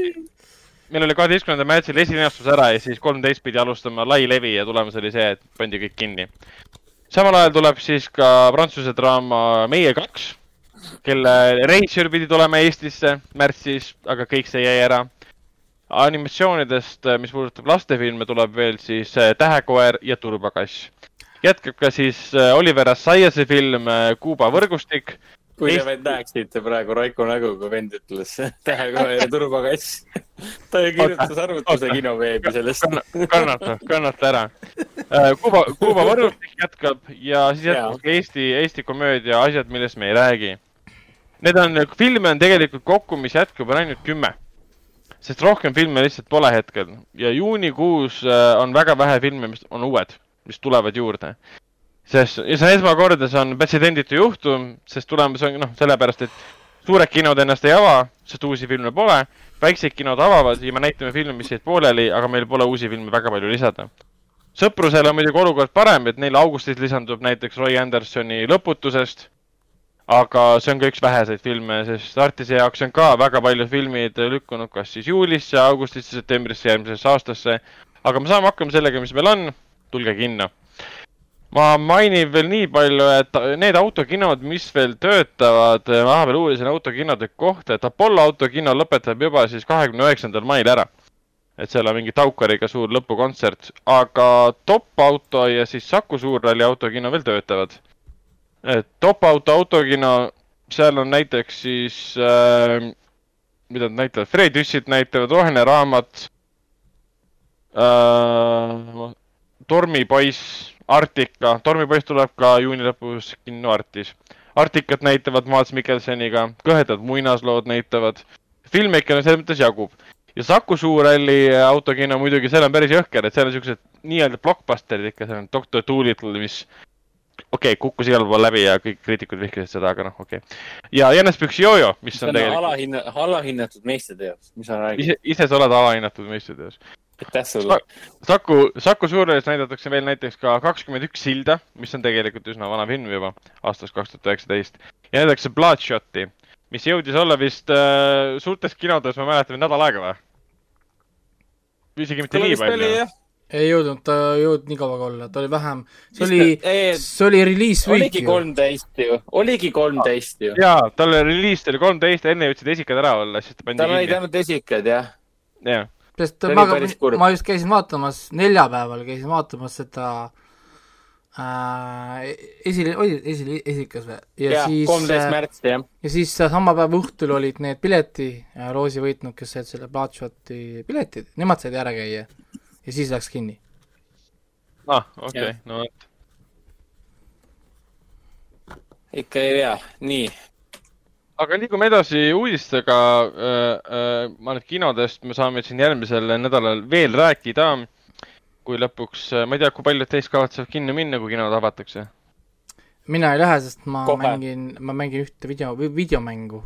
meil oli kaheteistkümnendal märtsil esilinastus ära ja siis kolmteist pidi alustama lai levi ja tulemus oli see, et pandi kõik kinni. samal ajal tuleb siis ka prantsuse draama Meie kaks, kelle režissöör pidi tulema Eestisse märtsis, aga kõik see jäi ära. animatsioonidest, mis puudutab lastefilme, tuleb veel siis äh, Tähekoer ja Turbakass. jätkab ka siis äh, Oliver Assayase film äh, Kuuba võrgustik kui te vaid näeksite praegu Raiko nägu, kui vend ütles tähega ja turbakass. ta ju kirjutas arvutuse kinoveebi sellest. kannata, kannata ära. Kuuba, Kuuba võrgustik jätkab ja siis jätkab ka Eesti, Eesti komöödia Asjad, millest me ei räägi. Need on, filme on tegelikult kokku, mis jätkub, on ainult kümme. sest rohkem filme lihtsalt pole hetkel ja juunikuus äh, on väga vähe filme, mis on uued, mis tulevad juurde sest ja see on esmakordne, see on pretsedenditu juhtum, sest tulemus on noh, sellepärast, et suured kinod ennast ei ava, sest uusi filme pole. väiksed kinod avavad ja me näitame filme, mis jäid pooleli, aga meil pole uusi filme väga palju lisada. sõprusel on muidugi olukord parem, et neil augustis lisandub näiteks Roy Andersoni Lõputusest. Aga see on ka üks väheseid filme, sest Artise jaoks on ka väga paljud filmid lükkunud kas siis juulisse, augustisse, septembrisse, järgmisesse aastasse. aga me saame hakkama sellega, mis meil on. tulge kinno ma mainin veel nii palju, et need autokinod, mis veel töötavad, ma vahepeal uurisin autokinode kohta, et Apollo autokino lõpetab juba siis kahekümne üheksandal mail ära. et seal on mingi Taukariga suur lõpukontsert, aga Top Auto ja siis Saku Suurralli autokino veel töötavad. Et Top Auto autokino, seal on näiteks siis äh,, mida nad näitavad, Fred Üssit näitavad, Roheline raamat äh,, Tormipoiss Arktika, Tormipoiss tuleb ka juuni lõpus kinno Artis. Arktikat näitavad Maats Mikkelseniga, Kõhedad muinaslood näitavad. Filmmaker on selles mõttes jagub. ja Saku Suurhalli autokino muidugi, seal on päris jõhker, et seal on siuksed nii-öelda blockbusterid ikka, seal on Doctor Dolittle, mis okei okay,, kukkus igal pool läbi ja kõik kriitikud vihkasid seda, aga noh, okei okay.. ja Janes Püksijojo, mis on, on tegelikult. alahinna, alahinnatud meistriteos, mis sa räägid? ise, ise sa oled alahinnatud meistriteos aitäh sulle. Saku, Saku Suurhallis näidatakse veel näiteks ka kakskümmend üks silda, mis on tegelikult üsna vana film juba, aastast kaks tuhat üheksateist. ja näidatakse Bloodshoti, mis jõudis olla vist äh, suurtes kinodes, ma mäletan, nädal aega või? isegi mitte nii palju. Ei jõudnud, ta ei jõudnud nii kaua ka olla, ta oli vähem, see oli, see oli release week oligi kolmteist ju, oligi kolmteist ju. jaa, tal oli release oli kolmteist, enne jõudsid esikad ära olla, siis ta pandi tal olid ainult esikad, jah. jah sest ma, ma just käisin vaatamas, neljapäeval käisin vaatamas seda äh, esile, oli esile, esikas või? ja, ja siis kolmteist märts, jah. ja siis sama päeva õhtul olid need pileti äh, roosi võitnud, kes said selle Bloodshoti piletid, nemad said ära käia. Ja siis läks kinni. ah, okei okay., no vot. ikka ei tea, nii aga liigume edasi uudistega äh,. Äh, ma et kinodest me saame siin järgmisel nädalal veel rääkida. kui lõpuks, äh, ma ei tea, kui paljud teist kavatsevad kinno minna, kui kinod avatakse? mina ei lähe, sest ma Kohe. mängin, ma mängin ühte video, videomängu.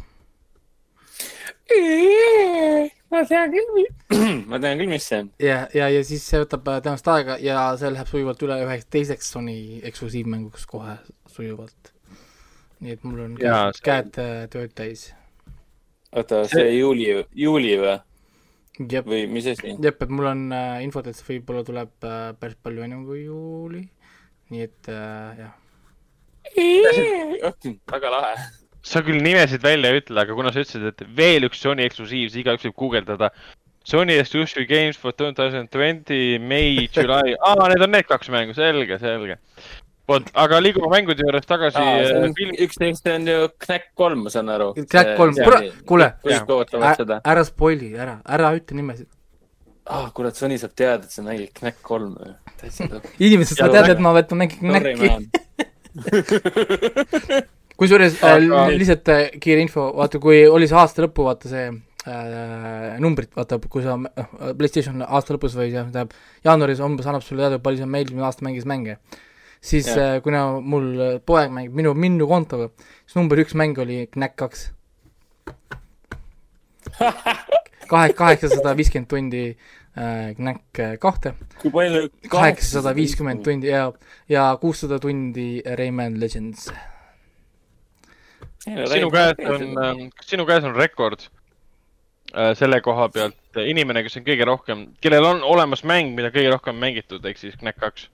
Ma tean küll, ma tean küll, mis see on. ja, ja, ja siis see võtab äh, tõenäoliselt aega ja see läheb sujuvalt üle üheks teiseks Sony eksklusiivmänguks kohe sujuvalt nii et mul on Jaa, käed, käed äh, tööd täis. oota, see juuli, juuli või? või mis asi? jep, et mul on äh, infot, et see võib-olla tuleb äh, päris palju ennem kui juuli. nii et äh, jah. väga lahe. Sa küll nimesid välja ei ütle, aga kuna sa ütlesid, et veel üks Sony eksklusiiv, siis igaüks võib guugeldada. Sony Exclusive Games for two thousand twenty, May, July, aa, need on need kaks mängu, selge, selge vot, aga liigume mängude juures tagasi. Äh, üks neist on ju Knack kolm, ma saan aru. Knack kolm, kuule, ära spoil'i, ära, ära ütle nimesid. ah, kurat, Sony saab teada, et sa mängid Knack kolm. inimesed saavad teada, et ma võtan mängin Knacki kusjuures äh, lihtsalt äh, kiire info, vaata, kui oli see aasta lõpu, vaata see äh, numbrit, vaata, kui sa äh, PlayStation aasta lõpus või tähendab, jaanuaris umbes annab sulle teada, palju sa meeldiv aasta mängis mänge. siis äh, kuna mul poeg mängib minu, minu kontoga, siis number üks mäng oli Knack kaks kahe, kaheksasada viiskümmend tundi äh, Knack kahte. kui palju? kaheksasada viiskümmend tundi ja, ja kuussada tundi Rayman Legends. Sinu käes on, kas sinu käes on rekord äh, selle koha pealt, inimene, kes on kõige rohkem, kellel on olemas mäng, mida kõige rohkem mängitud, ehk siis Knack kaks?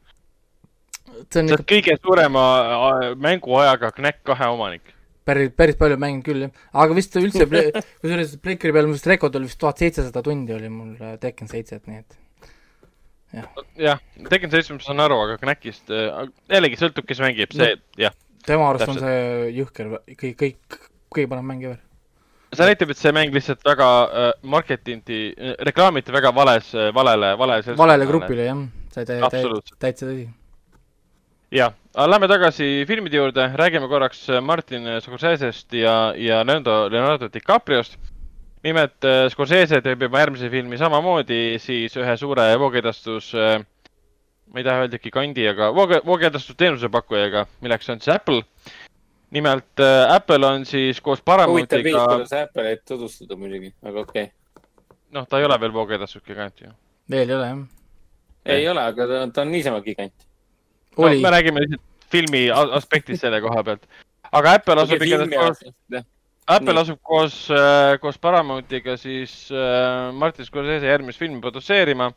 sa oled ikka... kõige suurema äh, mänguajaga Knack kahe omanik päris, päris palju mänginud küll, jah. aga vist üldse, kusjuures Playcari peal vist rekord oli vist tuhat seitsesada tundi oli mul äh, Tekken seitset, nii et jah. jah, Tekken seitse ma saan aru, aga Knackist äh,, jällegi sõltub, kes mängib, see no,, jah. Tema arust on see jõhker, kõik, kõik, kõige parem mäng ever. see näitab, et see mäng lihtsalt väga äh, marketingi reklaamiti väga vales, äh, valele, valele valele grupile, jah. see täitsa tõsi jah, lähme tagasi filmide juurde, räägime korraks äh, Martin Scorsese'st ja, ja Leonardo, Leonardo DiCapriost. nimelt äh, Scorsese teeb juba järgmise filmi samamoodi siis ühe suure voogedastus, äh, ma ei taha öelda gigandi, aga vooge, voogedastusteenuse pakkujaga, milleks on siis Apple. nimelt Apple on siis koos Paramountiga. huvitav pilt, kuidas Apple'it tutvustada muidugi, aga okei okay.. noh, ta ei ole veel voogedastusgigant ju. veel ei ole jah? ei ole, aga ta, ta on niisama gigant no, me räägime lihtsalt filmi aspektist selle koha pealt. aga Apple asub ikka koos, Apple Nii. asub koos, äh, koos Paramountiga siis äh, Martin Scorsese järgmist filmi produtseerima.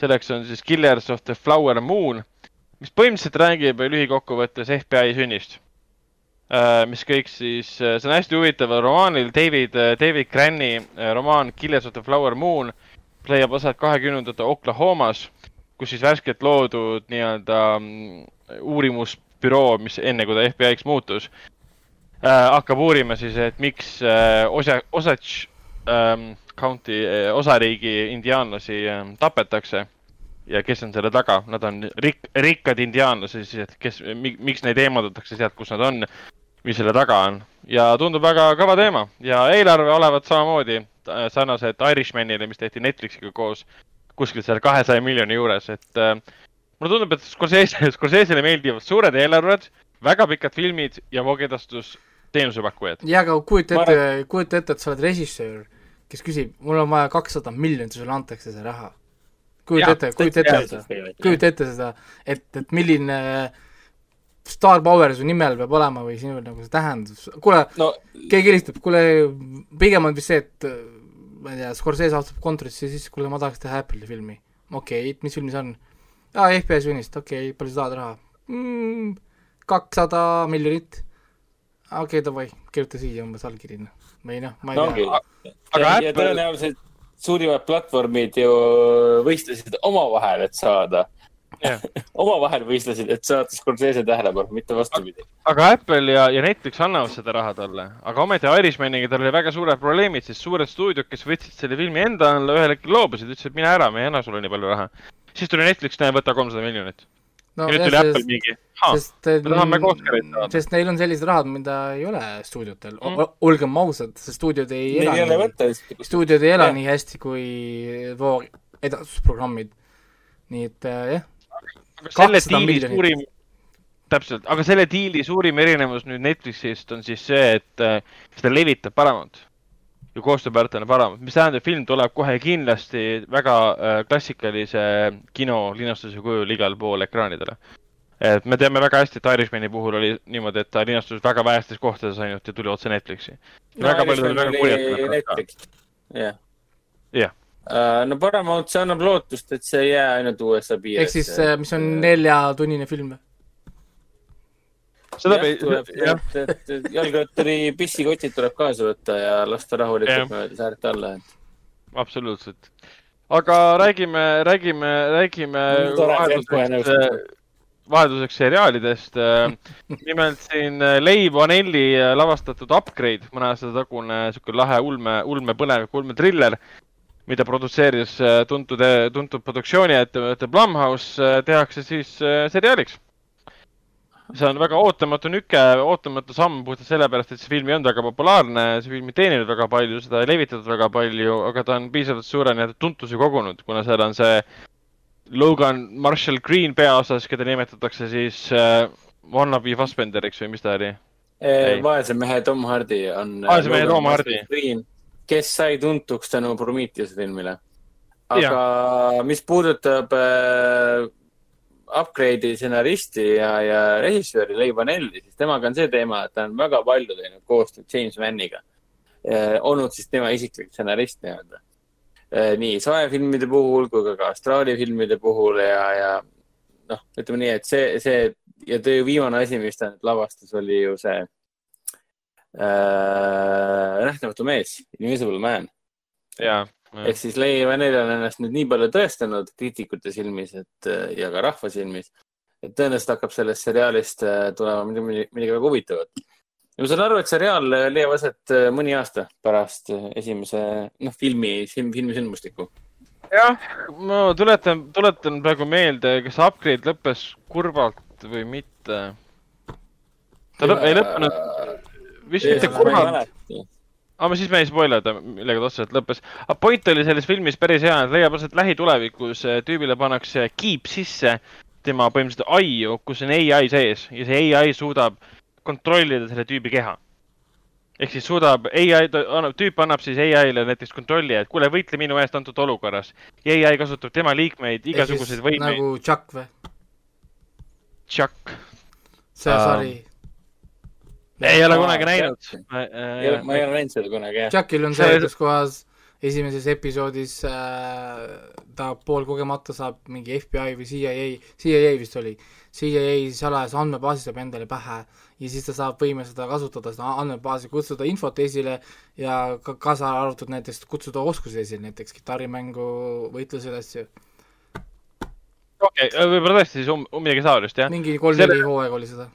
Selleks on siis Killers of the Flower Moon, mis põhimõtteliselt räägib lühikokkuvõttes FBI sünnist äh,. mis kõik siis, äh, see on hästi huvitav romaanil David, äh, David Cranni romaan Killers of the Flower Moon leiab aset kahekümnendate Oklahomas kus siis värskelt loodud nii-öelda mm, uurimusbüroo, mis enne, kui ta FBI-ks muutus hakkab uurima siis, et miks osa, Osage ähm, County äh, osariigi indiaanlasi äh, tapetakse ja kes on selle taga, nad on rik-, rikkad indiaanlased siis, et kes, miks neid eemaldatakse sealt, kus nad on, mis selle taga on. ja tundub väga kõva teema ja eelarve olevat samamoodi sarnaselt Irishmanile, mis tehti Netflixiga koos kuskil seal kahesaja miljoni juures, et äh, mulle tundub, et Scorsese, Scorsesele meeldivad suured eelarved, väga pikad filmid ja voogedastus teenusepakkujad. ja, aga kujuta ette kujuta ette, et sa oled režissöör, kes küsib, mul on vaja kakssada miljonit ja sulle antakse see raha. kujuta ette, kujuta ette, kujuta ette seda, et, et milline Star Power su nimel peab olema või sinu nagu see tähendus, kuule no,, keegi helistab, kuule, pigem on vist see, et ma ei tea, Scorsese astub kontorisse siis, kuule, ma tahaks teha Apple'i filmi. okei okay,, mis film see on? aa, FBI sünnist, okei okay,, palju sa tahad raha mm,? kakssada miljonit. okei okay,, davai, kirjuta siia umbes allkiri, noh. Või noh, ma ei no, tea aga ja, Apple... tõenäoliselt suurimad platvormid ju võistlesid omavahel, et saada yeah. omavahel võistlesid, et saada Scorsese tähelepanu, mitte vastupidi. aga Apple ja, ja Netflix annavad seda raha talle, aga ometi Irishmaniga tal oli väga suured probleemid, sest suured stuudiod, kes võtsid selle filmi enda alla, ühel hetkel loobusid, ütlesid, et mine ära, me ei anna sulle nii palju raha. siis tuli Netflix, näe, võta kolmsada miljonit no,. ja nüüd tuli Apple mingi, sest, me tahame Oscarit saada. sest neil on sellised rahad, mida ei ole stuudiotel mm., olgem ausad, sest stuudiod ei ela, stuudiod ei ela nii hästi kui voo edastusprogrammid. nii et äh, jah selle diili suurim, täpselt, aga selle diili suurim erinevus nüüd Netflixist on siis see, et äh, seda levitab Paramount ja koostööpartner Paramount, mis tähendab, film tuleb kohe kindlasti väga äh, klassikalise kino linastuse kujul igal pool ekraanidele. et me teame väga hästi, et Irishmani puhul oli niimoodi, et ta linastus väga vähestes kohtades ainult ja tuli otse Netflixi. no Irishman oli Netflix, jah. jah Uh, no Paramount, see annab lootust, et see ei jää ainult USA piiresse. ehk siis, äh, mis on neljatunnine film? Seda ei, jah. et, jalgratturi pissikotid tuleb kaasa võtta ja lasta rahulikult mööda säärt alla, et. absoluutselt. aga räägime, räägime, räägime vahelduseks, vahelduseks seriaalidest. nimelt siin Leiv Anelli lavastatud Upgrade, mõne aasta tagune sihuke lahe ulme, ulmepõlevik, ulmetriller mida produtseeris äh, tuntud, äh, tuntud produktsiooni ettevõte Blumhouse, äh, tehakse siis seriaaliks. See on väga ootamatu nüke, ootamatu samm puhtalt sellepärast, et see film ei olnud väga populaarne, see film ei teeninud väga palju, seda ei levitatud väga palju, aga ta on piisavalt suure nii-öelda tuntuse kogunud, kuna seal on see Logan Marshall Green peaosas, keda nimetatakse siis äh, Wannabe Fassbenderiks või mis ta oli? vaese mehe Tom Hardy on. Äh, vaese mehe Tom Hardy. kes sai tuntuks tänu Prometheuse filmile. aga ja. mis puudutab äh, Upgrade'i stsenaristi ja, ja režissööri Leigh Vanelli, siis temaga on see teema, et ta on väga palju teinud koostööd James Vanniga eh,. olnud siis tema isiklik stsenarist nii-öelda eh,. nii soojafilmide puhul kui ka, ka Astraali filmide puhul ja, ja noh, ütleme nii, et see, see ja töö viimane asi, mis ta nüüd lavastas, oli ju see äh, Nähtamatu mees, Invisible Man. jaa ehk siis Leigh Vanel on ennast nüüd nii palju tõestanud kriitikute silmis, et ja ka rahva silmis, et tõenäoliselt hakkab sellest seriaalist äh, tulema midagi, midagi väga huvitavat. ja ma saan aru, et seriaal leiab aset äh, mõni aasta pärast esimese, noh, filmi, filmi sündmustikku. jah, ma tuletan, tuletan praegu meelde, kas Upgrade lõppes kurvalt või mitte. ta lõpp, ei lõppenud, vist mitte kurvalt aga siis me ei spoilerda, millega ta otseselt lõppes. aga point oli selles filmis päris hea, et leiab aset lähitulevikus, tüübile pannakse kiip sisse tema põhimõtteliselt aiu, kus on ai sees ja see ai suudab kontrollida selle tüübi keha. ehk siis suudab, ai, tüüp annab siis ai-le näiteks kontrolli, et kuule, võitle minu eest antud olukorras. ja ai kasutab tema liikmeid, igasuguseid võimeid. nagu Chuck või? Chuck. see sari uh, ei ole kunagi näinud. ma ei ole näinud seda kunagi, jah. Jackil on see, kus kohas esimeses episoodis äh, ta poolkogemata saab mingi FBI või CIA, CIA vist oli, CIA salajase andmebaasi saab endale pähe ja siis ta saab võime seda kasutada, seda andmebaasi, kutsuda infot esile ja ka kaasa arvatud näiteks kutsuda oskusi esile, näiteks kitarrimängu, võitluseid, asju. okei okay,, võib-olla tõesti siis um, um midagi taolist, jah? mingi kolm-neli hooaega oli seda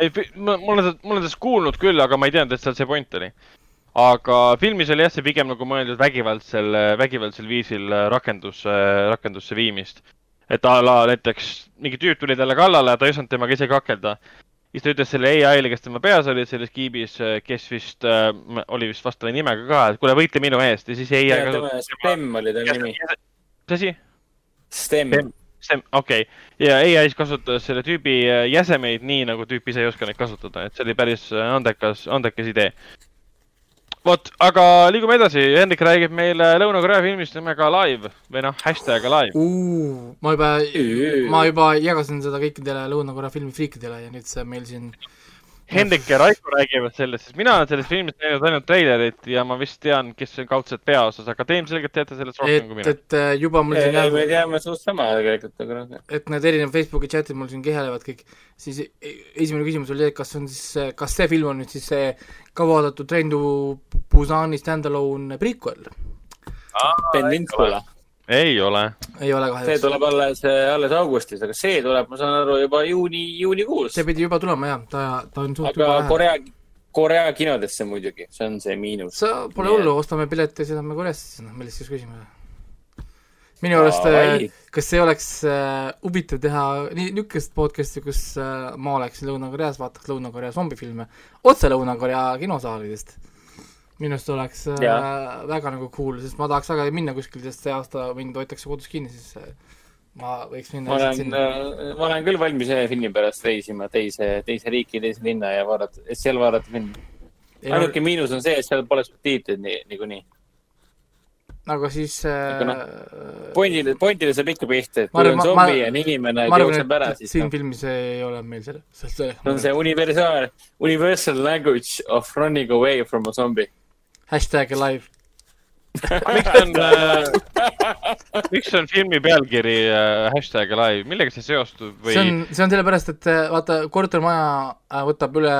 ei, ma, ma olen seda, ma olen sellest kuulnud küll, aga ma ei teadnud, et seal see point oli. aga filmis oli jah, see pigem nagu mõeldud vägivaldsel, vägivaldsel viisil rakendus, rakendusse viimist. et a la näiteks mingi tüüp tuli talle kallale, ta ei osanud temaga ise kakelda. siis ta ütles selle ai-le, kes tema peas oli selles kiibis, kes vist äh,, oli vist vastava nimega ka, et kuule, võitle minu eest ja siis ai. Stem oli ta nimi. mis asi? Stem, Stem see, okei okay., ja ai kasutas selle tüübi äh, jäsemeid nii, nagu tüüp ise ei oska neid kasutada, et see oli päris äh, andekas, andekas idee. vot, aga liigume edasi, Hendrik räägib meile Lõuna-Korea filmist nimega Live või noh, hashtag Live uh,. ma juba, ma juba jagasin seda kõikidele Lõuna-Korea filmi friikidele ja nüüd see meil siin Hendrik ja Raiko räägivad sellest, sest mina olen sellest filmist näinud ainult treilerit ja ma vist tean, kes on kaudselt peaosas, aga te ilmselgelt teate sellest rohkem et, kui mina. et äh, juba mul siin jah. me teame suht sama tegelikult, aga noh. et need erinevad Facebooki chat'id mul siin kehelevad kõik, siis e-, esimene küsimus oli, et kas on siis, kas see film on nüüd siis see kavandatud Train to Busani stand-alone prequel? Ben Vinskula ei ole. ei ole kahjuks. see tuleb alles, alles augustis, aga see tuleb, ma saan aru, juba juuni, juunikuus. see pidi juba tulema jah, ta, ta on suht aga Korea, Korea kinodesse muidugi, see on see miinus. sa, pole hullu, ostame pileti ja sõidame Koreasse, noh, millest siis küsime. minu arust äh,, kas ei oleks äh, huvitav teha nii, niisugust podcast'i, kus äh, ma oleks Lõuna-Koreas, vaataks Lõuna-Korea zombifilme otse Lõuna-Korea kinosaalidest minu arust oleks äh, väga nagu cool, sest ma tahaks väga minna kuskile, sest see aasta mind hoitakse kodus kinni, siis äh, ma võiks minna ma olen, äh, ma olen küll valmis ühe filmi pärast reisima teise, teise riiki, teise linna ja vaadata, et seal vaadata filmi. ainuke miinus on see, et seal pole subtiitreid nii, niikuinii. Aga siis äh, no, pointile, pointile saab ikka pihta, et kui on zombi ja on inimene, jookseb ära, siis siin no. filmis ei ole meil selle, see on see universaal, universal language of running away from a zombie hashtag live miks on äh,, miks on filmi pealkiri äh, hashtag live, millega see seostub või? see on, see on sellepärast, et äh, vaata, kortermaja äh, võtab üle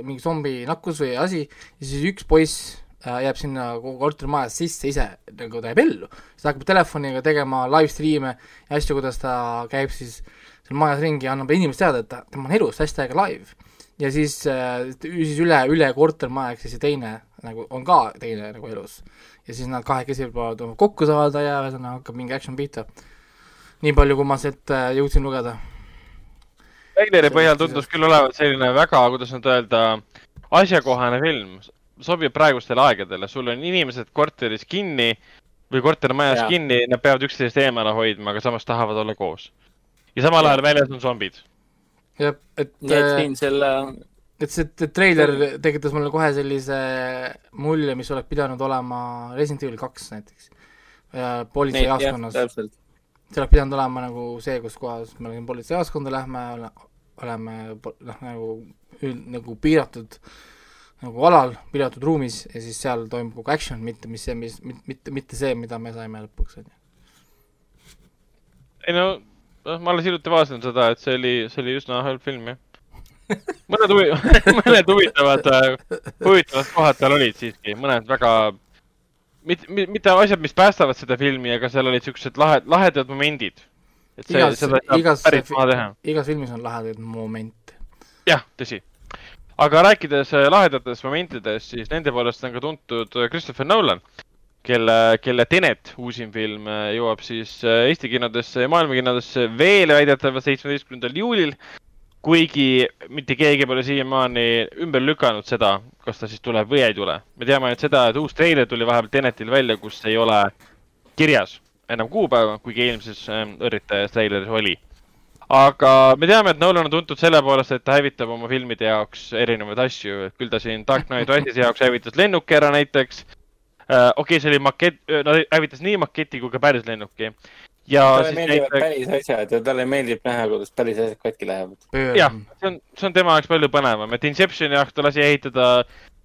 mingi zombi nakkus või asi ja siis üks poiss äh, jääb sinna kortermajas sisse ise, nagu ta jääb ellu. siis ta hakkab telefoniga tegema live stream'e ja asju, kuidas ta käib siis seal majas ringi ja annab inimestele teada, et ta, tema on elus, hashtag live. ja siis siis üle, üle kortermaja, ehk siis see teine nagu on ka teine nagu elus. ja siis nad kahekesi peavad kokku saada ja ühesõnaga hakkab mingi action pihta. nii palju, kui ma sealt äh, jõudsin lugeda. treileri põhjal tundus küll olevat selline väga, kuidas nüüd öelda, asjakohane film. sobib praegustele aegadele, sul on inimesed korteris kinni või kortermajas ja. kinni, nad peavad üksteisest eemale hoidma, aga samas tahavad olla koos. ja samal ajal väljas on zombid. jah, et. nii et siin selle. Et see treiler tekitas mulle kohe sellise mulje, mis oleks pidanud olema Resident Evil kaks näiteks. politseijaoskonnas. see oleks pidanud olema nagu see, kus kohas me politseijaoskonda lähme, oleme noh, nagu üld-, nagu piiratud nagu alal, piiratud ruumis ja siis seal toimub kogu action, mitte mis see, mis, mitte, mitte see, mida me saime lõpuks, on ju. ei no, noh, ma alles hiljuti vaatasin seda, et see oli, see oli üsna halb film, jah. mõned huvi mõned huvitavad, huvitavad kohad seal olid siiski, mõned väga mitte, mitte asjad, mis päästavad seda filmi, aga seal olid siuksed lahed, lahedad momendid. et see, seda saab päris maha teha. igas filmis on lahedaid momente. jah, tõsi. aga rääkides äh, lahedatest momentidest, siis nende poolest on ka tuntud äh, Christopher Nolan, kelle, kelle Tenet uusim film äh, jõuab siis Eesti kinodesse ja maailma kinodesse veel väidetavalt seitsmeteistkümnendal juulil kuigi mitte keegi pole siiamaani ümber lükanud seda, kas ta siis tuleb või ei tule. me teame ainult seda, et uus treiler tuli vahepeal Tenetil välja, kus ei ole kirjas enam kuupäeva, kuigi eelmises ähm, õrritajas treileris oli. aga me teame, et Nolan on tuntud selle poolest, et ta hävitab oma filmide jaoks erinevaid asju, et küll ta siin Dark Knight Rises'i jaoks hävitas lennuki ära näiteks. Äh, okei okay,, see oli makett, no hävitas nii maketi kui ka päris lennuki talle meeldivad näiteks... päris asjad ja talle meeldib näha, kuidas päris asjad katki lähevad. jah, see on, see on tema jaoks palju põnevam, et Inceptioni jaoks ta lasi ehitada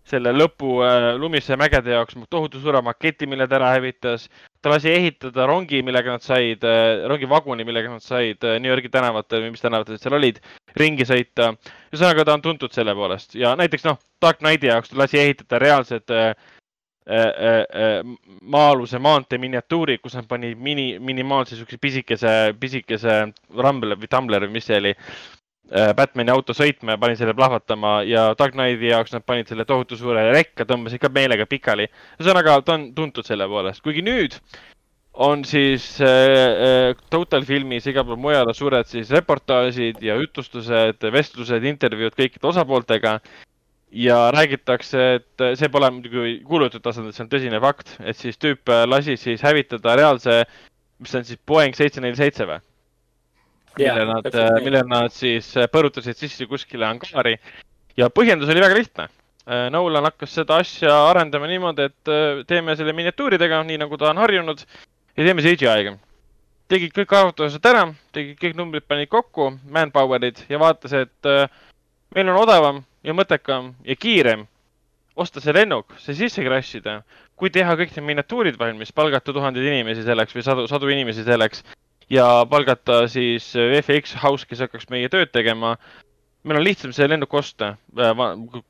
selle lõpu äh, lumise mägede jaoks tohutu suure maketi, mille ta ära hävitas. ta lasi ehitada rongi, millega nad said äh,, rongivaguni, millega nad said äh, New Yorgi tänavatel või mis tänavatel seal olid, ringi sõita. ühesõnaga, ta on tuntud selle poolest ja näiteks noh, Dark Knighti jaoks ta lasi ehitada reaalsed äh, maa-aluse maantee miniatuuri, kus nad panid mini, minimaalse siukse pisikese, pisikese Rumble või Tumbler või mis see oli. Batman'i auto sõitma ja panin selle plahvatama ja Dark Knighti jaoks nad panid selle tohutu suure rekka, tõmbasid ka meelega pikali. ühesõnaga, ta on tuntud selle poolest, kuigi nüüd on siis äh, Total filmis igal pool mujal suured siis reportaažid ja jutustused, vestlused, intervjuud kõikide osapooltega ja räägitakse, et see pole muidugi kuulutatud tasandil, see on tõsine fakt, et siis tüüp lasi siis hävitada reaalse, mis on siis Boeing seitse neli seitse või? mille nad, mille nad siis põrutasid sisse kuskile angaari ja põhjendus oli väga lihtne. Nolan hakkas seda asja arendama niimoodi, et teeme selle miniatuuridega, nii nagu ta on harjunud ja teeme CGI-ga. tegid kõik arvutused ära, tegid kõik numbrid, panid kokku, manpower'id ja vaatas, et meil on odavam ja mõttekam ja kiirem osta see lennuk, see sisse crash ida, kui teha kõik need miniatuurid valmis, palgata tuhandeid inimesi selleks või sadu, sadu inimesi selleks ja palgata siis FX House, kes hakkaks meie tööd tegema. meil on lihtsam see lennuk osta äh,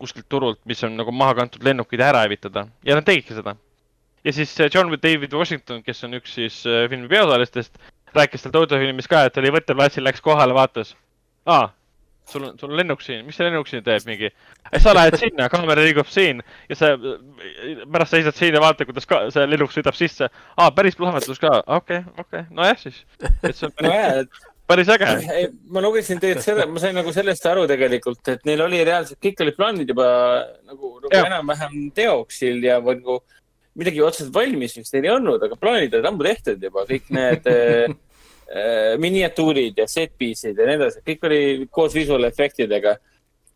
kuskilt turult, mis on nagu maha kantud lennukid ära hävitada ja nad tegidki seda. ja siis äh, John David Washington, kes on üks siis äh, filmi peaosalistest, rääkis seal Toto filmis ka, et oli võtteplatsil, läks kohale, vaatas. aa, sul on, sul on lennuk siin, mis see lennuk siin teeb mingi? sa lähed sinna, kaamera liigub siin ja sa pärast seisad siin ja vaatad, kuidas ka see lennuk sõidab sisse. aa, päris plahvatus ka, okei okay,, okei okay., nojah siis. et see on päris no, päris äge. ma lugesin tegelikult selle, ma sain nagu sellest aru tegelikult, et neil oli reaalselt, kõik olid plaanid juba nagu, nagu enam-vähem teoksil ja nagu midagi otseselt valmis vist neil ei olnud, aga plaanid olid ammu tehtud juba, kõik need miniatuurid ja set piece'id ja nii edasi, kõik oli koos visuaalefektidega.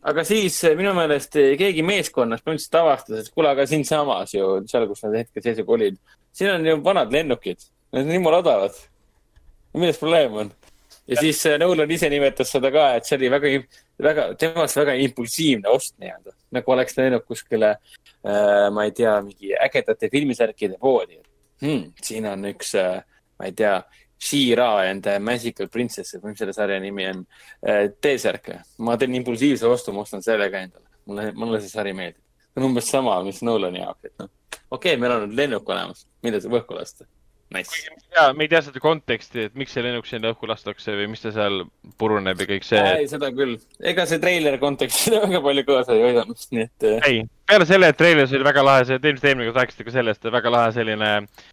aga siis äh, minu meelest äh, keegi meeskonnas põhimõtteliselt avastas, et kuule, aga siinsamas ju, seal, kus nad hetkeseisuga olid, siin on ju vanad lennukid, need on jumala odavad. milles probleem on? ja siis Nolan ise nimetas seda ka, et see oli väga, väga, temast väga impulsiivne ost nii-öelda. nagu oleks läinud kuskile äh,, ma ei tea, mingi ägedate filmisärkide poodi hmm,. siin on üks äh,, ma ei tea She-Ra and Magical Princess, mis selle sarja nimi on. Äh, T-särk, ma teen impulsiivse ostu, ma ostan selle ka endale. mulle, mulle see sari meeldib. see on umbes sama, mis Nolani jaoks, et noh, okei okay,, meil on nüüd lennuk olemas, mida saab õhku lasta. Nice. ja me ei tea seda konteksti, et miks see lennuk sinna õhku lastakse või mis ta seal puruneb ja kõik see. ei, seda küll. ega see treiler kontekst seda väga palju kaasa ei aidanud, nii et. ei, peale selle, et treileris oli väga lahe, see, te ilmselt eelmine kord rääkisite ka sellest, väga lahe selline äh,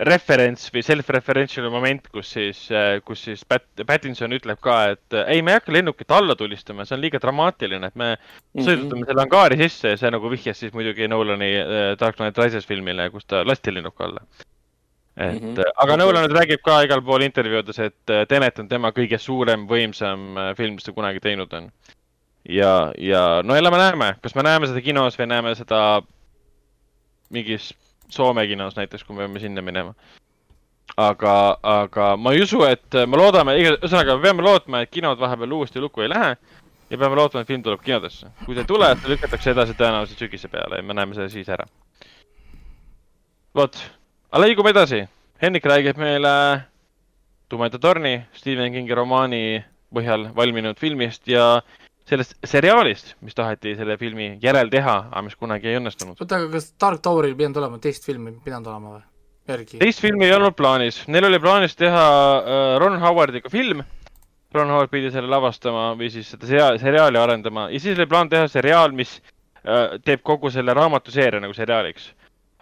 referents või self-referential moment, kus siis, äh, kus siis Pat-, Pattinson ütleb ka, et äh, ei, me ei hakka lennukit alla tulistama, see on liiga dramaatiline, et me mm -hmm. sõidutame selle angaari sisse ja see nagu vihjas siis muidugi Nolani äh, Dark Knight Rises filmile, kus ta lasti lennuki alla. et mm, -hmm. aga Nolan nüüd räägib ka igal pool intervjuudes, et Tenet on tema kõige suurem, võimsam film, mis ta kunagi teinud on. ja, ja no elame-näeme, kas me näeme seda kinos või näeme seda mingis Soome kinos näiteks, kui me peame sinna minema. aga, aga ma ei usu, et me loodame, ühesõnaga me peame lootma, et kinod vahepeal uuesti lukku ei lähe ja peame lootma, et film tuleb kinodesse. kui see ei tule, siis lükatakse edasi tõenäoliselt sügise peale ja me näeme selle siis ära. vot, aga liigume edasi. Henrik räägib meile Tumeda torni, Stephen Kingi romaani põhjal valminud filmist ja sellest seriaalist, mis taheti selle filmi järel teha, aga mis kunagi ei õnnestunud. oota, aga kas Dark Toweril pidanud olema teist filmi, pidanud olema või? järgi? teist filmi ei olnud plaanis, neil oli plaanis teha uh, Ron Howardiga film. Ron Howard pidi selle lavastama või siis seda seriaali, seriaali arendama ja siis oli plaan teha seriaal, mis uh, teeb kogu selle raamatuseeria nagu seriaaliks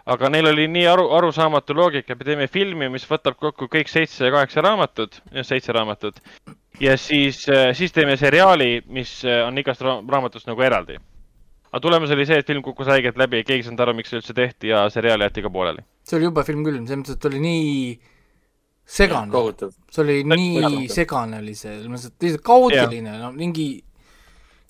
aga neil oli nii aru, arusaamatu loogika, me teeme filmi, mis võtab kokku kõik seitse ja kaheksa raamatut, seitse raamatut. ja siis, äh, siis teeme seriaali, mis äh, on igast ra raamatust nagu eraldi. aga tulemus oli see, et film kukkus haigelt läbi, keegi ei saanud aru, miks see üldse tehti ja seriaal jäeti ka pooleli. see oli jube film küll, selles mõttes, et oli nii segane. see oli nii segane oli see, selles mõttes, et lihtsalt kaootiline, no mingi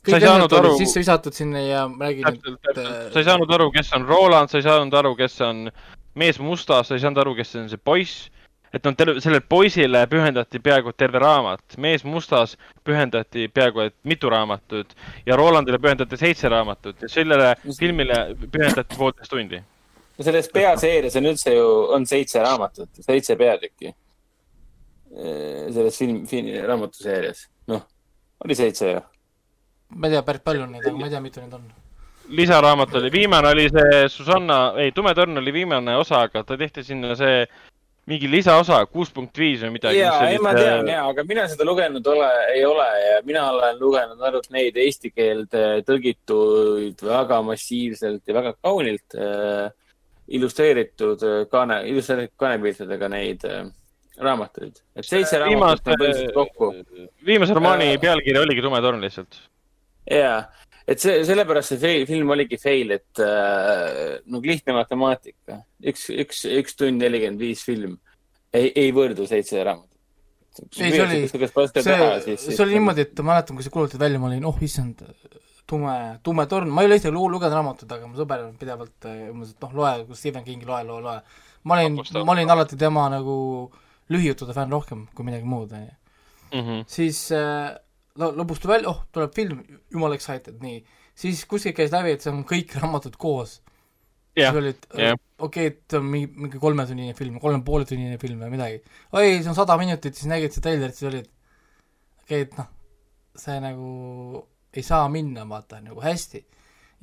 sa ei saanud aru. sisse visatud sinna ja räägi nüüd. sa ei saanud aru, kes on Roland, sa ei saanud aru, kes on mees mustas, sa ei saanud aru, kes on see poiss. et noh, sellele poisile pühendati peaaegu terve raamat, mees mustas pühendati peaaegu et mitu raamatut ja Rolandile pühendati seitse raamatut ja sellele filmile pühendati poolteist tundi. no selles peaseerias on üldse ju, on seitse raamatut, seitse peatükki. selles film, film, raamatuseerias, noh, oli seitse ju ma ei tea, päris palju on neid, aga ma ei tea, mitu neid on. lisaraamat oli, viimane oli see Susanna, ei, Tume torn oli viimane osa, aga ta tehti sinna see mingi lisaosa, kuus punkt viis või midagi. ja, ei ma tean ja, aga mina seda lugenud ole, ei ole ja mina olen lugenud ainult neid eesti keelde tõlgituid väga massiivselt ja väga kaunilt äh, illustreeritud äh, kaane, illustreeritud kaanepiltidega neid äh, raamatuid. et seitse raamatut on põhiliselt kokku. viimase romaani äh, pealkiri oligi Tume torn lihtsalt jaa, et see, sellepärast see film oligi fail, et äh, no lihtne matemaatika, üks, üks, üks tund nelikümmend viis film ei, ei võrdu seitse raamatut. ei, see oli, see, see oli niimoodi, et ma mäletan, kui see kuulutati välja, ma olin, oh issand, tume, tume torn, ma ei ole isegi lugenud raamatut, aga mu sõber on pidevalt umbes, et noh, loe, Stephen Kingi loe, loe, loe. ma olin, ma olin alati tema nagu lühijuttude fänn rohkem kui midagi muud, on ju. Mhm. siis äh, lõpus tuli välja, oh, tuleb film, jumala excited, nii. siis kuskil käis läbi, et see on kõik raamatud koos. siis oli, et yeah. okei okay,, et see on mingi, mingi kolmetunnine film, kolme poole tunnine film või midagi. oi, see on sada minutit, siis nägid seda treilerit, siis olid, okei okay,, et noh, see nagu ei saa minna, vaata, nagu hästi.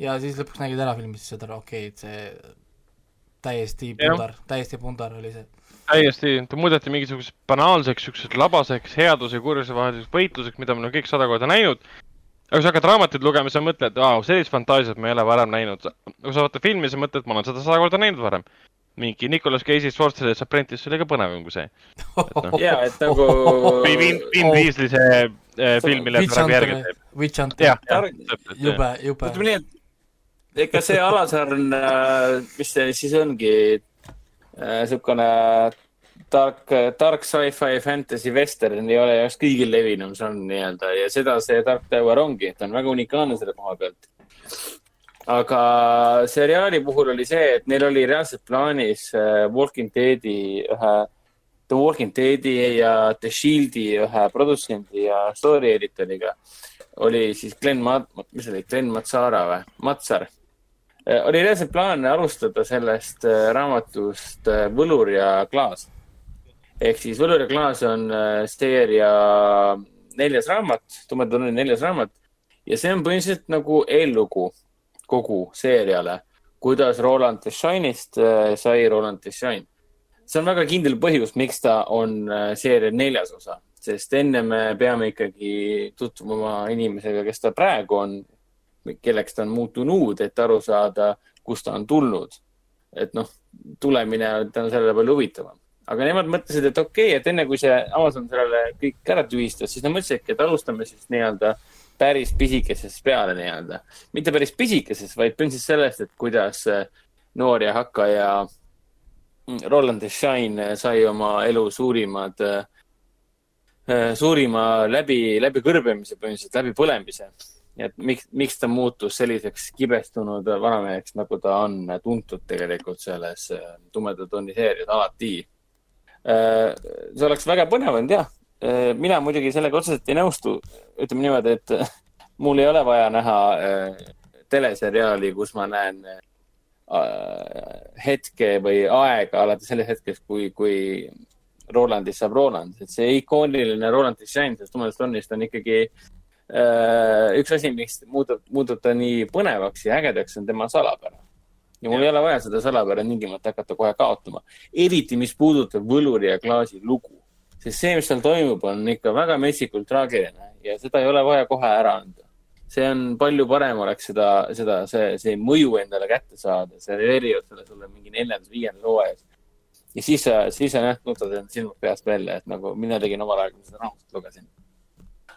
ja siis lõpuks nägid ära filmis, siis saad aru, okei okay,, et see täiesti pundar, täiesti pundar oli see täiesti, ta muudeti mingisuguseks banaalseks, siukseks labaseks headuse ja kurjuse vaheliseks võitluseks, mida me oleme kõik sada korda näinud. aga kui sa hakkad raamatuid lugema, sa mõtled, et vau, sellist fantaasiat ma ei ole varem näinud. kui sa vaatad filmi, sa mõtled, ma olen seda sada korda näinud varem. mingi Nicolas Cage'i Sorcerer's Apprentice oli ka põnevam kui see. No. ja, et nagu. või Vin, Vin Diesel'i see äh, film, mille ta praegu järgi teeb. Witch Hunter. jube, jube. ütleme nii, et ega see Alasaar on, äh, mis see siis ongi niisugune äh, tark, tark sci-fi fantasy western ei ole just kõigil levinum, see on nii-öelda ja seda see Dark Tower ongi, ta on väga unikaalne selle koha pealt. aga seriaali puhul oli see, et neil oli reaalselt plaanis äh, Walking Deadi ühe, The Walking Deadi ja The Shieldi ühe produtsendi ja story editoriga oli siis Glen Mat-, mis oli, Glen Matsara või? Matsar oli reaalselt plaan alustada sellest äh, raamatust äh, Võlur ja klaas. ehk siis Võlur ja klaas on seeria neljas raamat, Tumeda tunni neljas raamat ja see on põhimõtteliselt nagu eellugu kogu seeriale, kuidas Roland Deschainist sai Roland Deschain. see on väga kindel põhjus, miks ta on seeria neljas osa, sest enne me peame ikkagi tutvuma inimesega, kes ta praegu on kelleks ta on muutunud, et aru saada, kust ta on tulnud. et noh, tulemine on tänu sellele palju huvitavam. aga nemad mõtlesid, et okei okay,, et enne kui see Amazon sellele kõik ära tühistas, siis nad mõtlesidki, et alustame siis nii-öelda päris pisikesest peale nii-öelda. mitte päris pisikesest, vaid põhimõtteliselt sellest, et kuidas noor ja hakkaja Roland Deschain sai oma elu suurimad, suurima läbi, läbikõrbemise põhimõtteliselt, läbipõlemise et miks, miks ta muutus selliseks kibestunud vanameheks, nagu ta on tuntud tegelikult selles äh, Tumeda tonni seerias alati. Äh, see oleks väga põnev olnud jah. Äh, mina muidugi sellega otseselt ei nõustu. ütleme niimoodi, et mul ei ole vaja näha teleseriaali, kus ma näen hetke või aega alates sellest hetkest, kui, kui Rolandist saab Roland, et see ikooniline Roland Design sellest tumedast tonnist on ikkagi üks asi, mis muudab, muudab ta nii põnevaks ja ägedaks, on tema salapära. ja mul ja. ei ole vaja seda salapära tingimata hakata kohe kaotama. eriti, mis puudutab võluri ja klaasi lugu. sest see, mis seal toimub, on ikka väga metsikult traagiline ja seda ei ole vaja kohe ära anda. see on palju parem oleks seda, seda, see, see mõju endale kätte saada, see serveerivad selle sulle mingi neljandas, viiendas hooajas. ja siis sa, siis sa jah, nutad end silmad peast välja, et nagu mina tegin omal ajal, kui ma seda raamatut lugesin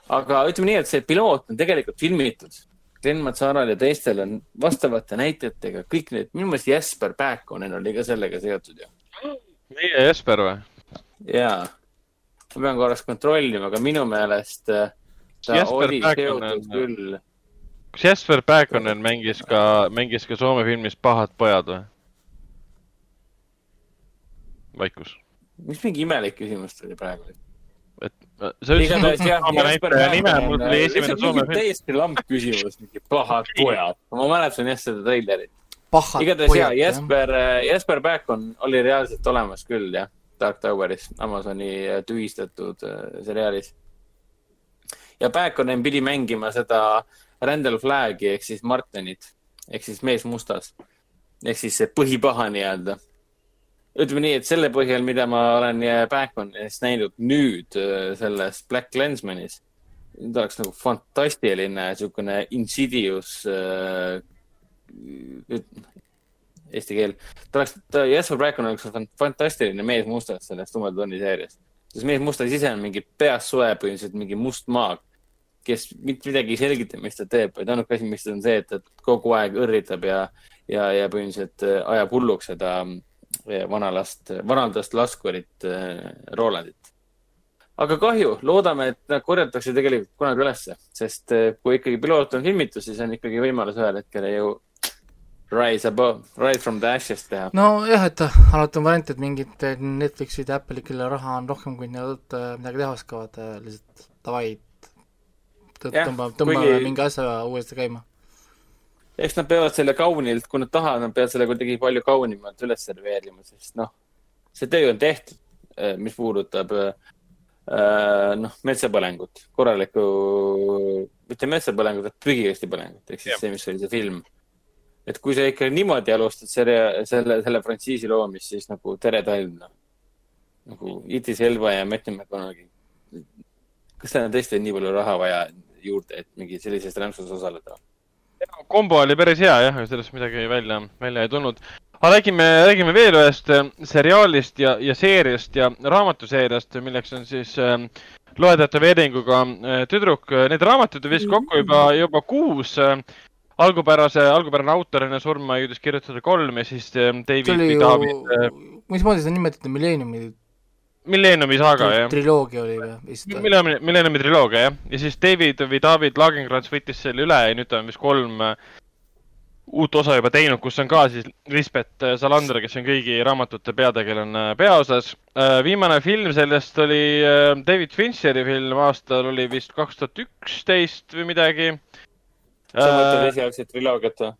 aga ütleme nii, et see piloot on tegelikult filmitud Glen Matsaral ja teistel on vastavate näitlejatega kõik need, minu meelest Jesper Pääkkonen oli ka sellega seotud ju. meie Jesper või? jaa, ma pean korraks kontrollima, aga minu meelest äh, ta Jesper oli Pääkonen... seotud küll. kas Jesper Pääkkonen mängis ka, mängis ka Soome filmis Pahad pojad või? vaikus. mis mingi imelik küsimus tuli praegu? et sa ütlesid Soome näitleja nime, mul tuli esimene Soome film. täiesti lamp küsimus, mingi pahad pojad. ma mäletan jah seda treilerit. igatahes ja Jesper, äh, Jesper Bacon oli reaalselt olemas küll jah, Dark Toweris, Amazoni äh, tühistatud äh, seriaalis. ja Bacon pidi mängima seda Randall Flaggi ehk siis Martinit ehk siis mees mustas ehk siis see põhipaha nii-öelda ütleme nii, et selle põhjal, mida ma olen Backmanist näinud nüüd äh, selles Black Lensmanis, ta oleks nagu fantastiline niisugune insidious äh,, eesti keel. ta oleks, ta, Jesper Blackman oleks fantastiline mees mustas selles Tumeda tonni seerias. sest mees mustas ise on mingi peast soe põhimõtteliselt mingi must maag, kes mitte midagi ei selgita, mis ta teeb, vaid ainuke asi, mis ta on see, et ta kogu aeg õrritab ja, ja, ja põhimõtteliselt äh, ajab hulluks seda vanalast, vanadast laskurit äh, Rolandit. aga kahju, loodame, et nad korjatakse tegelikult kunagi ülesse, sest äh, kui ikkagi piloot on filmitud, siis on ikkagi võimalus ühel hetkel ju rise above, rise from the ashes teha. nojah, et alati on variant, et mingid Netflixid ja Apple'id, kellel raha on rohkem, kui nad midagi teha oskavad, lihtsalt davai, tõmbame, tõmbame mingi asja uuesti käima eks nad peavad selle kaunilt, kui nad tahavad, nad peavad selle kuidagi palju kaunimalt üles serveerima, sest noh, see töö on tehtud, eh, mis puudutab eh, noh, metsapõlengut, korralikku, mitte metsapõlengut, vaid prügikasti põlengut, ehk siis ja. see, mis oli see film. et kui sa ikka niimoodi alustad selle, selle, selle frantsiisi loomist, siis nagu tere talv, noh. nagu Itis Elva ja Matthew McConaughey. kas teil on tõesti nii palju raha vaja juurde, et mingi sellises rämpsus osaleda? Kombo oli päris hea jah, sellest midagi välja, välja ei tulnud. aga räägime, räägime veel ühest äh, seriaalist ja, ja seeriast ja raamatuseeriast, milleks on siis äh, loetavate veeringuga äh, tüdruk. Neid raamatuid on vist kokku juba, juba kuus äh, algupärase, algupärane autor enne surma jõudis kirjutada kolm ja siis äh, David ju... David äh.... mismoodi seda nimetati, Millenniumi Millenniumi saaga, jah. triloogia oli või? Millenniumi, Millenniumi triloogia, jah. ja siis David või David Lagenkrantz võttis selle üle ja nüüd ta on vist kolm äh, uut osa juba teinud, kus on ka siis Lisbeth äh, Salander, kes on kõigi raamatute peategelane peaosas. Äh, viimane film sellest oli David Fincheri film, aastal oli vist kaks tuhat üksteist või midagi. sa mõtled esialgset triloogiat või?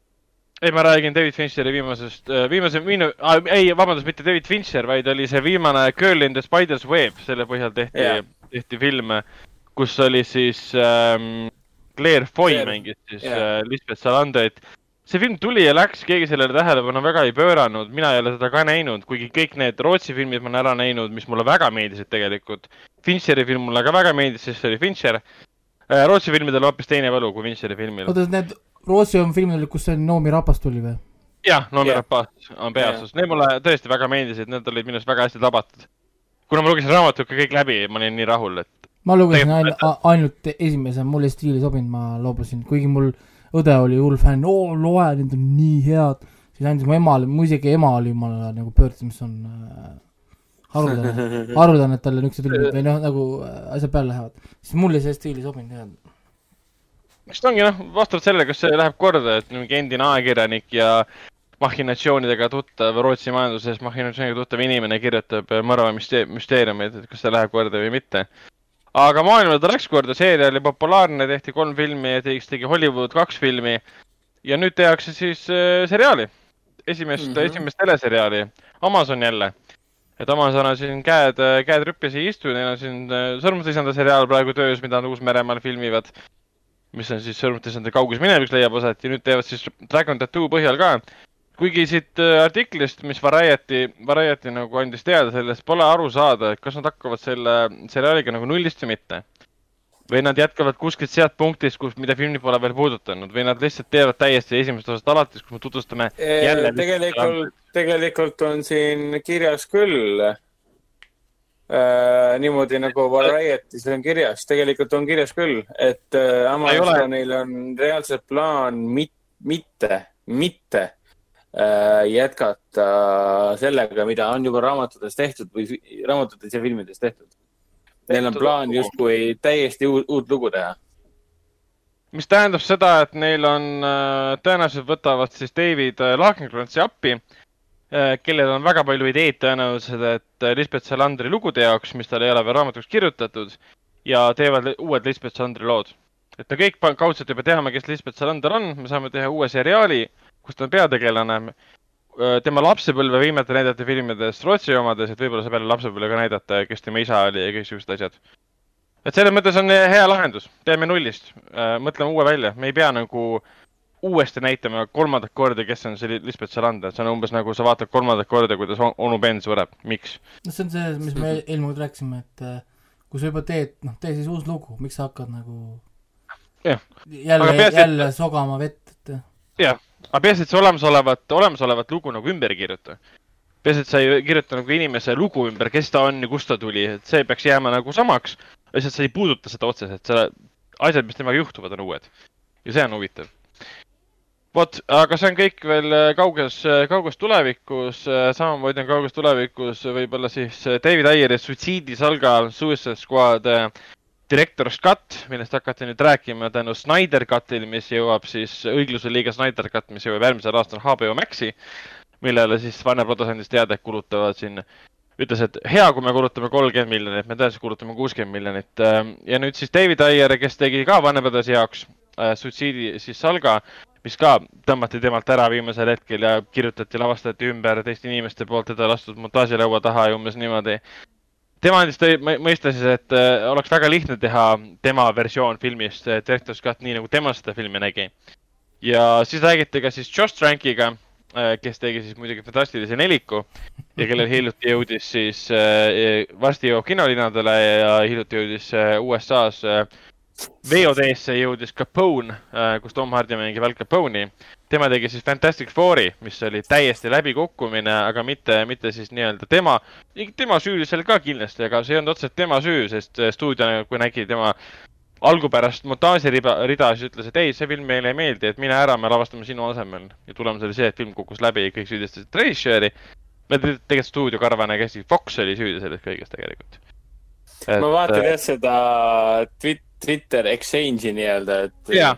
Ei, ma räägin David Fincheri viimasest, äh, viimase, viimane ah,, ei, vabandust, mitte David Fincher, vaid oli see viimane Girl in the Spider's Web, selle põhjal tehti yeah., tehti film, kus oli siis ähm, Claire Foy Claire. mängis siis yeah. äh, Lisbeth Salanderit. see film tuli ja läks, keegi sellele tähelepanu väga ei pööranud, mina ei ole seda ka näinud, kuigi kõik need Rootsi filmid ma olen ära näinud, mis mulle väga meeldisid tegelikult. Fincheri film mulle ka väga meeldis, sest see oli Fincher äh,. Rootsi filmidel on hoopis teine võlu kui Fincheri filmil. oota, need Rootsi on filmid, kus see Noomi Rapas tuli või? jah, Noomi yeah. Rapace on peaosas yeah., need mulle tõesti väga meeldisid, need olid minu arust väga hästi tabatud. kuna ma lugesin raamatu kõik läbi, ma olin nii rahul, et. ma lugesin ainult, ainult esimese, mulle stiili sobinud, ma loobusin, kuigi mul õde oli hull fänn, oo loe, need on nii head. siis andis mu emale, mu isegi ema oli jumala nagu pöördus, mis on äh, haruldane, haruldane, et talle niisugused filmid või noh, nagu äh, asjad peale lähevad. siis mulle see stiil ei sobinud jah eks ta ongi noh, vastavalt sellele, kas see läheb korda, et mingi endine ajakirjanik ja mahhinatsioonidega tuttav, Rootsi majanduses mahhinatsioonidega tuttav inimene kirjutab mõrva müsteeriumeid, et kas see läheb korda või mitte. aga maailmale ta läks korda, seeria oli populaarne, tehti kolm filmi ja tegi, Hollywood kaks filmi. ja nüüd tehakse siis äh, seriaali, esimest mm, -hmm. esimest teleseriaali, Amazon jälle et Amazon on siin käed, käed rüppes ei istu, neil on siin äh, Sõrmusisanda seriaal praegu töös, mida nad Uus-Meremaal filmivad mis on siis Sõrmutes nende kauges minevikus leiab aset ja nüüd teevad siis Dragon Tattoo põhjal ka. kuigi siit äh, artiklist, mis Variety, Variety nagu andis teada sellest, pole aru saada, et kas nad hakkavad selle seriaaliga nagu nullist või mitte. või nad jätkavad kuskilt sealt punktist, kus, mida filmi pole veel puudutanud või nad lihtsalt teevad täiesti esimesest osast alates, kus me tutvustame jälle. tegelikult, tegelikult on siin kirjas küll äh, niimoodi nagu Variety's on kirjas, tegelikult on kirjas küll, et äh, Amazonil on reaalselt plaan mit, mitte, mitte äh, jätkata sellega, mida on juba raamatutes tehtud või raamatutes ja filmides tehtud. Neil on plaan justkui täiesti uut, uut lugu teha. Mis tähendab seda, et neil on äh,, tõenäoliselt võtavad siis David äh, Lagercrantzi appi äh, Äh, kellel on väga palju ideid tõenäoliselt, et äh, Lisbeth Salandri lugude jaoks, mis tal ei ole veel raamatuks kirjutatud ja teevad uued Lisbeth Salandri lood. et me kõik kaudselt juba teame, kes Lisbeth Salander on, me saame teha uue seriaali, kus ta on peategelane. Äh, tema lapsepõlve võimete näidata filmides Rootsi omades, et võib-olla saab jälle lapsepõlve ka näidata, kes tema isa oli ja kõik siuksed asjad. et selles mõttes on hea lahendus, teeme nullist, mõtleme uue välja, me ei pea nagu äh, uuesti näitama kolmandat korda, kes on see Lisbeth Salander, see on umbes nagu sa vaatad kolmandat korda, kuidas onu Ben sureb, miks? no see on see, mis me eelmine kord rääkisime, et äh, kui sa juba teed, noh, tee siis uus lugu, miks sa hakkad nagu ja. jälle, jälle et... sogama vett, et jah, aga peaasi, et see olemasolevat, olemasolevat lugu nagu ümber ei kirjuta. peaasi, et sa ei kirjuta nagu inimese lugu ümber, kes ta on ja kust ta tuli, et see peaks jääma nagu samaks, lihtsalt sa ei puuduta seda otseselt, selle, asjad, mis temaga juhtuvad, on uued. ja see on huvitav vot, aga see on kõik veel äh, kauges, äh, kauges tulevikus, äh, samamoodi on kauges tulevikus võib-olla siis David Ayeri suitsiidisalga Suicide Squad direktor Scott, millest hakati nüüd rääkima tänu Snyder Cutil, mis jõuab siis, õigluse liiga Snyder Cut, mis jõuab järgmisel aastal HBO Maxi, millele siis Warner Brothers andis teada, et kulutavad siin, ütles, et hea, kui me kulutame kolmkümmend miljonit, me tõenäoliselt kulutame kuuskümmend miljonit. ja nüüd siis David Ayer, kes tegi ka Brothersi jaoks äh, suitsiidi siis salga, mis ka tõmmati temalt ära viimasel hetkel ja kirjutati, lavastati ümber teiste inimeste poolt, teda lastud montaažilaua taha ja umbes niimoodi. tema andis mõista siis, et äh, oleks väga lihtne teha tema versioon filmist, Director's Cut, nii nagu tema seda filmi nägi. ja siis räägiti ka siis Josh Trankiga, äh, kes tegi siis muidugi fantastilise neliku ja kellel hiljuti jõudis siis äh,, varsti jõuab kinolinadele ja hiljuti jõudis äh, USA-s äh, VOD-sse jõudis Capone, äh, kus Tom Hardy mängib Al Capone'i. tema tegi siis Fantastic Fouri, mis oli täiesti läbikukkumine, aga mitte, mitte siis nii-öelda tema, tema süü seal ka kindlasti, aga see ei olnud otseselt tema süü, sest äh, stuudio, kui nägi tema algupärast montaažirida, rida, siis ütles, et ei, see film meile ei meeldi, et mine ära, me lavastame sinu asemel. ja tulemus oli see, et film kukkus läbi ja kõik süüdistasid režissööri. tegelikult stuudiokarvane käsi, Fox oli süüdi selles kõiges tegelikult. ma vaatan äh, jah seda Twit-, Twitter exchange'i nii-öelda, et. jah,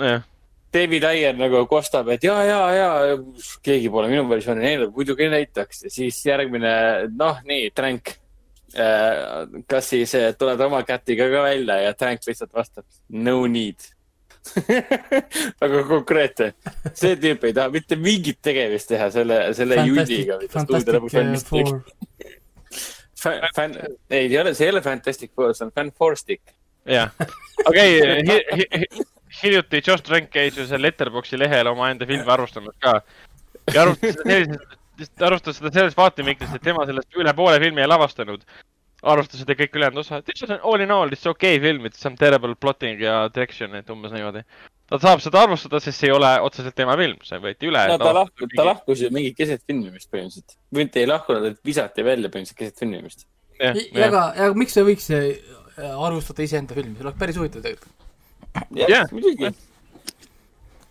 jah. David Ayer nagu kostab, et ja, ja, ja keegi pole minu versiooni näinud, muidugi näitaks ja siis järgmine, noh, nii, Trank. Äh, kas siis äh, tuled oma kätiga ka välja ja Trank lihtsalt vastab no need väga konkreetne. see tüüp ei taha mitte mingit tegemist teha selle, selle judiga, mida stuudio lõpuks valmis tegi. Fan, ei, ei ole, see ei ole Fantastic Four, see on Fan Four Stick jah, okei hiljuti Josh Trank käis ju seal Letterboxi lehel omaenda filmi arvustamas ka. ja arvustas seda sellises, arvustas seda sellest vaatevinklist, et tema sellest üle poole filmi ei lavastanud. arvustas seda kõik ülejäänud osa, et it's all in all, it's okei okay film, it's some terrible plotting ja direction, et umbes niimoodi. ta saab seda arvustada, sest see ei ole otseselt tema film, see võeti üle. no ta lahkus, ta lahkus ju mingi keset filmimist põhimõtteliselt. mitte ei lahkunud, et visati välja põhimõtteliselt keset filmimist. ja, aga, aga miks sa võiks äh, arvustada iseenda filmi, see oleks päris huvitav tegelikult. jah yeah,, muidugi.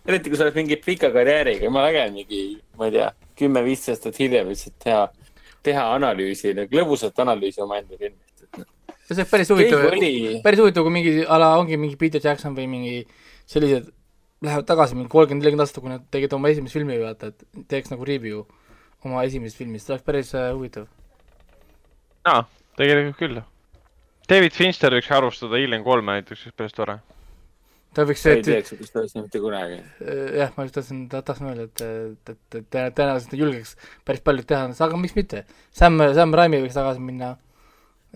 eriti kui sa oled mingi pika karjääriga, jumala äge mingi, ma ei tea, kümme-viisteist aastat hiljem lihtsalt teha, teha analüüsi, nagu lõbusat analüüsi omaenda filmist see oleks päris huvitav, päris huvitav, kui mingi ala ongi mingi Peter Jackson või mingi sellised lähevad tagasi mingi kolmkümmend, nelikümmend aastat, kui nad tegid oma esimest filmi, vaata, et teeks nagu review oma esimesest filmist, see oleks päris äh, huvitav. jaa, tegelikult küll. David Fincher võiks arvustada Alien kolme näiteks, oleks päris tore. ta võiks ei teeks sellist asja mitte kunagi. Äh, jah, ma just tahtsin, tahtsin öelda, et, et, et, et tõenäoliselt ta julgeks päris paljud teha, aga miks mitte. Sam, Sam Raimi võiks tagasi minna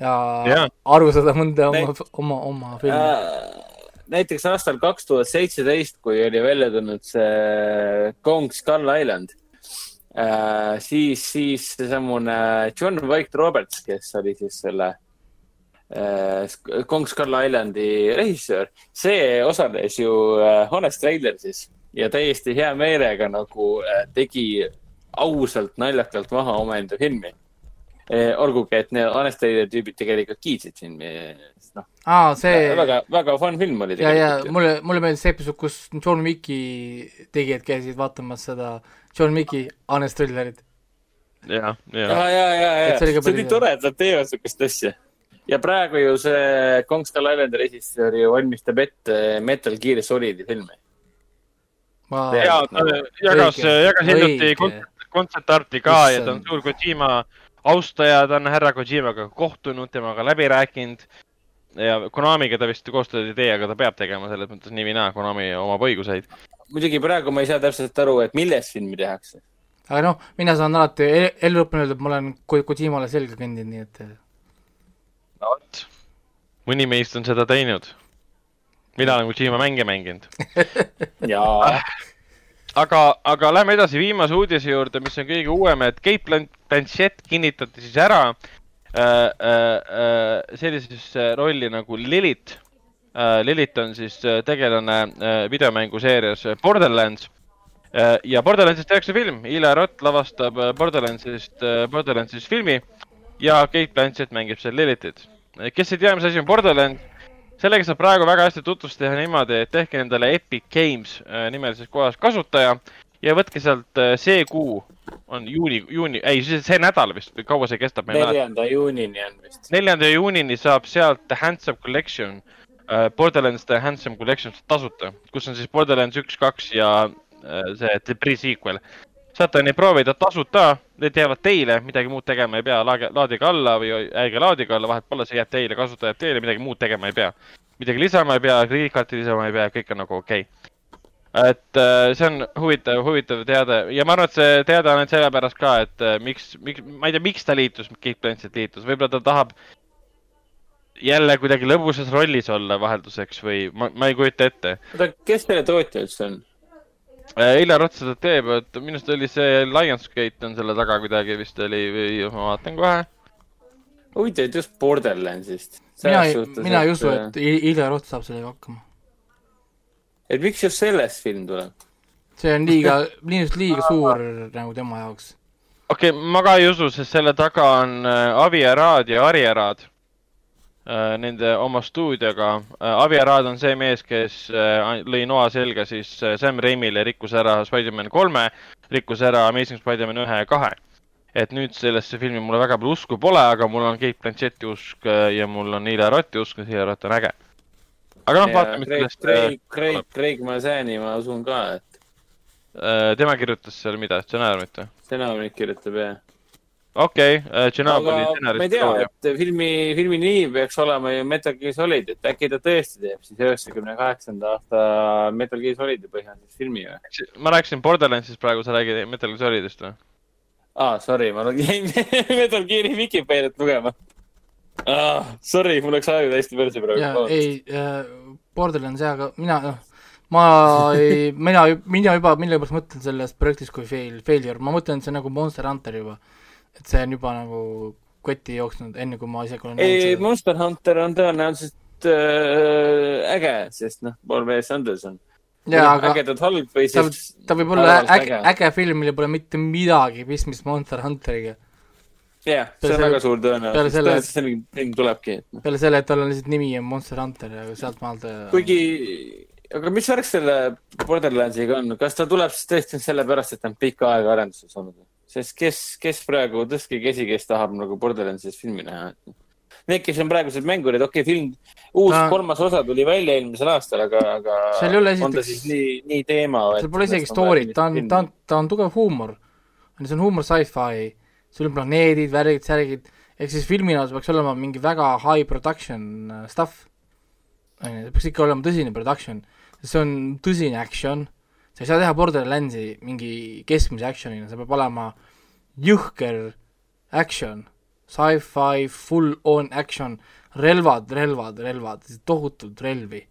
ja, ja. arvustada mõnda oma, oma, oma filmi äh, näiteks aastal kaks tuhat seitseteist, kui oli välja tulnud see Kong Skull Island äh,, siis, siis seesamune John White Roberts, kes oli siis selle äh, Kong Skull Islandi režissöör, see osales ju äh, Honest Trailersis ja täiesti hea meelega nagu äh, tegi ausalt naljakalt maha omaenda filmi olgugi, et need Anastassia tüübid tegelikult kiitsid filmi, noh. aa, see. väga, väga fun film oli tegelikult. ja, ja mulle, mulle meeldis see episood, kus John Wicki tegijad käisid vaatamas seda John Wicki Honest Thrillerit. ja, ja. ja, ja, ja, ja, see on nii tore, et nad teevad siukest asja. Ja praegu ju see Kong Skull Islandi režissöör ju valmistab ette Metal Gear Solidi filmi. ja, ta jagas, jagas hiljuti kontsertarti ka ja ta on suur Kojima austaja, ta on härra Kojimaga kohtunud, temaga läbi rääkinud ja Konamiga ta vist koostööd ei tee, aga ta peab tegema selles mõttes nii või naa, Konami omab õiguseid. muidugi praegu ma ei saa täpselt aru, et milles filmi tehakse. aga noh, mina saan alati ellu õppinud öelda, et ma olen Kojimale selga kõndinud, nii et. No vot, mõni meist on seda teinud. mina olen Kojima mänge mänginud. Jaa. Aga, aga lähme edasi viimase uudise juurde, mis on kõige uuem, et Kate Blanchett kinnitati siis ära äh, äh, äh sellisesse rolli nagu Lilith. Äh,. Lilith on siis äh, tegelane äh, videomänguseerias Borderlands. Äh, ja Borderlandsist tehakse film, Eli Roth lavastab Borderlandsist, Borderlandsist filmi ja Kate Blanchett mängib seal Lilithit. kes ei tea, mis asi on Borderlands sellega saab praegu väga hästi tutvust teha niimoodi, et tehke endale Epic Games äh, nimelises kohas kasutaja ja võtke sealt äh, see kuu on juuni, juuni, ei, see nädal vist või kaua see kestab? neljanda juunini on vist. neljanda juunini saab sealt The Handsome Collection uh,, Borderlands The Handsome Collection tasuta, kus on siis Borderlands üks, kaks ja uh, see The Pre-sequel saate neid proovida tasuta, need jäävad teile, midagi muud tegema ei pea, laage, laadige alla või ärge laadige alla, vahet pole, see jääb teile, kasutajad teile, midagi muud tegema ei pea. midagi lisama ei pea, krediitkaarti lisama ei pea, kõik on nagu okei okay. et äh, see on huvitav, huvitav teade ja ma arvan, et see teade on ainult sellepärast ka, et äh, miks, miks, ma ei tea, miks ta liitus, Kate Blanchett liitus, võib-olla ta tahab jälle kuidagi lõbusas rollis olla vahelduseks või ma, ma ei kujuta ette. oota, kes selle tootja üldse on? Eilar Ots seda teeb, et minu arust oli see Lionsgate on selle taga kuidagi vist oli või ma vaatan kohe. huvitav, et just Borderlandsist. mina ei, mina ei usu, et Eilar Ots saab sellega hakkama. et miks just sellest film tuleb? see on liiga, lihtsalt liiga suur nagu tema jaoks. okei okay,, ma ka ei usu, sest selle taga on äh, Avi Arad ja Ari Arad Äh, nende oma stuudioga. Äh, Avi Arad on see mees, kes äh, lõi noa selga siis Sam Raimile, rikkus ära Spider-man kolme, rikkus ära Amazing Spider-man ühe ja kahe. et nüüd sellesse filmi mulle väga palju usku pole, aga mul on Kate Blanchetti usk ja mul on Ila Rotti usk, et Ila Rott on äge. aga noh, vaatame, sellest. Craig, Craig, Craig Mazani ma usun ka, et. tema kirjutas seal mida, stsenaariumit või? stsenaariumit kirjutab jah okei okay,, Tšernobõli stsenarist. ma ei tea, et filmi, filmi nimi peaks olema ju Metal Gear Solid, et äkki ta tõesti teeb siis üheksakümne kaheksanda aasta Metal Gear Solidi põhjal siis filmi või? ma rääkisin Borderlandsist praegu, sa räägid Metal Gear Solidist või? aa ah,, sorry, ma jäin Metal Gear'i Vikipeediat lugema ah,. Sorry, mul läks aeg täiesti perse praegu. ei äh,, Borderlands jah, aga mina, noh, ma ei, mina, mina juba millegipärast mõtlen sellest projektist kui fail, failure, ma mõtlen, et see on nagu Monster Hunter juba et see on juba nagu kotti jooksnud, enne kui ma isegi olen ei, Monster Hunter on tõenäoliselt äh, äge, sest noh, Paul W. Anderson jaa, aga ägedalt halb või siis ta, ta võib olla äge, äge film, millel pole mitte midagi pistmist Monster Hunteriga. jah yeah,, see on väga suur tõenäosus, tõenäoliselt selline film tulebki. peale selle, et tal on lihtsalt nimi on Monster Hunter ja sealtmaalt kuigi, aga mis värk selle Borderlandsiga on, kas ta tuleb siis tõesti sellepärast, et ta on pikka aega arenduses olnud? Sest kes, kes praegu, tõstke käsi, kes tahab nagu Borderlandsis filmi näha need, kes on praegused mängurid, okei okay,, film, uus ta... kolmas osa tuli välja eelmisel aastal, aga, aga seal ei ole esiteks, on ta siis nii, nii teema? seal pole isegi story't, ta on, ta on, ta on tugev huumor. see on huumor sci-fi, sul on planeedid, värgid, särgid, ehk siis filmina see peaks olema mingi väga high production äh, stuff. on ju, see peaks ikka olema tõsine production, see on tõsine action, sa ei saa teha Borderlandsi mingi keskmise action'ina, see peab olema jõhker action sci-fi, full on action, relvad, relvad, relvad, tohutult relvi.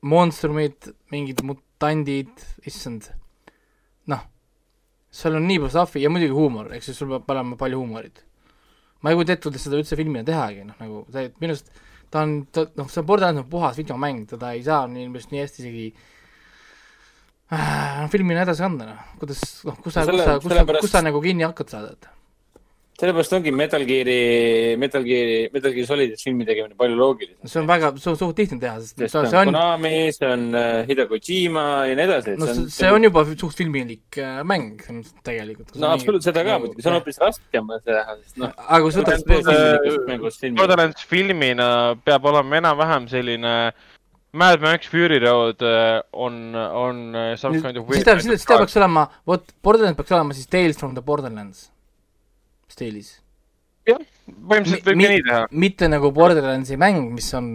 monstrumid, mingid mutandid, issand, noh, seal on nii palju stuff'i ja muidugi huumor, ehk siis sul peab olema palju huumorit. ma ei kujuta ette, kuidas seda üldse filmina tehagi, noh nagu see, minu arust ta on, ta, noh, see Borderlands on puhas videomäng, teda ei saa nii, minu arust nii hästi isegi äh, filmina edasi anda, noh, kuidas, noh, kus sa, kus sa, kus sa, kus sa nagu kinni hakkad saada, et sellepärast ongi Metal Gear'i, Metal Gear'i, Metal Gear Solid'i filmi tegemine palju loogilisem. see on väga, see on suht lihtne teha, sest see on, see on Konami, see on uh, Hideo Kojima ja nii edasi. no see on, see on juba suht filmilik uh, mäng tegelikult. no absoluutselt, seda ka muidugi, see on hoopis raskem seda teha, sest noh. aga kui sa võtad. Borderlands filmina peab olema enam-vähem selline Mad Max Fury Road uh, on, on some kind of. siis ta, siis ta peaks olema, vot Borderlands peaks olema siis Tales from the Borderlands stiilis. jah, põhimõtteliselt võib ka nii teha. mitte nagu Borderlandsi mäng, mis on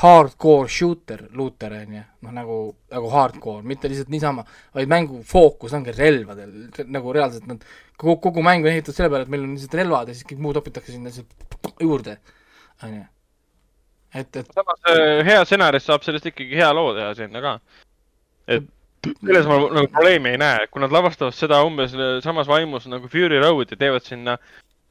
hardcore shooter, looter on ju, noh nagu, nagu hardcore, mitte lihtsalt niisama, vaid mängu fookus ongi relvadel, nagu reaalselt nad, kogu, kogu mäng on ehitatud selle peale, et meil on lihtsalt relvad ja siis kõik muu topitakse sinna lihtsalt juurde, on ju. Et, et samas äh, hea stsenarist saab sellest ikkagi hea loo teha sinna ka. et selles ma nagu probleemi ei näe, kui nad lavastavad seda umbes samas vaimus nagu Fury Road ja teevad sinna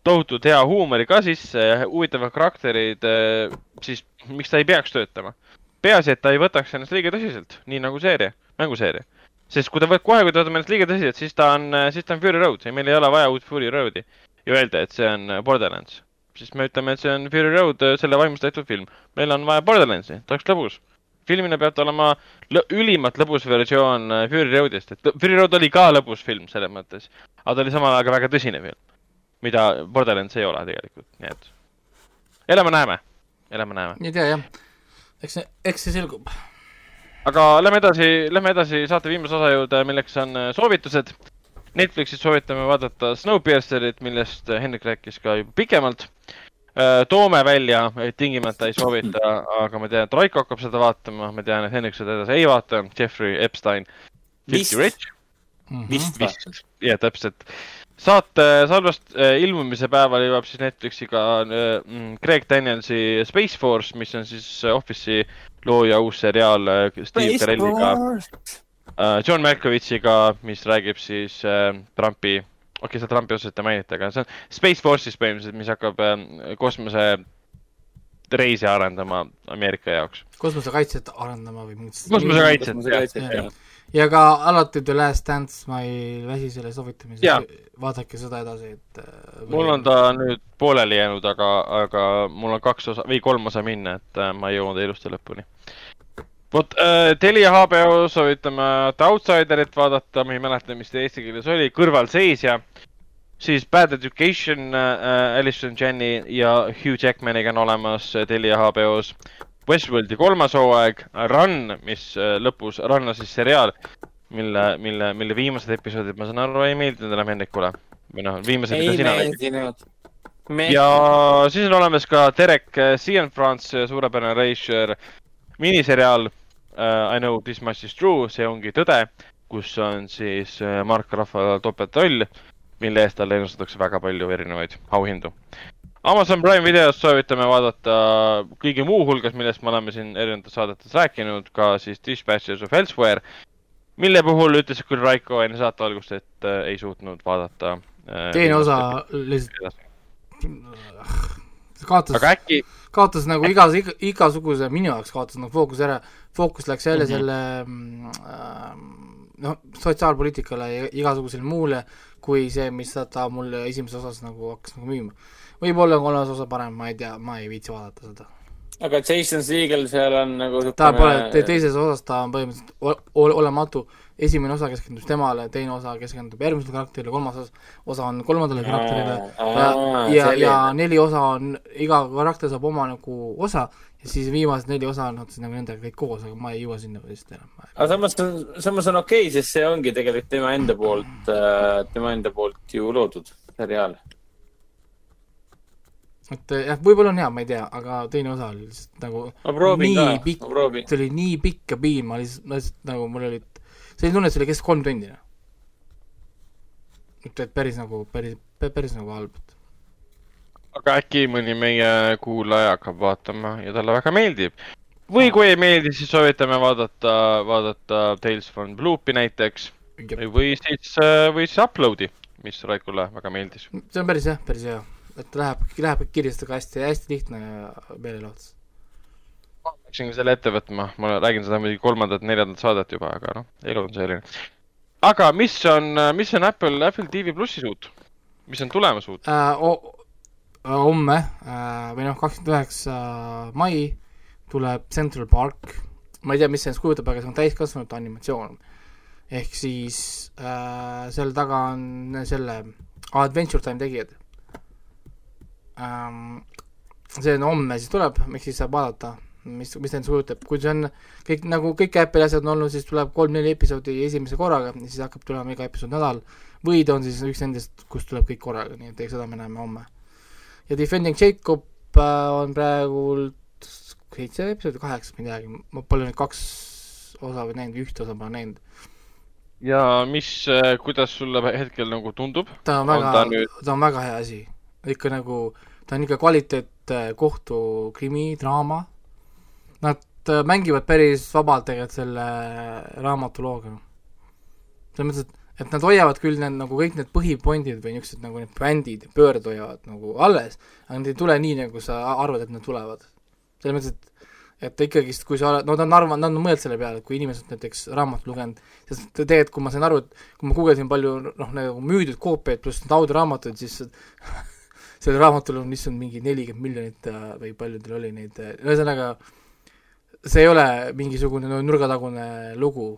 tohutult hea huumori ka sisse ja huvitavad karakterid, eh, siis miks ta ei peaks töötama? peaasi, et ta ei võtaks ennast liiga tõsiselt, nii nagu seeria, mänguseeria. sest kui ta võtab, kohe kui ta võtab ennast liiga tõsiselt, siis ta on, eh, siis ta on Fury Road ja meil ei ole vaja uut Fury Roadi ja öelda, et see on Borderlands. Siis me ütleme, et see on Fury Road, selle vaimus tehtud film. meil on vaja Borderlandsi, ta oleks lõbus filmina peab ta olema lõ ülimalt lõbus versioon äh, Fury Roadist, et Fury Road oli ka lõbus film selles mõttes, aga ta oli samal ajal ka väga tõsine film, mida Borderlands ei ole tegelikult, nii et elame-näeme, elame-näeme. ei tea jah, eks see, eks see selgub. aga lähme edasi, lähme edasi saate viimase osa juurde, milleks on äh, soovitused. Netflixis soovitame vaadata Snowpiercerit, millest Hendrik rääkis ka juba pikemalt Äh, toome välja, tingimata ei soovita, aga ma tean, et Raiko hakkab seda vaatama, ma tean, et Hendrik seda edasi ei vaata, Jeffrey Epstein. vist. Mhm. vist, vist, jah, täpselt. saate salvest äh, ilmumise päeval jõuab siis Netflixi ka äh, mm, Greg Danielsi Space Force, mis on siis Office'i looja uus seriaal Steve Carelliga John Malkovitsiga, mis räägib siis äh, Trumpi okei okay,, seda Trumpi otseselt ei mainita, aga see on Space Force'is põhimõtteliselt, mis hakkab äh, kosmose reisi arendama Ameerika jaoks. kosmosekaitset arendama või mingit kosmosekaitset, jah, ja ka alati The Last Dance, ma ei väsi selle soovitamiseks, vaadake seda edasi, et äh, mul on ta nüüd pooleli jäänud, aga, aga mul on kaks osa või kolm osa minna, et äh, ma ei jõudnud ilusti lõpuni vot äh, Telia HBO soovitame The Outsiderit vaadata, ma ei mäleta, mis ta eesti keeles oli, Kõrvalseisja. siis Bad Education äh, Alison Janney ja Hugh Jackmaniga on olemas Telia HBO-s. Westworldi kolmas hooaeg, Run, mis äh, lõpus, Run on siis seriaal, mille, mille, mille viimased episoodid, ma saan aru, ei meeldinud enam Hendrikule. või noh, viimased, mida sina nägid. ja siis on olemas ka Derek Cian France, suurepärane reisijal, miniseriaal uh, I know this much is true, see ongi tõde, kus on siis uh, Mark Rahval topeltroll, mille eest talle ennustatakse väga palju erinevaid auhindu. Amazon Prime videos soovitame vaadata kõige muu hulgas, millest me oleme siin erinevates saadetes rääkinud, ka siis Dispatches of Elsewhere, mille puhul ütles küll Raiko enne saate algust, et äh, ei suutnud vaadata äh,. teine osa lihtsalt, kaotas, äkki... kaotas nagu igas, iga, igasuguse, minu jaoks kaotas nagu fookus ära, fookus läks jälle mm -hmm. selle äh, noh, sotsiaalpoliitikale ja igasugusele muule, kui see, mis ta, mulle esimeses osas nagu hakkas nagu müüma. võib-olla on kolmas osa parem, ma ei tea, ma ei viitsi vaadata seda aga Jason Segel seal on nagu ta pole te, teises osas, ta on põhimõtteliselt ol, olematu, esimene osa keskendub temale, teine osa keskendub järgmisele karakterile, kolmas osa, osa on kolmandale karakterile. ja, ja, ja neli osa on, iga karakter saab oma nagu osa ja siis viimased neli osa on siis nagu nendega kõik koos, aga ma ei jõua sinna vist enam. aga samas, samas on okei okay,, sest see ongi tegelikult tema enda poolt, äh, tema enda poolt ju loodud seriaal. Et jah, võib-olla on hea, ma ei tea, aga teine osa oli lihtsalt nagu nii pikk, see oli nii pikk ja piin, ma lihtsalt, ma lihtsalt nagu mul oli, selline tunne, et see oli kestab kolm tundi. Noh. et, päris nagu, päris, päris nagu halb. aga äkki mõni meie kuulaja hakkab vaatama ja talle väga meeldib. või kui ei meeldi, siis soovitame vaadata, vaadata Tales from Bloopi näiteks. või siis, või siis Uploadi, mis Raikule väga meeldis. see on päris jah, päris hea et läheb, läheb kirjastusega hästi, hästi lihtne meelelahutus. Peaksin selle ette võtma, ma räägin seda muidugi kolmandat, neljandat saadet juba, aga noh, elu on selline. aga mis on, mis on Apple, Apple TV plussis uut? mis on tulemas uut äh,? homme äh, või noh, kakskümmend üheksa mai tuleb Central Park. ma ei tea, mis see endast kujutab, aga see on täiskasvanute animatsioon. ehk siis äh, selle taga on selle Adventure Time tegijad ähm,. see on homme siis tuleb, miks siis saab vaadata, mis, mis endast kujutab, kui see on kõik nagu kõik Apple'i asjad on olnud, siis tuleb kolm-neli episoodi esimese korraga siis hakkab tulema iga episood nädal. või ta on siis üks nendest, kus tuleb kõik korraga, nii et eks seda me näeme homme. ja Defending Jacob äh, on praegult seitse episoodi, kaheksa midagi, ma pole nüüd kaks osa või näinud, ühte osa pole näinud ja mis, äh, kuidas sulle hetkel nagu tundub? ta on väga, ta, nüüd... ta on väga hea asi ikka nagu, ta on ikka kvaliteet kohtukrimi, draama. Nad äh, mängivad päris vabalt tegelikult selle raamatulooga. selles mõttes, et, et nad hoiavad küll need nagu kõik need põhipointid või niisugused nagu need brändid ja pöörded hoiavad nagu alles, aga nad ei tule nii, nagu sa arvad, et nad tulevad. selles mõttes, et et ikkagist, kui sa oled, no ta on arvanud, nad on mõelnud selle peale, et kui inimesed näiteks raamatut lugenud, sest tegelikult, kui ma sain aru, et kui ma guugeldasin palju noh, nagu müüdud koopiaid pluss need audioraamatud, siis sellel raamatul on issand mingi nelikümmend miljonit äh, või palju teil oli neid, äh, ühesõnaga see ei ole mingisugune no, nurgatagune lugu,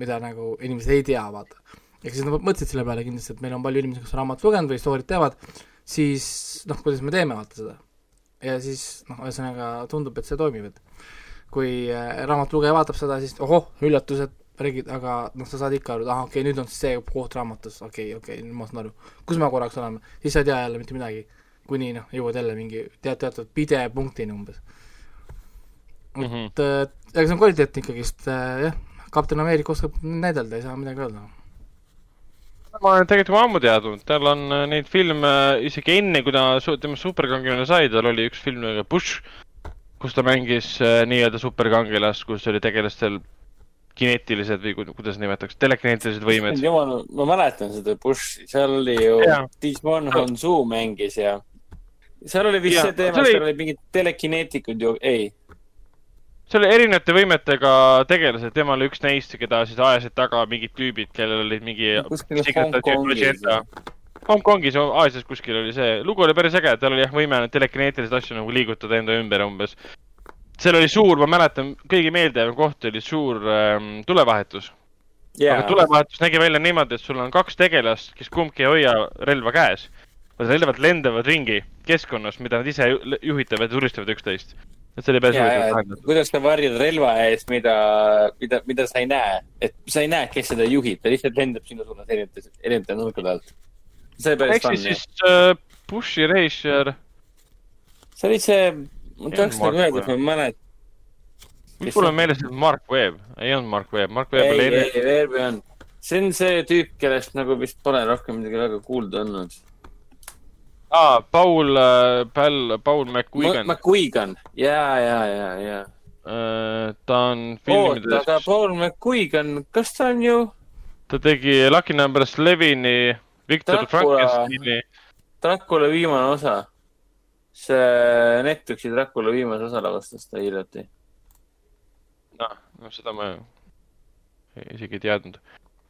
mida nagu inimesed ei tea, vaata. ehk siis nad mõtlesid selle peale kindlasti, et meil on palju inimesi, kes on raamatut lugenud või story't teavad, siis noh, kuidas me teeme, vaata seda. ja siis noh, ühesõnaga tundub, et see toimib, et kui äh, raamatulugeja vaatab seda, siis ohoh, üllatused, räägid, aga noh, sa saad ikka aru, et ahah, okei okay,, nüüd on siis see koht raamatus, okei okay,, okei okay,, nüüd ma saan aru, kus me korraks oleme, siis sa ei tea jälle mitte midagi kuni noh, jõuad jälle mingi tead, teatud pidepunktini umbes mm. -hmm. et äh, ega see on kvaliteetne ikkagist äh,, jah, kapten Ameerika oskab näidelda, ei saa midagi öelda. ma olen tegelikult juba ammu teadnud, tal on äh, neid filme isegi enne, kui ta su tema superkangelane sai, tal oli üks film nimega Bush, kus ta mängis äh, nii-öelda superkangelast, kus oli tegelastel kineetilised või kuidas nimetaks, telekineetilised võimed. jumal, ma mäletan seda Bushi, seal oli ju, Digimon Honsu mängis ja seal oli vist ja, see teema, seal oli mingid telekineetikud ju, ei. See oli erinevate võimetega tegelased, tema oli üks neist, keda siis ajasid taga mingid tüübid, kellel olid mingi. Hongkongis, Aasias kuskil oli see, lugu oli päris äge, tal oli jah võime telekineetilisi asju nagu liigutada enda ümber umbes. seal oli suur, ma mäletan, kõige meeldejäävam koht oli suur ähm, tulevahetus yeah.. aga tulevahetus nägi välja niimoodi, et sul on kaks tegelast, kes kumbki ei hoia relva käes Nad relvad lendavad ringi keskkonnas, mida nad ise juhitavad ja tulistavad üksteist. Et see oli päris huvitav. kuidas sa varjad relva eest, mida, mida, mida sa ei näe, et sa ei näe, kes seda juhib, ta lihtsalt lendab sinu suunas erinevate, erinevate nurkade alt. see oli päris fun. ehk siis uh, Bushi Racer. see oli see, ma tahaks nagu öelda, et ma mäletan. mul on meeles, et Mark Webb, ei olnud Mark Webb, Mark Webb oli. ei, ei, Webb ei olnud. see on see tüüp, kellest nagu vist pole rohkem midagi väga kuulda olnud aa, Paul äh,, Pal-, Paul McQuigan. McQuigan, ja, ja, ja, ja äh,. ta on filmides. oota, aga Paul McQuigan, kas ta on ju? ta tegi Lucky Number Eleveni, Victor Frankensteini. Dracula viimane osa. see Netflixi Dracula viimase osa lavastas ta hiljuti. noh, no seda ma isegi ei teadnud.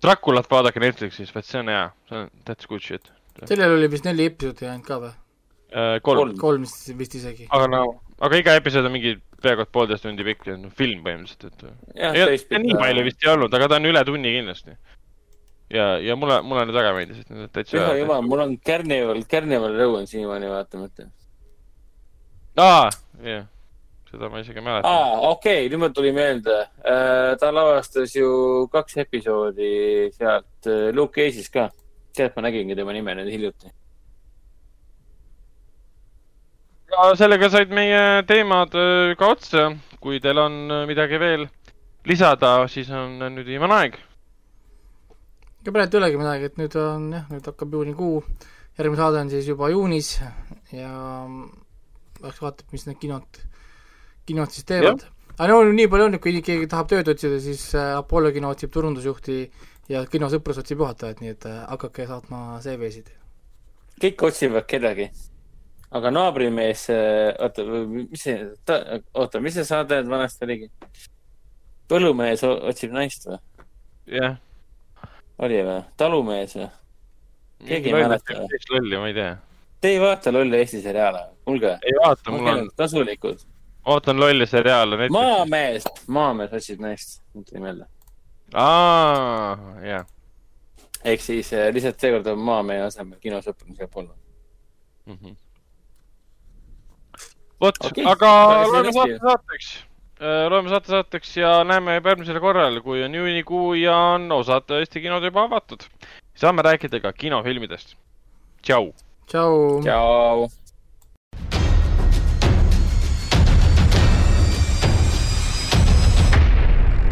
Draculat vaadake Netflixis, vaat see on hea, see on that's good shit. Sellel oli vist neli episoodi ainult ka või uh,? kolm. kolm vist isegi. aga no, aga iga episood on mingi peaaegu poolteist tundi pikk, film põhimõtteliselt, et. nii palju vist ei olnud, aga ta on üle tunni kindlasti ja, ja mulle, mulle need väga meeldisid, need täitsa. püha jumal, mul on Carnival, Carnival Row on siiamaani vaatamata. aa, jah, seda ma isegi ei mäleta. aa, okei okay,, nüüd mul tuli meelde äh,. ta lavastas ju kaks episoodi sealt äh, Luke Cage'is ka. Sealt ma nägingi tema nime nüüd hiljuti. ja sellega said meie teemad äh, ka otsa. kui teil on äh, midagi veel lisada, siis on nüüd viimane aeg ega praegu ei olegi midagi, et nüüd on jah, nüüd hakkab juunikuu, järgmine saade on siis juba juunis ja eks vaatab, mis need kinod, kinod siis teevad. aga no nii palju on, et kui keegi tahab tööd otsida, siis äh, Apollo kino otsib turundusjuhti ja kinosõprus otsib juhatajat, nii et äh, hakake saatma CV-sid. kõik otsivad kedagi. aga naabrimees, äh, oota, mis see, oota, mis see saade vanasti oligi? põllumees otsib naist või? jah yeah oli või? talumees või? keegi ei mäleta või? lolli, ma ei tea. Te ei vaata lolle Eesti seriaale, kuulge. ei vaata, mul on. kasulikud. ootan lolle seriaale. maamees, maamees otsib naist, mul tuli meelde. Aa, jah. ehk siis eh, lihtsalt seekord on maamehe asemel kinosõprus Apollo mm. -hmm. vot okay., aga loeme saate saateks Äh, loeme saate saateks ja näeme järgmisel korral, kui on juunikuu ja on osad Eesti kinod juba avatud. saame rääkida ka kinofilmidest. tšau. tšau. tšau.